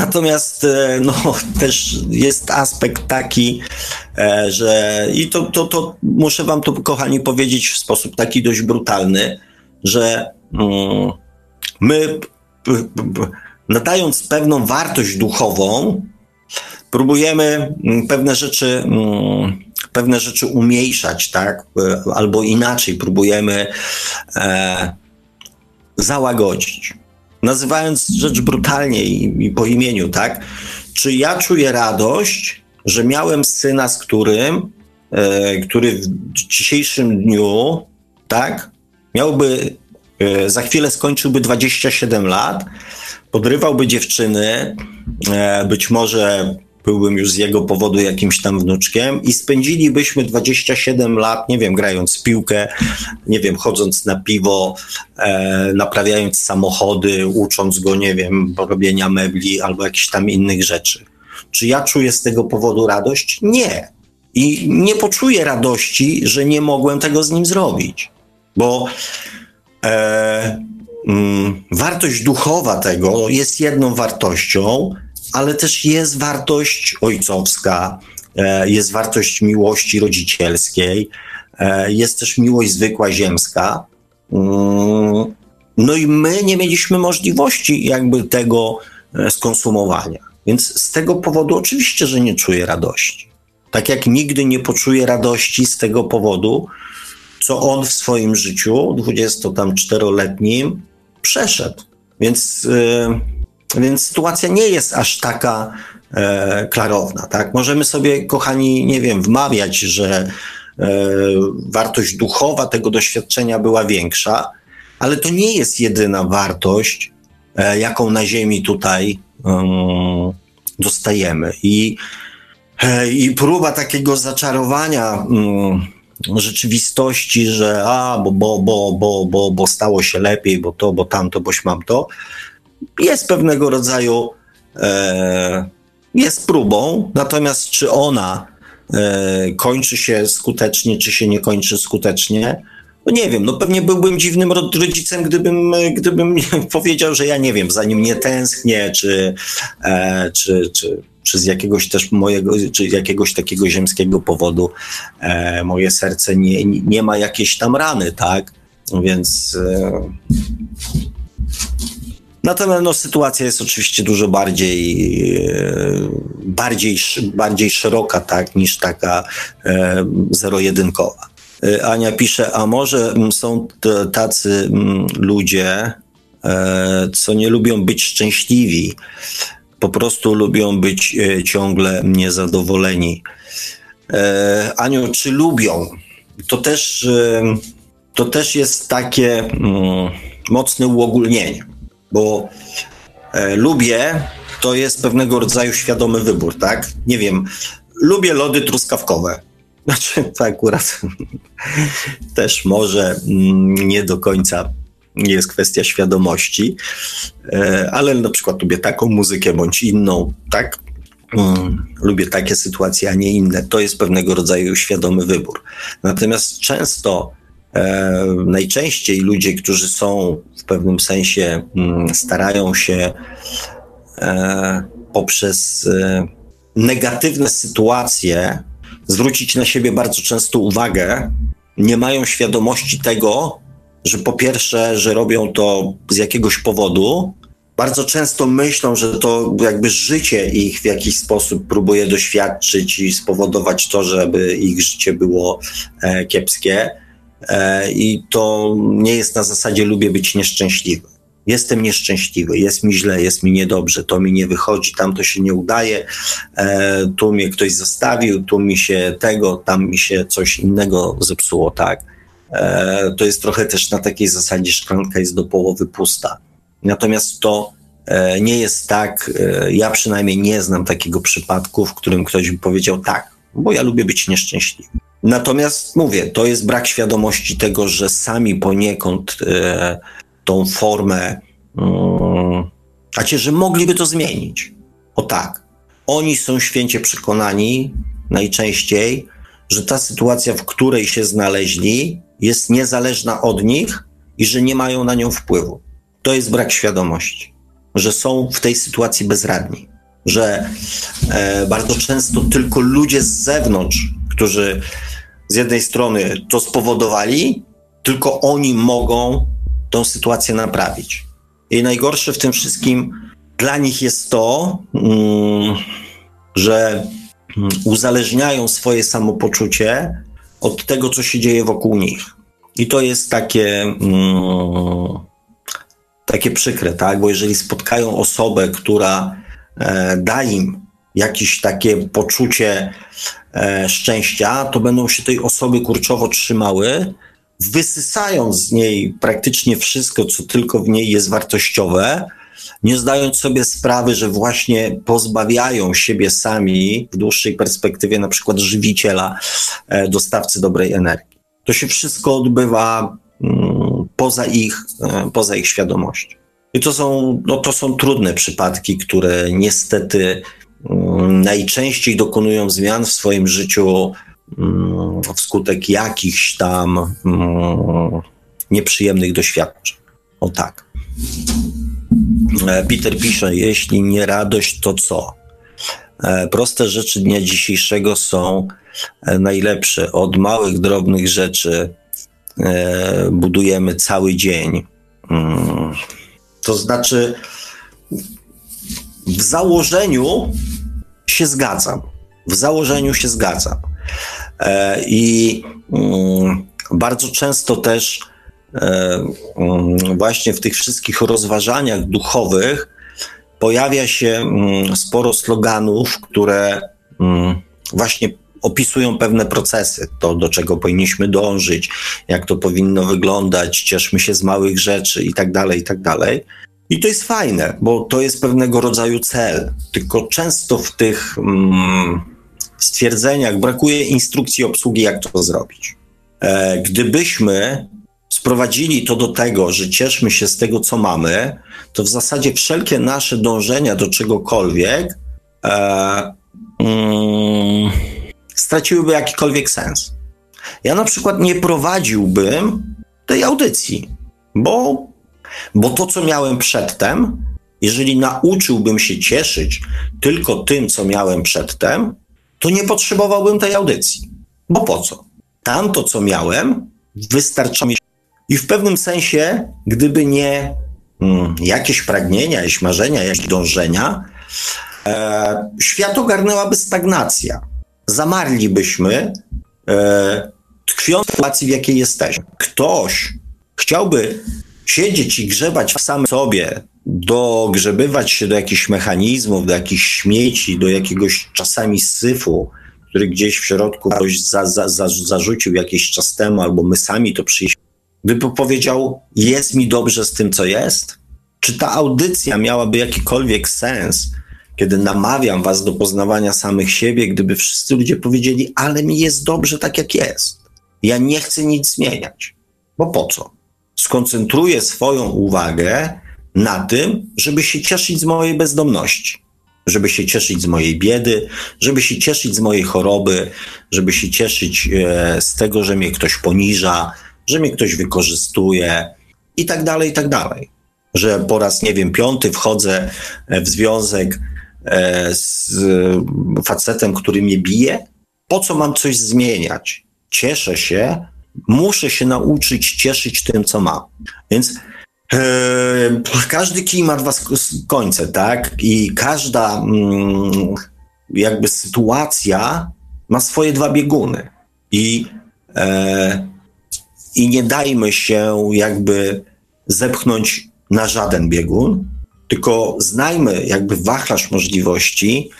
Natomiast e, no, też jest aspekt taki, e, że i to, to, to muszę wam to, kochani, powiedzieć w sposób taki dość brutalny, że mm, my nadając pewną wartość duchową, próbujemy mm, pewne rzeczy, mm, pewne rzeczy umniejszać, tak? Albo inaczej próbujemy e, załagodzić. Nazywając rzecz brutalnie i, i po imieniu, tak? Czy ja czuję radość, że miałem syna, z którym, e, który w dzisiejszym dniu, tak, miałby, e, za chwilę skończyłby 27 lat, podrywałby dziewczyny, e, być może byłbym już z jego powodu jakimś tam wnuczkiem i spędzilibyśmy 27 lat, nie wiem, grając piłkę, nie wiem, chodząc na piwo, e, naprawiając samochody, ucząc go, nie wiem, robienia mebli albo jakichś tam innych rzeczy. Czy ja czuję z tego powodu radość? Nie. I nie poczuję radości, że nie mogłem tego z nim zrobić, bo e, mm, wartość duchowa tego jest jedną wartością, ale też jest wartość ojcowska, e, jest wartość miłości rodzicielskiej, e, jest też miłość zwykła ziemska. Mm, no i my nie mieliśmy możliwości jakby tego e, skonsumowania. Więc z tego powodu oczywiście, że nie czuję radości. Tak jak nigdy nie poczuję radości z tego powodu, co on w swoim życiu, 24-letnim, przeszedł. Więc yy, więc sytuacja nie jest aż taka e, klarowna. Tak? Możemy sobie, kochani, nie wiem, wmawiać, że e, wartość duchowa tego doświadczenia była większa, ale to nie jest jedyna wartość, e, jaką na Ziemi tutaj um, dostajemy. I, e, I próba takiego zaczarowania um, rzeczywistości, że a, bo, bo, bo, bo, bo, bo stało się lepiej, bo to, bo tamto, boś mam to, jest pewnego rodzaju e, jest próbą, natomiast czy ona e, kończy się skutecznie, czy się nie kończy skutecznie, no nie wiem, no pewnie byłbym dziwnym rodzicem, gdybym, gdybym powiedział, że ja nie wiem, za nim nie tęsknię, czy, e, czy, czy, czy z jakiegoś też mojego, czy jakiegoś takiego ziemskiego powodu e, moje serce nie, nie ma jakiejś tam rany, tak? Więc e, Natomiast no, sytuacja jest oczywiście dużo bardziej, e, bardziej, bardziej szeroka tak, niż taka e, zero-jedynkowa. E, Ania pisze, a może są tacy ludzie, co nie lubią być szczęśliwi, po prostu lubią być ciągle niezadowoleni. Aniu, czy lubią? To też, to też jest takie mocne uogólnienie bo e, lubię to jest pewnego rodzaju świadomy wybór, tak? Nie wiem, lubię lody truskawkowe. Znaczy, to akurat też może mm, nie do końca nie jest kwestia świadomości, e, ale na przykład lubię taką muzykę bądź inną, tak? Mm, lubię takie sytuacje, a nie inne. To jest pewnego rodzaju świadomy wybór. Natomiast często E, najczęściej ludzie, którzy są w pewnym sensie, mm, starają się e, poprzez e, negatywne sytuacje zwrócić na siebie bardzo często uwagę, nie mają świadomości tego, że po pierwsze, że robią to z jakiegoś powodu, bardzo często myślą, że to jakby życie ich w jakiś sposób próbuje doświadczyć i spowodować to, żeby ich życie było kiepskie I to nie jest na zasadzie lubię być nieszczęśliwy. Jestem nieszczęśliwy, jest mi źle, jest mi niedobrze, to mi nie wychodzi, tam to się nie udaje, e, tu mnie ktoś zostawił, tu mi się tego, tam mi się coś innego zepsuło, tak. E, to jest trochę też na takiej zasadzie szklanka jest do połowy pusta. Natomiast to e, nie jest tak, e, ja przynajmniej nie znam takiego przypadku, w którym ktoś by powiedział tak, bo ja lubię być nieszczęśliwy. Natomiast mówię, to jest brak świadomości tego, że sami poniekąd e, tą formę, mm, a cię, że mogliby to zmienić. O tak. Oni są święcie przekonani najczęściej, że ta sytuacja, w której się znaleźli, jest niezależna od nich i że nie mają na nią wpływu. To jest brak świadomości, że są w tej sytuacji bezradni, że e, bardzo często tylko ludzie z zewnątrz, którzy z jednej strony to spowodowali, tylko oni mogą tą sytuację naprawić. I najgorsze w tym wszystkim dla nich jest to, mm, że mm, uzależniają swoje samopoczucie od tego, co się dzieje wokół nich. I to jest takie, mm, takie przykre, tak? Bo jeżeli spotkają osobę, która e, da im jakieś takie poczucie e, szczęścia, to będą się tej osoby kurczowo trzymały, wysysając z niej praktycznie wszystko, co tylko w niej jest wartościowe, nie zdając sobie sprawy, że właśnie pozbawiają siebie sami w dłuższej perspektywie na przykład żywiciela, e, dostawcy dobrej energii. To się wszystko odbywa mm, poza ich, e, poza ich świadomością. I to są, no to są trudne przypadki, które niestety najczęściej dokonują zmian w swoim życiu mm, wskutek jakichś tam nieprzyjemnych doświadczeń. O tak. E, Peter pisze, jeśli nie radość, to co? E, proste rzeczy dnia dzisiejszego są e, najlepsze. Od małych, drobnych rzeczy budujemy cały dzień. Mm. To znaczy, w założeniu się zgadzam. W założeniu się zgadzam. I mm, bardzo często też E, mm, właśnie w tych wszystkich rozważaniach duchowych pojawia się mm, sporo sloganów, które właśnie opisują pewne procesy, to do czego powinniśmy dążyć, jak to powinno wyglądać, cieszmy się z małych rzeczy i tak dalej, i tak dalej. I to jest fajne, bo to jest pewnego rodzaju cel. Tylko często w tych mm, stwierdzeniach brakuje instrukcji obsługi, jak to zrobić. E, gdybyśmy sprowadzili to do tego, że cieszmy się z tego, co mamy, to w zasadzie wszelkie nasze dążenia do czegokolwiek e, mm, straciłyby jakikolwiek sens. Ja na przykład nie prowadziłbym tej audycji, bo, bo to, co miałem przedtem, jeżeli nauczyłbym się cieszyć tylko tym, co miałem przedtem, to nie potrzebowałbym tej audycji. Bo po co? Tamto, co miałem, wystarcza mi i w pewnym sensie, gdyby nie mm, jakieś pragnienia, jakieś marzenia, jakieś dążenia, e, świat ogarnęłaby stagnacja. Zamarlibyśmy, e, tkwiąc w sytuacji, w jakiej jesteśmy. Ktoś chciałby siedzieć i grzebać w samym sobie, dogrzebywać się do jakichś mechanizmów, do jakichś śmieci, do jakiegoś czasami syfu, który gdzieś w środku ktoś za, za, za, zarzucił jakiś czas temu, albo my sami to przyjęliśmy gdyby powiedział, jest mi dobrze z tym, co jest? Czy ta audycja miałaby jakikolwiek sens, kiedy namawiam was do poznawania samych siebie, gdyby wszyscy ludzie powiedzieli, ale mi jest dobrze tak, jak jest. Ja nie chcę nic zmieniać. Bo po co? Skoncentruję swoją uwagę na tym, żeby się cieszyć z mojej bezdomności, żeby się cieszyć z mojej biedy, żeby się cieszyć z mojej choroby, żeby się cieszyć e, z tego, że mnie ktoś poniża, że mnie ktoś wykorzystuje i tak dalej, i tak dalej. Że po raz, nie wiem, piąty wchodzę w związek e, z facetem, który mnie bije. Po co mam coś zmieniać? Cieszę się, muszę się nauczyć cieszyć tym, co mam. Więc e, każdy kij ma dwa końce, tak? I każda mm, jakby sytuacja ma swoje dwa bieguny. I e, i nie dajmy się jakby zepchnąć na żaden biegun, tylko znajmy jakby wachlarz możliwości,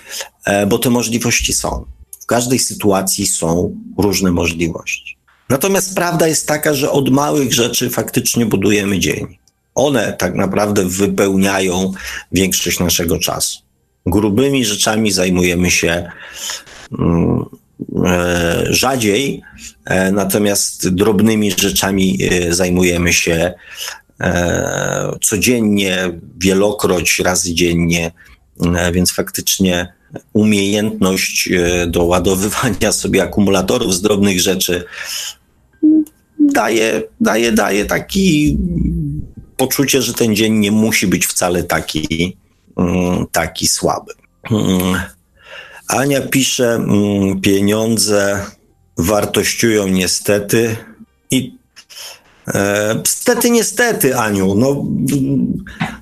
e, bo te możliwości są. W każdej sytuacji są różne możliwości. Natomiast prawda jest taka, że od małych rzeczy faktycznie budujemy dzień. One tak naprawdę wypełniają większość naszego czasu. Grubymi rzeczami zajmujemy się mm, e, rzadziej, e, natomiast drobnymi rzeczami e, zajmujemy się codziennie, wielokroć, razy dziennie, e, więc faktycznie umiejętność e, do ładowywania sobie akumulatorów z drobnych rzeczy daje, daje, daje taki poczucie, że ten dzień nie musi być wcale taki, mm, taki słaby. Mm. Ania pisze, mm, pieniądze wartościują niestety i e, Stety, niestety, Aniu, no,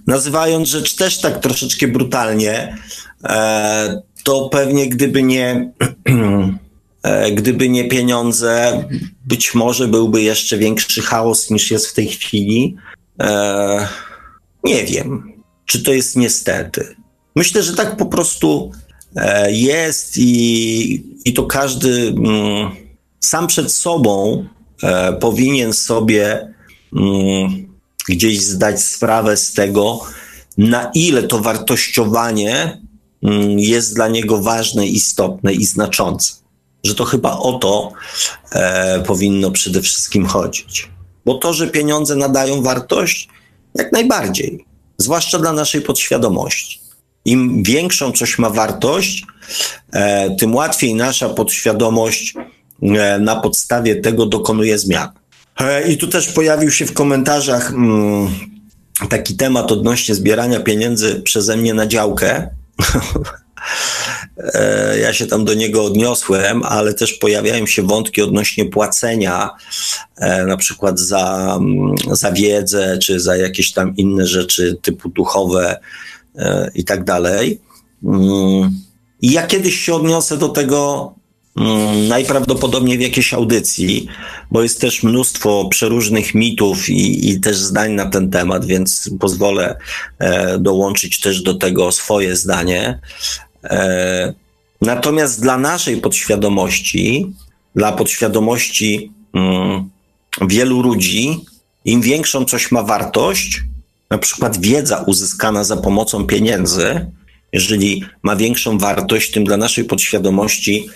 nazywając rzecz też tak troszeczkę brutalnie, e, to pewnie gdyby nie gdyby nie pieniądze, być może byłby jeszcze większy chaos niż jest w tej chwili. E, nie wiem, czy to jest niestety. Myślę, że tak po prostu e, jest i, i to każdy mm, sam przed sobą powinien sobie mm, gdzieś zdać sprawę z tego, na ile to wartościowanie mm, jest dla niego ważne, istotne i znaczące że to chyba o to e, powinno przede wszystkim chodzić. Bo to, że pieniądze nadają wartość, jak najbardziej, zwłaszcza dla naszej podświadomości. Im większą coś ma wartość, e, tym łatwiej nasza podświadomość e, na podstawie tego dokonuje zmian. E, I tu też pojawił się w komentarzach mm, taki temat odnośnie zbierania pieniędzy przeze mnie na działkę. E, ja się tam do niego odniosłem, ale też pojawiają się wątki odnośnie płacenia, e, na przykład za, mm, za wiedzę, czy za jakieś tam inne rzeczy typu duchowe e, i tak dalej. Mm, I ja kiedyś się odniosę do tego mm, najprawdopodobniej w jakiejś audycji, bo jest też mnóstwo przeróżnych mitów i, i też zdań na ten temat, więc pozwolę dołączyć też do tego swoje zdanie. E, natomiast dla naszej podświadomości, dla podświadomości mm, wielu ludzi, im większą coś ma wartość, na przykład wiedza uzyskana za pomocą pieniędzy, jeżeli ma większą wartość, tym dla naszej podświadomości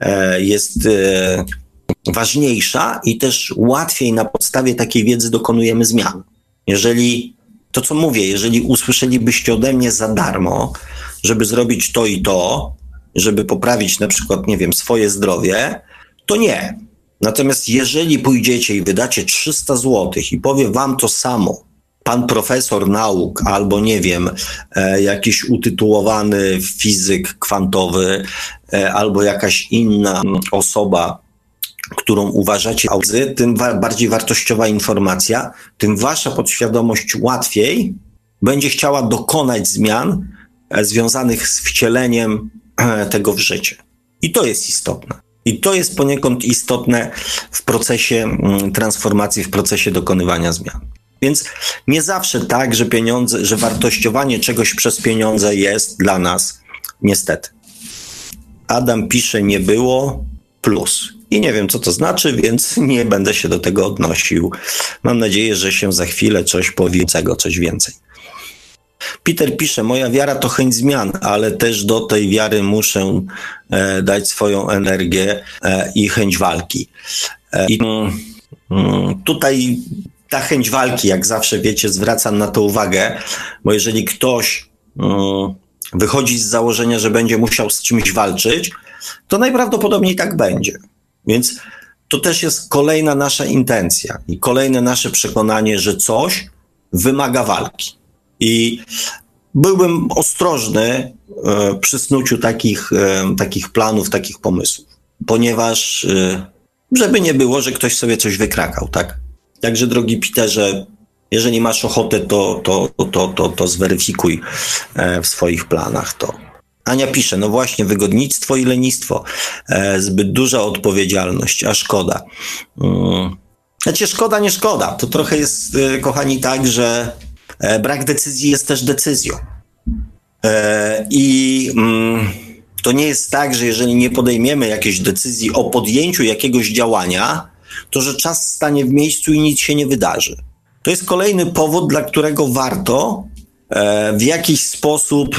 e, jest e, ważniejsza i też łatwiej na podstawie takiej wiedzy dokonujemy zmian. Jeżeli to, co mówię, jeżeli usłyszelibyście ode mnie za darmo, żeby zrobić to i to, żeby poprawić na przykład, nie wiem, swoje zdrowie, to nie. Natomiast jeżeli pójdziecie i wydacie 300 zł i powie wam to samo, pan profesor nauk albo nie wiem, e, jakiś utytułowany fizyk kwantowy e, albo jakaś inna osoba, którą uważacie auzy, tym wa bardziej wartościowa informacja, tym wasza podświadomość łatwiej będzie chciała dokonać zmian, związanych z wcieleniem e, tego w życie. I to jest istotne. I to jest poniekąd istotne w procesie transformacji, w procesie dokonywania zmian. Więc nie zawsze tak, że pieniądze, że wartościowanie czegoś przez pieniądze jest dla nas niestety. Adam pisze nie było plus. I nie wiem, co to znaczy, więc nie będę się do tego odnosił. Mam nadzieję, że się za chwilę coś powie, coś więcej. Peter pisze, moja wiara to chęć zmian, ale też do tej wiary muszę e, dać swoją energię e, i chęć walki. E, I mm, tutaj ta chęć walki, jak zawsze wiecie, zwracam na to uwagę, bo jeżeli ktoś mm, wychodzi z założenia, że będzie musiał z czymś walczyć, to najprawdopodobniej tak będzie. Więc to też jest kolejna nasza intencja i kolejne nasze przekonanie, że coś wymaga walki. I byłbym ostrożny e, przy snuciu takich, e, takich planów, takich pomysłów, ponieważ e, żeby nie było, że ktoś sobie coś wykrakał, tak? Także drogi Peterze, jeżeli masz ochotę, to, to, to, to, to zweryfikuj w swoich planach to. Ania pisze, no właśnie, wygodnictwo i lenistwo, zbyt duża odpowiedzialność, a szkoda. Hmm. Znaczy, szkoda, nie szkoda. To trochę jest, kochani, tak, że brak decyzji jest też decyzją. E, I mm, to nie jest tak, że jeżeli nie podejmiemy jakiejś decyzji o podjęciu jakiegoś działania, to że czas stanie w miejscu i nic się nie wydarzy. To jest kolejny powód, dla którego warto e, w jakiś sposób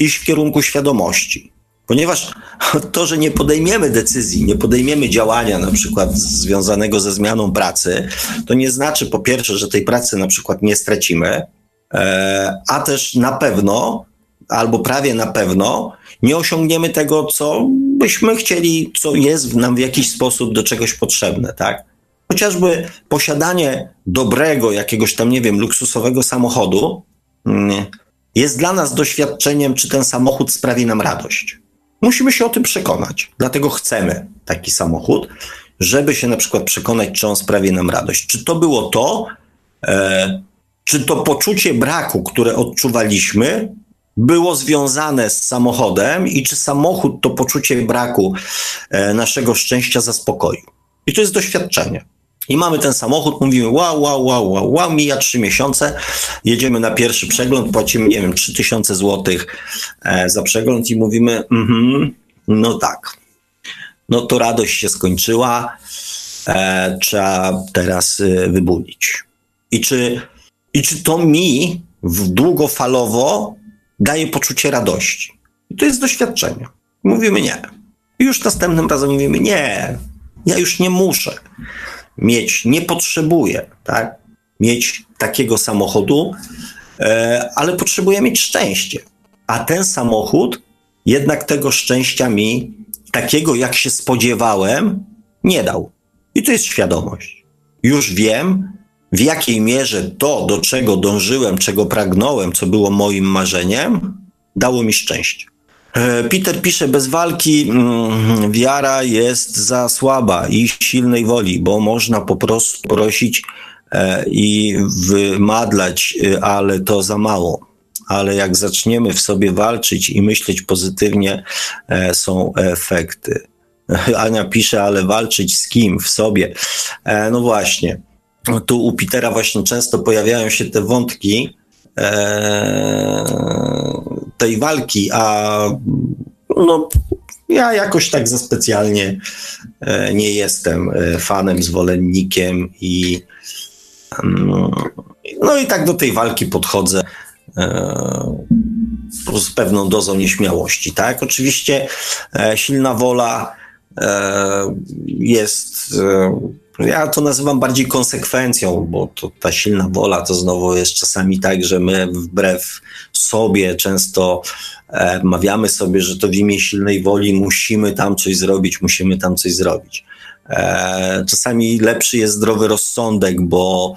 iść w kierunku świadomości. Ponieważ to, że nie podejmiemy decyzji, nie podejmiemy działania na przykład związanego ze zmianą pracy, to nie znaczy po pierwsze, że tej pracy na przykład nie stracimy, e, a też na pewno, albo prawie na pewno, nie osiągniemy tego, co byśmy chcieli, co jest nam w jakiś sposób do czegoś potrzebne, tak? Chociażby posiadanie dobrego, jakiegoś tam, nie wiem, luksusowego samochodu mm, jest dla nas doświadczeniem, czy ten samochód sprawi nam radość. Musimy się o tym przekonać. Dlatego chcemy taki samochód, żeby się na przykład przekonać, czy on sprawi nam radość. Czy to było to, e, czy to poczucie braku, które odczuwaliśmy, było związane z samochodem i czy samochód to poczucie braku e, naszego szczęścia zaspokoił. I to jest doświadczenie. I mamy ten samochód, mówimy wow, wow, wow, wow, wow, mija trzy miesiące, jedziemy na pierwszy przegląd, płacimy, nie wiem, 3000 złotych e, za przegląd i mówimy, mm no tak, no to radość się skończyła, e, trzeba teraz e, wybudzić. I czy, I czy to mi w długofalowo daje poczucie radości? I to jest doświadczenie. Mówimy nie. I już następnym razem mówimy nie, ja już nie muszę mieć, nie potrzebuję, tak? Mieć takiego samochodu, e, ale potrzebuję mieć szczęście. A ten samochód jednak tego szczęścia mi, takiego jak się spodziewałem, nie dał. I to jest świadomość. Już wiem, w jakiej mierze to, do czego dążyłem, czego pragnąłem, co było moim marzeniem, dało mi szczęście. E, Peter pisze, bez walki mm, wiara jest za słaba i silnej woli, bo można po prostu prosić e, i wymadlać, e, ale to za mało. Ale jak zaczniemy w sobie walczyć i myśleć pozytywnie, są efekty. Ania pisze, ale walczyć z kim? W sobie. No właśnie. Tu u Petera właśnie często pojawiają się te wątki, tej walki, a no, ja jakoś tak za specjalnie e, nie jestem e, fanem, zwolennikiem i mm, no i tak do tej walki podchodzę e, z pewną dozą nieśmiałości, tak? Oczywiście silna wola jest ja to nazywam bardziej konsekwencją, bo to, ta silna wola to znowu jest czasami tak, że my wbrew sobie często e, mawiamy sobie, że to w imię silnej woli musimy tam coś zrobić, musimy tam coś zrobić. E, czasami lepszy jest zdrowy rozsądek, bo,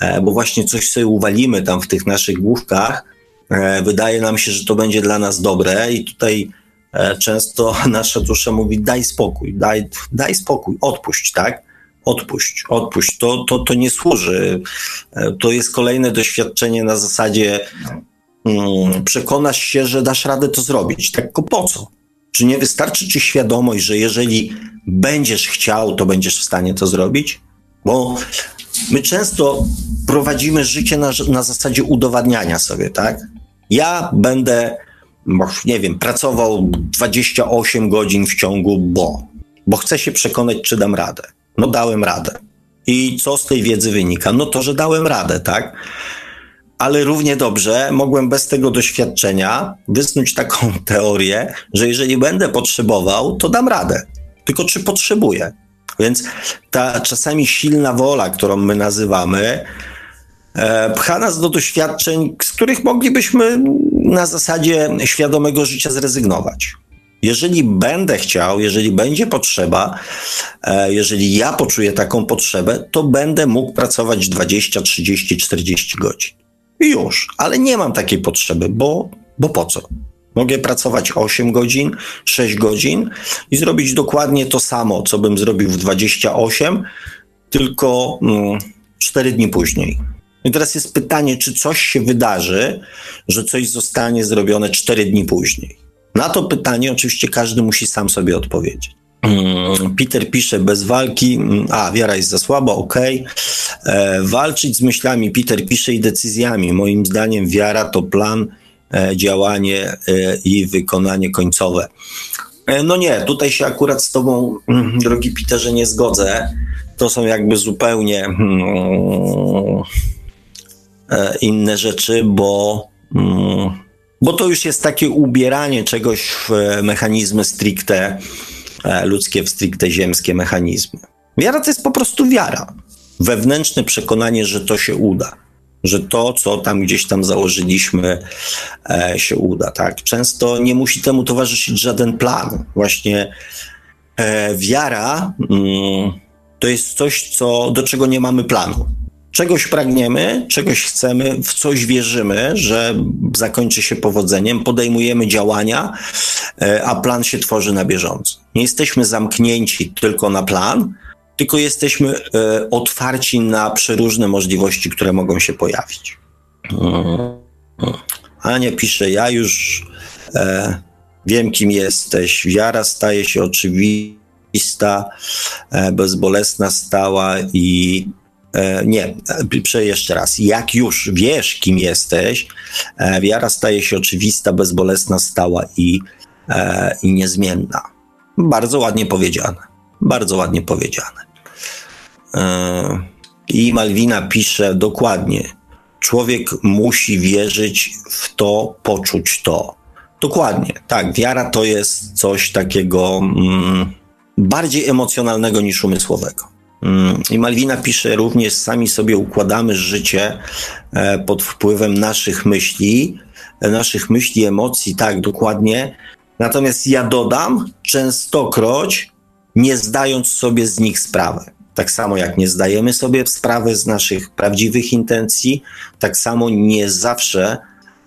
e, bo właśnie coś sobie uwalimy tam w tych naszych główkach. E, wydaje nam się, że to będzie dla nas dobre i tutaj e, często nasza dusza mówi daj spokój, daj, daj spokój, odpuść, tak? Odpuść, odpuść, to, to, to nie służy. E, to jest kolejne doświadczenie na zasadzie um, przekonasz się, że dasz radę to zrobić. Tak tylko po co? Czy nie wystarczy ci świadomość, że jeżeli będziesz chciał, to będziesz w stanie to zrobić? Bo my często prowadzimy życie na, na zasadzie udowadniania sobie, tak? Ja będę, nie wiem, pracował 28 godzin w ciągu, bo, bo chcę się przekonać, czy dam radę. No dałem radę. I co z tej wiedzy wynika? No to, że dałem radę, tak? Ale równie dobrze mogłem bez tego doświadczenia wysnuć taką teorię, że jeżeli będę potrzebował, to dam radę. Tylko czy potrzebuję? Więc ta czasami silna wola, którą my nazywamy, e, pcha nas do doświadczeń, z których moglibyśmy na zasadzie świadomego życia zrezygnować. Jeżeli będę chciał, jeżeli będzie potrzeba, e, jeżeli ja poczuję taką potrzebę, to będę mógł pracować 20, 30, 40 godzin. Już, ale nie mam takiej potrzeby, bo, bo po co? Mogę pracować 8 godzin, 6 godzin i zrobić dokładnie to samo, co bym zrobił w 28, tylko mm, 4 dni później. I teraz jest pytanie, czy coś się wydarzy, że coś zostanie zrobione 4 dni później. Na to pytanie oczywiście każdy musi sam sobie odpowiedzieć. Mm, Peter pisze bez walki, mm, a wiara jest za słaba, ok. E, walczyć z myślami, Peter pisze i decyzjami. Moim zdaniem wiara to plan, e, działanie e, i wykonanie końcowe. No nie, tutaj się akurat z Tobą, mm, drogi Peterze, nie zgodzę. To są jakby zupełnie hmm, inne rzeczy, bo, bo to już jest takie ubieranie czegoś w mechanizmy stricte E, ludzkie, w stricte ziemskie mechanizmy. Wiara to jest po prostu wiara. Wewnętrzne przekonanie, że to się uda. Że to, co tam gdzieś tam założyliśmy, e, się uda. Tak? Często nie musi temu towarzyszyć żaden plan. Właśnie e, wiara mm, to jest coś, co, do czego nie mamy planu czegoś pragniemy, czegoś chcemy, w coś wierzymy, że zakończy się powodzeniem, podejmujemy działania, e, a plan się tworzy na bieżąco. Nie jesteśmy zamknięci tylko na plan, tylko jesteśmy e, otwarci na przeróżne możliwości, które mogą się pojawić. Ania pisze, ja już e, wiem, kim jesteś. Wiara staje się oczywista, bezbolesna, stała i E, nie, piszę jeszcze raz. Jak już wiesz, kim jesteś, e, wiara staje się oczywista, bezbolesna, stała i, e, i niezmienna. Bardzo ładnie powiedziane. Bardzo ładnie powiedziane. I Malwina pisze dokładnie. Człowiek musi wierzyć w to, poczuć to. Dokładnie, tak. Wiara to jest coś takiego mm, bardziej emocjonalnego niż umysłowego. Mm, I Malwina pisze również, sami sobie układamy życie e, pod wpływem naszych myśli, e, naszych myśli, emocji, tak, dokładnie. Natomiast ja dodam, częstokroć nie zdając sobie z nich sprawy. Tak samo jak nie zdajemy sobie sprawy z naszych prawdziwych intencji, tak samo nie zawsze,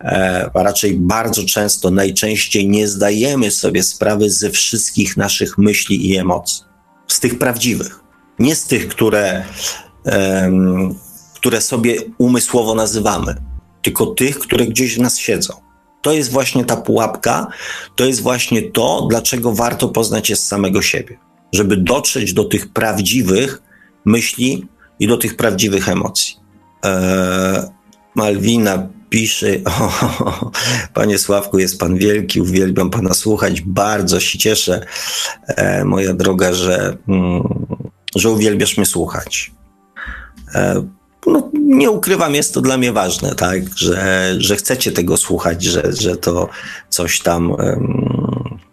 e, a raczej bardzo często, najczęściej nie zdajemy sobie sprawy ze wszystkich naszych myśli i emocji, z tych prawdziwych nie z tych, które, um, które sobie umysłowo nazywamy, tylko tych, które gdzieś w nas siedzą. To jest właśnie ta pułapka, to jest właśnie to, dlaczego warto poznać je z samego siebie, żeby dotrzeć do tych prawdziwych myśli i do tych prawdziwych emocji. Eee, Malwina pisze, o, panie Sławku, jest pan wielki, uwielbiam pana słuchać, bardzo się cieszę, e, moja droga, że, mm, że uwielbiasz mnie słuchać. E, no, nie ukrywam, jest to dla mnie ważne, tak, że, że chcecie tego słuchać, że, że to coś tam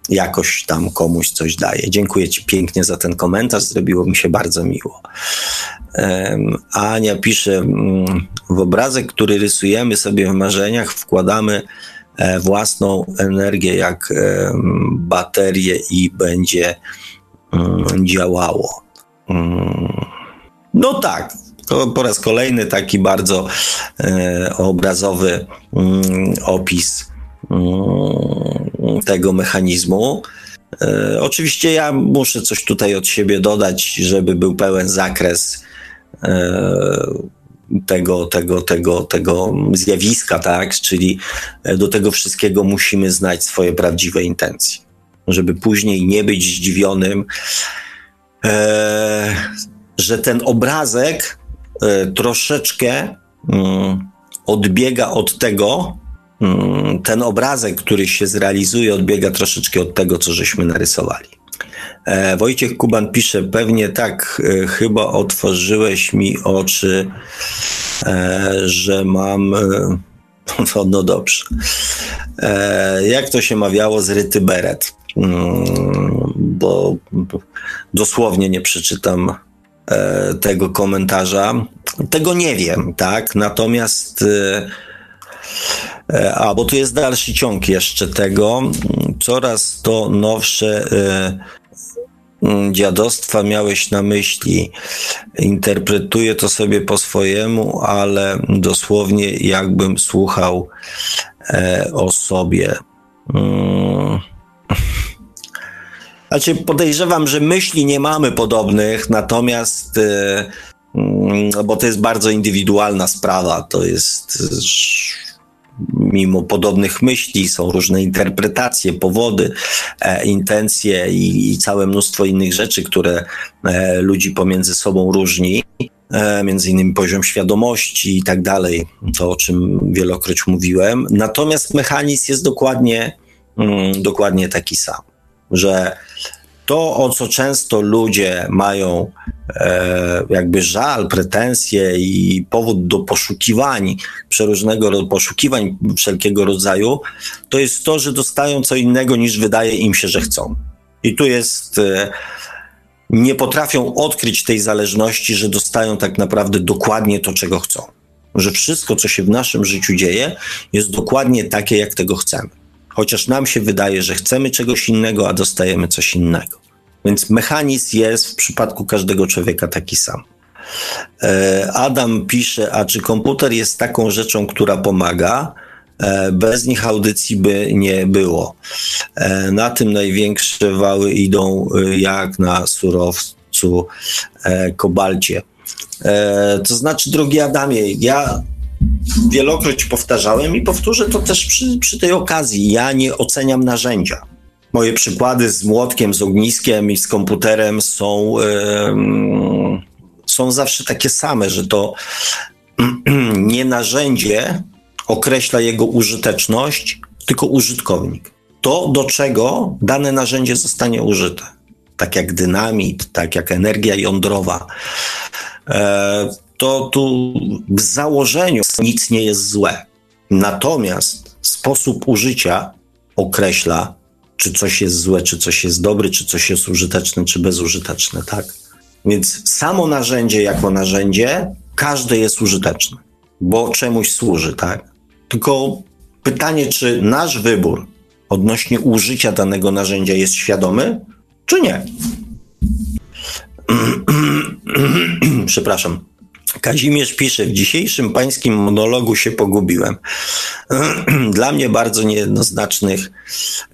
jakoś tam komuś coś daje. Dziękuję Ci pięknie za ten komentarz, zrobiło mi się bardzo miło. Ania pisze, um, w obrazek, który rysujemy sobie w marzeniach, wkładamy e, własną energię jak baterię i będzie działało. Mm. No tak, po raz kolejny taki bardzo e, obrazowy mm, opis mm, tego mechanizmu. E, oczywiście ja muszę coś tutaj od siebie dodać, żeby był pełen zakres e, tego, tego, tego, tego zjawiska, tak? Czyli do tego wszystkiego musimy znać swoje prawdziwe intencje, żeby później nie być zdziwionym że ten obrazek e, troszeczkę mm, odbiega od tego, mm, ten obrazek, który się zrealizuje, odbiega troszeczkę od tego, co żeśmy narysowali. E, Wojciech Kuban pisze, pewnie tak, e, chyba otworzyłeś mi oczy, e, że mam. E, no, no dobrze. Jak to się mawiało z Ryty Beret? Mm, bo dosłownie nie przeczytam e, tego komentarza. Tego nie wiem, tak? Natomiast e, e, a, bo tu jest dalszy ciąg jeszcze tego. Coraz to nowsze mm, dziadostwa miałeś na myśli. Interpretuję to sobie po swojemu, ale dosłownie jakbym słuchał o sobie. Hmm. Znaczy, podejrzewam, że myśli nie mamy podobnych, natomiast, e, mm, bo to jest bardzo indywidualna sprawa. To jest. mimo podobnych myśli są różne interpretacje, powody, e, intencje i, i, całe mnóstwo innych rzeczy, które e, ludzi pomiędzy sobą różni. Między innymi poziom świadomości i tak dalej, to o czym wielokroć mówiłem. Natomiast mechanizm jest dokładnie, mm, dokładnie taki sam, że to, o co często ludzie mają e, jakby żal, pretensje i powód do poszukiwań, przeróżnego poszukiwań wszelkiego rodzaju, to jest to, że dostają co innego niż wydaje im się, że chcą. I tu jest. E, nie potrafią odkryć tej zależności, że dostają tak naprawdę dokładnie to, czego chcą. Że wszystko, co się w naszym życiu dzieje, jest dokładnie takie, jak tego chcemy chociaż nam się wydaje, że chcemy czegoś innego, a dostajemy coś innego. Więc mechanizm jest w przypadku każdego człowieka taki sam. E, Adam pisze, a czy komputer jest taką rzeczą, która pomaga? E, bez nich audycji by nie było. E, na tym największe wały idą jak na surowcu kobalcie. To znaczy, drogi Adamie, ja wielokroć powtarzałem i powtórzę to też przy, przy tej okazji. Ja nie oceniam narzędzia. Moje przykłady z młotkiem, z ogniskiem i z komputerem są, yy, są zawsze takie same, że to nie narzędzie określa jego użyteczność, tylko użytkownik. To, do czego dane narzędzie zostanie użyte. Tak jak dynamit, tak jak energia jądrowa. E, to tu w założeniu nic nie jest złe. Natomiast sposób użycia określa, czy coś jest złe, czy coś jest dobre, czy coś jest użyteczne, czy bezużyteczne, tak? Więc samo narzędzie jako narzędzie, każde jest użyteczne, bo czemuś służy, tak? Tylko pytanie, czy nasz wybór odnośnie użycia danego narzędzia jest świadomy, czy nie? Przepraszam. Kazimierz pisze, w dzisiejszym pańskim monologu się pogubiłem. Dla mnie bardzo niejednoznacznych,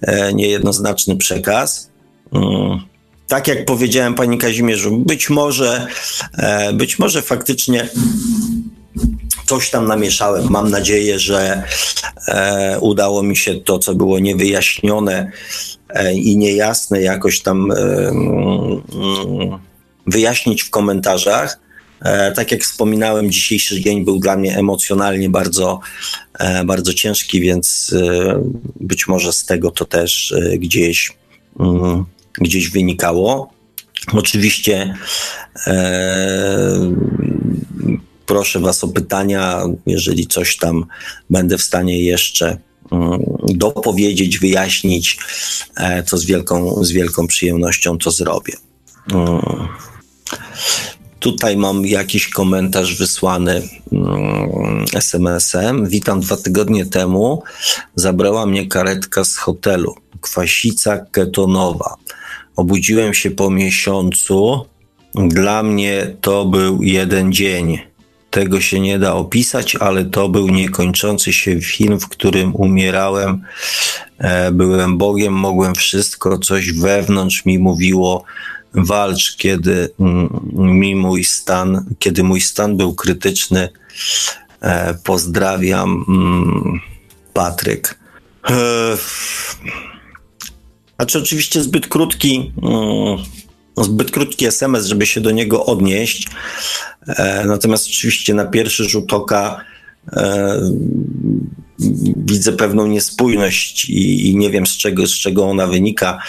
e, niejednoznaczny przekaz. Mm, tak jak powiedziałem pani Kazimierzu, być może, e, być może faktycznie coś tam namieszałem. Mam nadzieję, że e, udało mi się to, co było niewyjaśnione i niejasne, jakoś tam mm, wyjaśnić w komentarzach. E, tak jak wspominałem, dzisiejszy dzień był dla mnie emocjonalnie bardzo, e, bardzo ciężki, więc e, być może z tego to też gdzieś, mm, gdzieś wynikało. Oczywiście proszę Was o pytania, jeżeli coś tam będę w stanie jeszcze mm, dopowiedzieć, wyjaśnić, to z wielką, z wielką przyjemnością to zrobię. Tutaj mam jakiś komentarz wysłany mm, SMS-em. Witam dwa tygodnie temu. Zabrała mnie karetka z hotelu. Kwasica ketonowa. Obudziłem się po miesiącu. Dla mnie to był jeden dzień. Tego się nie da opisać, ale to był niekończący się film, w którym umierałem. E, byłem Bogiem, mogłem wszystko, coś wewnątrz mi mówiło, walcz, kiedy mm, mi mój stan, kiedy mój stan był krytyczny. E, pozdrawiam, mm, Patryk. E, znaczy, oczywiście zbyt krótki, mm, zbyt krótki SMS, żeby się do niego odnieść. E, natomiast oczywiście na pierwszy rzut oka widzę pewną niespójność i, i, nie wiem z czego, z czego ona wynika,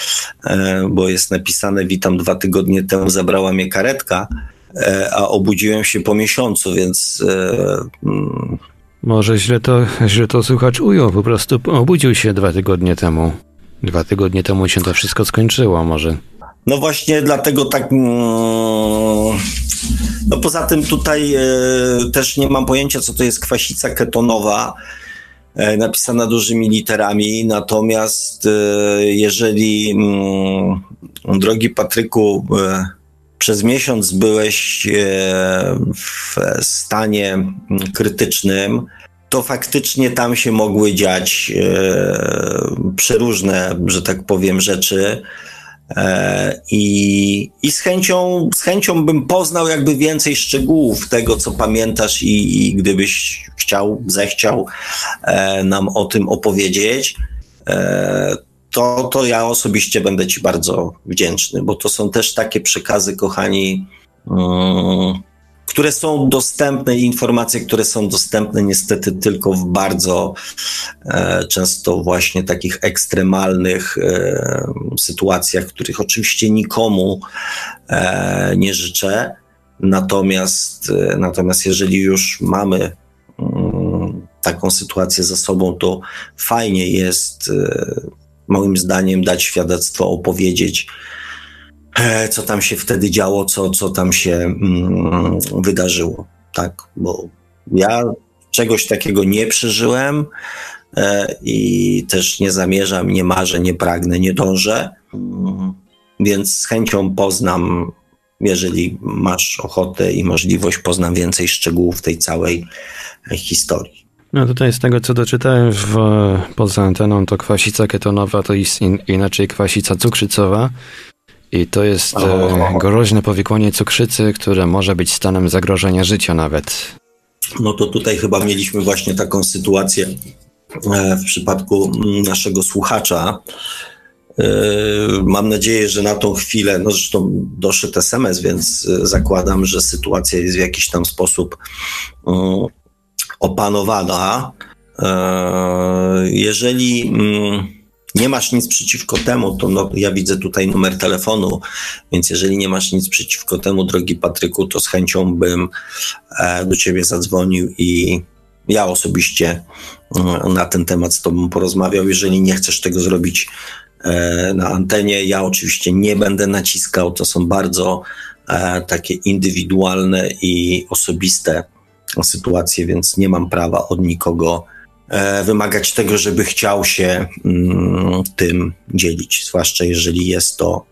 e, bo jest napisane witam dwa tygodnie temu zabrała mnie karetka, e, a obudziłem się po miesiącu, więc... E, mm. Może źle to, źle to słuchacz ujął, po prostu obudził się dwa tygodnie temu. Dwa tygodnie temu się to wszystko skończyło, może. No właśnie dlatego tak... Mm, no poza tym tutaj też nie mam pojęcia, co to jest kwasica ketonowa. E, napisana dużymi literami. Natomiast e, jeżeli, mm, drogi Patryku, przez miesiąc byłeś w stanie mm, krytycznym, to faktycznie tam się mogły dziać przeróżne, że tak powiem, rzeczy. E, I, I z chęcią, z chęcią bym poznał jakby więcej szczegółów tego, co pamiętasz, i, i gdybyś chciał, zechciał e, nam o tym opowiedzieć, e, to, to ja osobiście będę Ci bardzo wdzięczny, bo to są też takie przekazy, kochani. Które są dostępne, informacje, które są dostępne niestety tylko w bardzo e, często właśnie takich ekstremalnych e, sytuacjach, których oczywiście nikomu e, nie życzę. Natomiast, e, natomiast jeżeli już mamy mm, taką sytuację za sobą, to fajnie jest, e, moim zdaniem, dać świadectwo, opowiedzieć co tam się wtedy działo, co, co tam się mm, wydarzyło. Tak, bo ja czegoś takiego nie przeżyłem e, i też nie zamierzam, nie marzę, nie pragnę, nie dążę. Mm, więc z chęcią poznam, jeżeli masz ochotę i możliwość, poznam więcej szczegółów tej całej historii. No tutaj z tego, co doczytałem w, poza anteną, to kwasica ketonowa to jest in, inaczej kwasica cukrzycowa. I to jest e, groźne powikłanie cukrzycy, które może być stanem zagrożenia życia nawet. No to tutaj chyba mieliśmy właśnie taką sytuację e, w przypadku naszego słuchacza. E, mam nadzieję, że na tą chwilę, no zresztą doszedł SMS, więc e, zakładam, że sytuacja jest w jakiś tam sposób opanowana. Jeżeli um, nie masz nic przeciwko temu, to no, ja widzę tutaj numer telefonu, więc jeżeli nie masz nic przeciwko temu, drogi Patryku, to z chęcią bym e, do ciebie zadzwonił i ja osobiście e, na ten temat z tobą porozmawiał. Jeżeli nie chcesz tego zrobić e, na antenie, ja oczywiście nie będę naciskał. To są bardzo takie indywidualne i osobiste sytuacje, więc nie mam prawa od nikogo wymagać tego, żeby chciał się mm, tym dzielić, zwłaszcza jeżeli jest to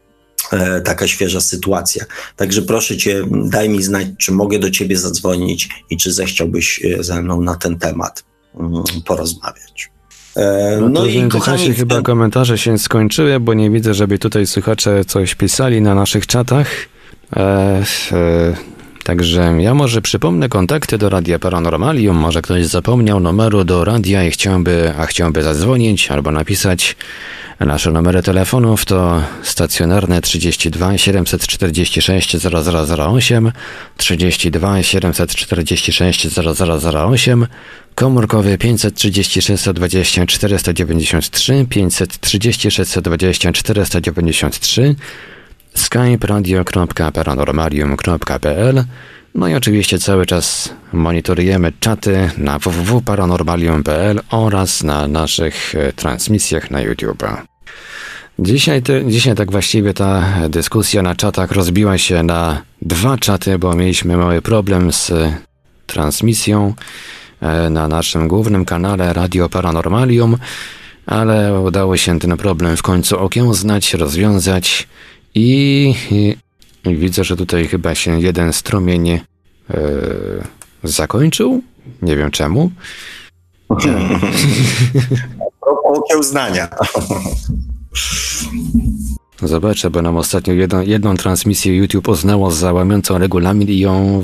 e, taka świeża sytuacja. Także proszę cię, daj mi znać, czy mogę do ciebie zadzwonić i czy zechciałbyś e, ze mną na ten temat mm, porozmawiać. No, no i kochani, chyba komentarze się skończyły, bo nie widzę, żeby tutaj słuchacze coś pisali na naszych czatach. E, e, Także ja może przypomnę kontakty do Radia Paranormalium, może ktoś zapomniał numeru do radia i chciałby, a chciałby zadzwonić albo napisać. Nasze numery telefonów to stacjonarne 32 746 0008, 32 746 0008, komórkowy 536 20 493, 536 20 493, skype radio.paranormalium.pl No i oczywiście cały czas monitorujemy czaty na www.paranormalium.pl oraz na naszych e, transmisjach na YouTube. Dzisiaj, te, dzisiaj tak właściwie ta dyskusja na czatach rozbiła się na dwa czaty, bo mieliśmy mały problem z transmisją e, na naszym głównym kanale Radio Paranormalium, ale udało się ten problem w końcu okiełznać, rozwiązać i, i widzę, że tutaj chyba się jeden strumień e, zakończył. Nie wiem czemu. Okiełznania. Zobaczę, bo nam ostatnio jedną, jedną transmisję YouTube uznało za łamiącą regulamin i ją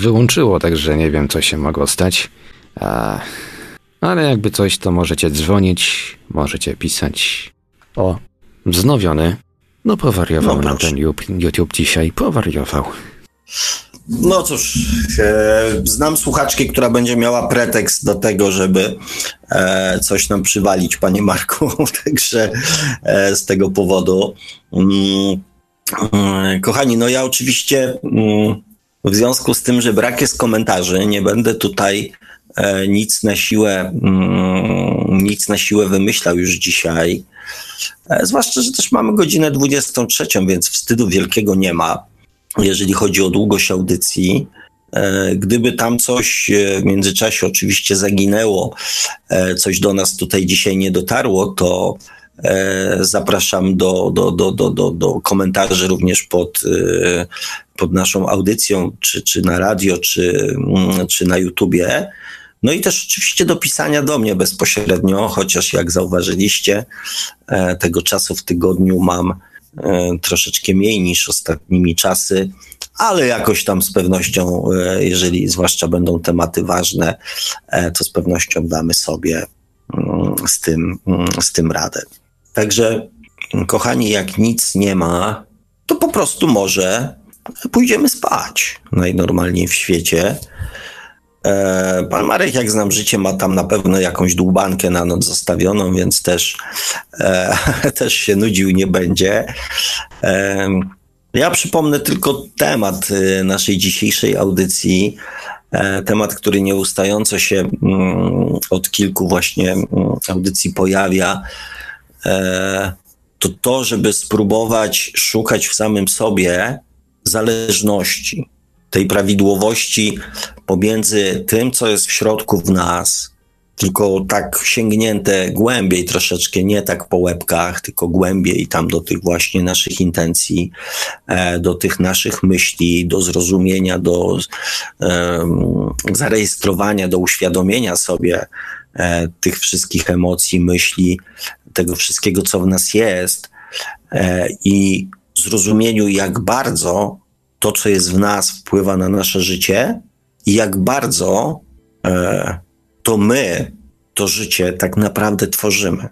wyłączyło, także nie wiem, co się mogło stać. A, ale jakby coś, to możecie dzwonić, możecie pisać. O, wznowiony. No powariował no, nam ten YouTube dzisiaj, powariował. No cóż, e, znam słuchaczkę, która będzie miała pretekst do tego, żeby e, coś nam przywalić, panie Marku, także e, z tego powodu. Mm, mm, kochani, no ja oczywiście mm, w związku z tym, że brak jest komentarzy, nie będę tutaj e, nic na siłę, mm, nic na siłę wymyślał już dzisiaj. E, zwłaszcza, że też mamy godzinę 23, więc wstydu wielkiego nie ma, jeżeli chodzi o długość audycji. E, gdyby tam coś e, w międzyczasie oczywiście zaginęło, coś do nas tutaj dzisiaj nie dotarło, to zapraszam do, do, do, do, do, do komentarzy również pod, pod naszą audycją, czy, czy na radio, czy, mm, czy na YouTubie. No i też oczywiście do pisania do mnie bezpośrednio, chociaż jak zauważyliście, e, tego czasu w tygodniu mam troszeczkę mniej niż ostatnimi czasy, ale jakoś tam z pewnością, jeżeli zwłaszcza będą tematy ważne, to z pewnością damy sobie mm, z tym, mm, z tym radę. Także, kochani, jak nic nie ma, to po prostu może pójdziemy spać najnormalniej w świecie. E, pan Marek, jak znam życie, ma tam na pewno jakąś dłubankę na noc zostawioną, więc też, e, też się nudził nie będzie. E, ja przypomnę tylko temat naszej dzisiejszej audycji. Temat, który nieustająco się mm, od kilku właśnie mm, audycji pojawia to to, żeby spróbować szukać w samym sobie zależności, tej prawidłowości pomiędzy tym, co jest w środku w nas, tylko tak sięgnięte głębiej troszeczkę, nie tak po łebkach, tylko głębiej tam do tych właśnie naszych intencji, e, do tych naszych myśli, do zrozumienia, do um, zarejestrowania, do uświadomienia sobie e, tych wszystkich emocji, myśli, tego wszystkiego, co w nas jest e, i zrozumieniu, jak bardzo to, co jest w nas, wpływa na nasze życie i jak bardzo e, to my to życie tak naprawdę tworzymy.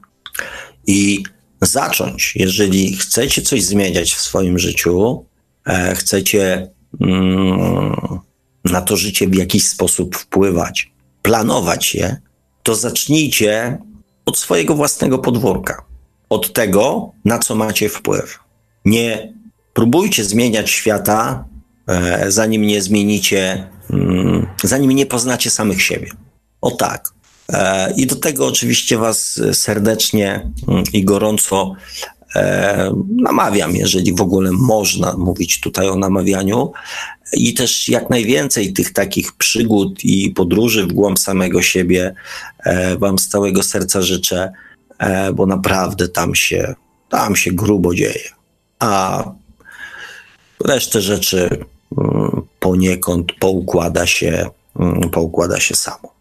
I zacząć, jeżeli chcecie coś zmieniać w swoim życiu, e, chcecie mm, na to życie w jakiś sposób wpływać, planować je, to zacznijcie od swojego własnego podwórka, od tego, na co macie wpływ. Nie próbujcie zmieniać świata, e, zanim nie zmienicie, mm, zanim nie poznacie samych siebie. O tak. E, I do tego oczywiście Was serdecznie mm, i gorąco e, namawiam, jeżeli w ogóle można mówić tutaj o namawianiu. I też jak najwięcej tych takich przygód i podróży w głąb samego siebie Wam z całego serca życzę, bo naprawdę tam się, tam się grubo dzieje. A Resztę rzeczy mm, poniekąd poukłada się, mm, poukłada się samo.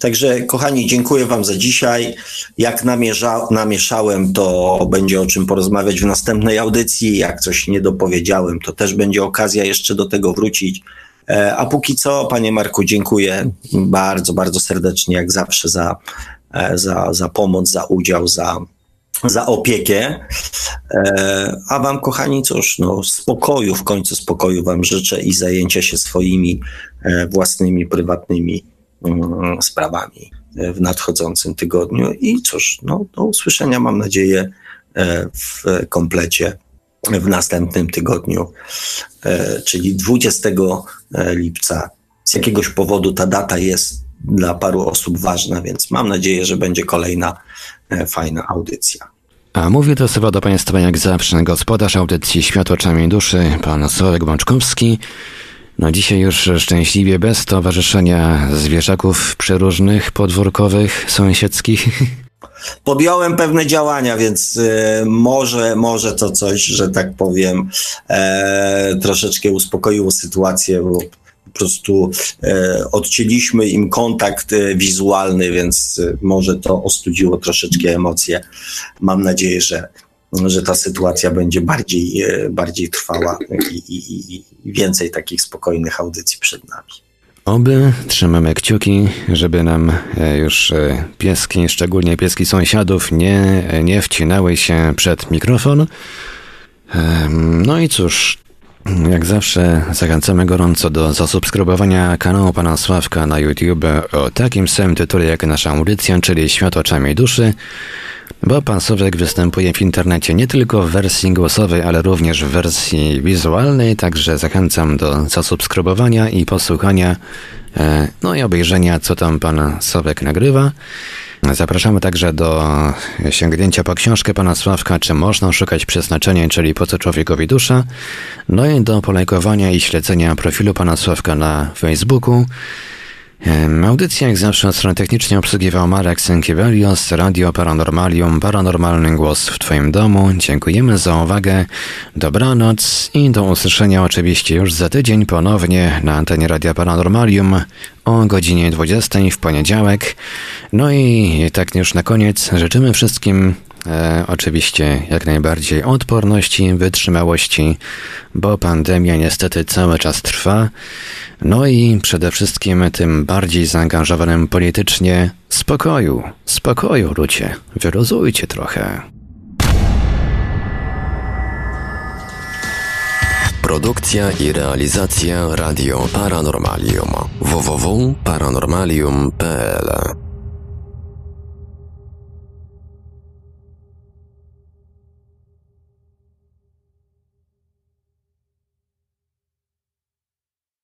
Także, kochani, dziękuję Wam za dzisiaj. Jak namierza, namieszałem, to będzie o czym porozmawiać w następnej audycji. Jak coś nie dopowiedziałem, to też będzie okazja jeszcze do tego wrócić. E, a póki co, Panie Marku, dziękuję bardzo, bardzo serdecznie, jak zawsze, za, e, za, za pomoc, za udział, za, za opiekę. E, a wam, kochani, cóż, no, spokoju, w końcu spokoju wam życzę i zajęcia się swoimi e, własnymi, prywatnymi mm, sprawami e, w nadchodzącym tygodniu. I cóż, no, do usłyszenia mam nadzieję w komplecie w następnym tygodniu, czyli 20 lipca. Z jakiegoś powodu ta data jest dla paru osób ważna, więc mam nadzieję, że będzie kolejna fajna audycja. A mówi to sobie do Państwa jak zawsze gospodarz audycji Oczami Duszy, pan Sławek Bączkowski. No dzisiaj już szczęśliwie bez towarzyszenia zwierzaków przeróżnych, podwórkowych, sąsiedzkich. Podjąłem pewne działania, więc y, może, może to coś, że tak powiem, e, troszeczkę uspokoiło sytuację, bo prostu e, odcięliśmy im kontakt e, wizualny, więc e, może to ostudziło troszeczkę emocje. Mam nadzieję, że, że ta sytuacja będzie bardziej, bardziej trwała i, i, i więcej takich spokojnych audycji przed nami. Oby trzymamy kciuki, żeby nam już pieski, szczególnie pieski sąsiadów, nie, nie wcinały się przed mikrofon. No i cóż, jak zawsze zachęcamy gorąco do zasubskrybowania kanału Pana Sławka na YouTube o takim samym tytule jak nasza audycja, czyli Świat oczami duszy, bo Pan Sławek występuje w internecie nie tylko w wersji głosowej, ale również w wersji wizualnej, także zachęcam do zasubskrybowania i posłuchania, e, no i obejrzenia, co tam Pan Sławek nagrywa. Zapraszamy także do sięgnięcia po książkę pana Sławka, czy można szukać przeznaczenia, czyli po co człowiekowi dusza, no i do polajkowania i śledzenia profilu pana Sławka na Facebooku. Audycję jak zawsze od strony technicznej obsługiwał Marek Sękiewelios, Radio Paranormalium, Paranormalny Głos w Twoim domu. Dziękujemy za uwagę, dobranoc i do usłyszenia oczywiście już za tydzień ponownie na antenie Radia Paranormalium o godzinie 20 w poniedziałek. No i tak już na koniec życzymy wszystkim E, oczywiście jak najbardziej odporności, wytrzymałości, bo pandemia niestety cały czas trwa. No i przede wszystkim tym bardziej zaangażowanym politycznie spokoju, spokoju ludzie, wyluzujcie trochę. Produkcja i realizacja Radio Paranormalium www.paranormalium.pl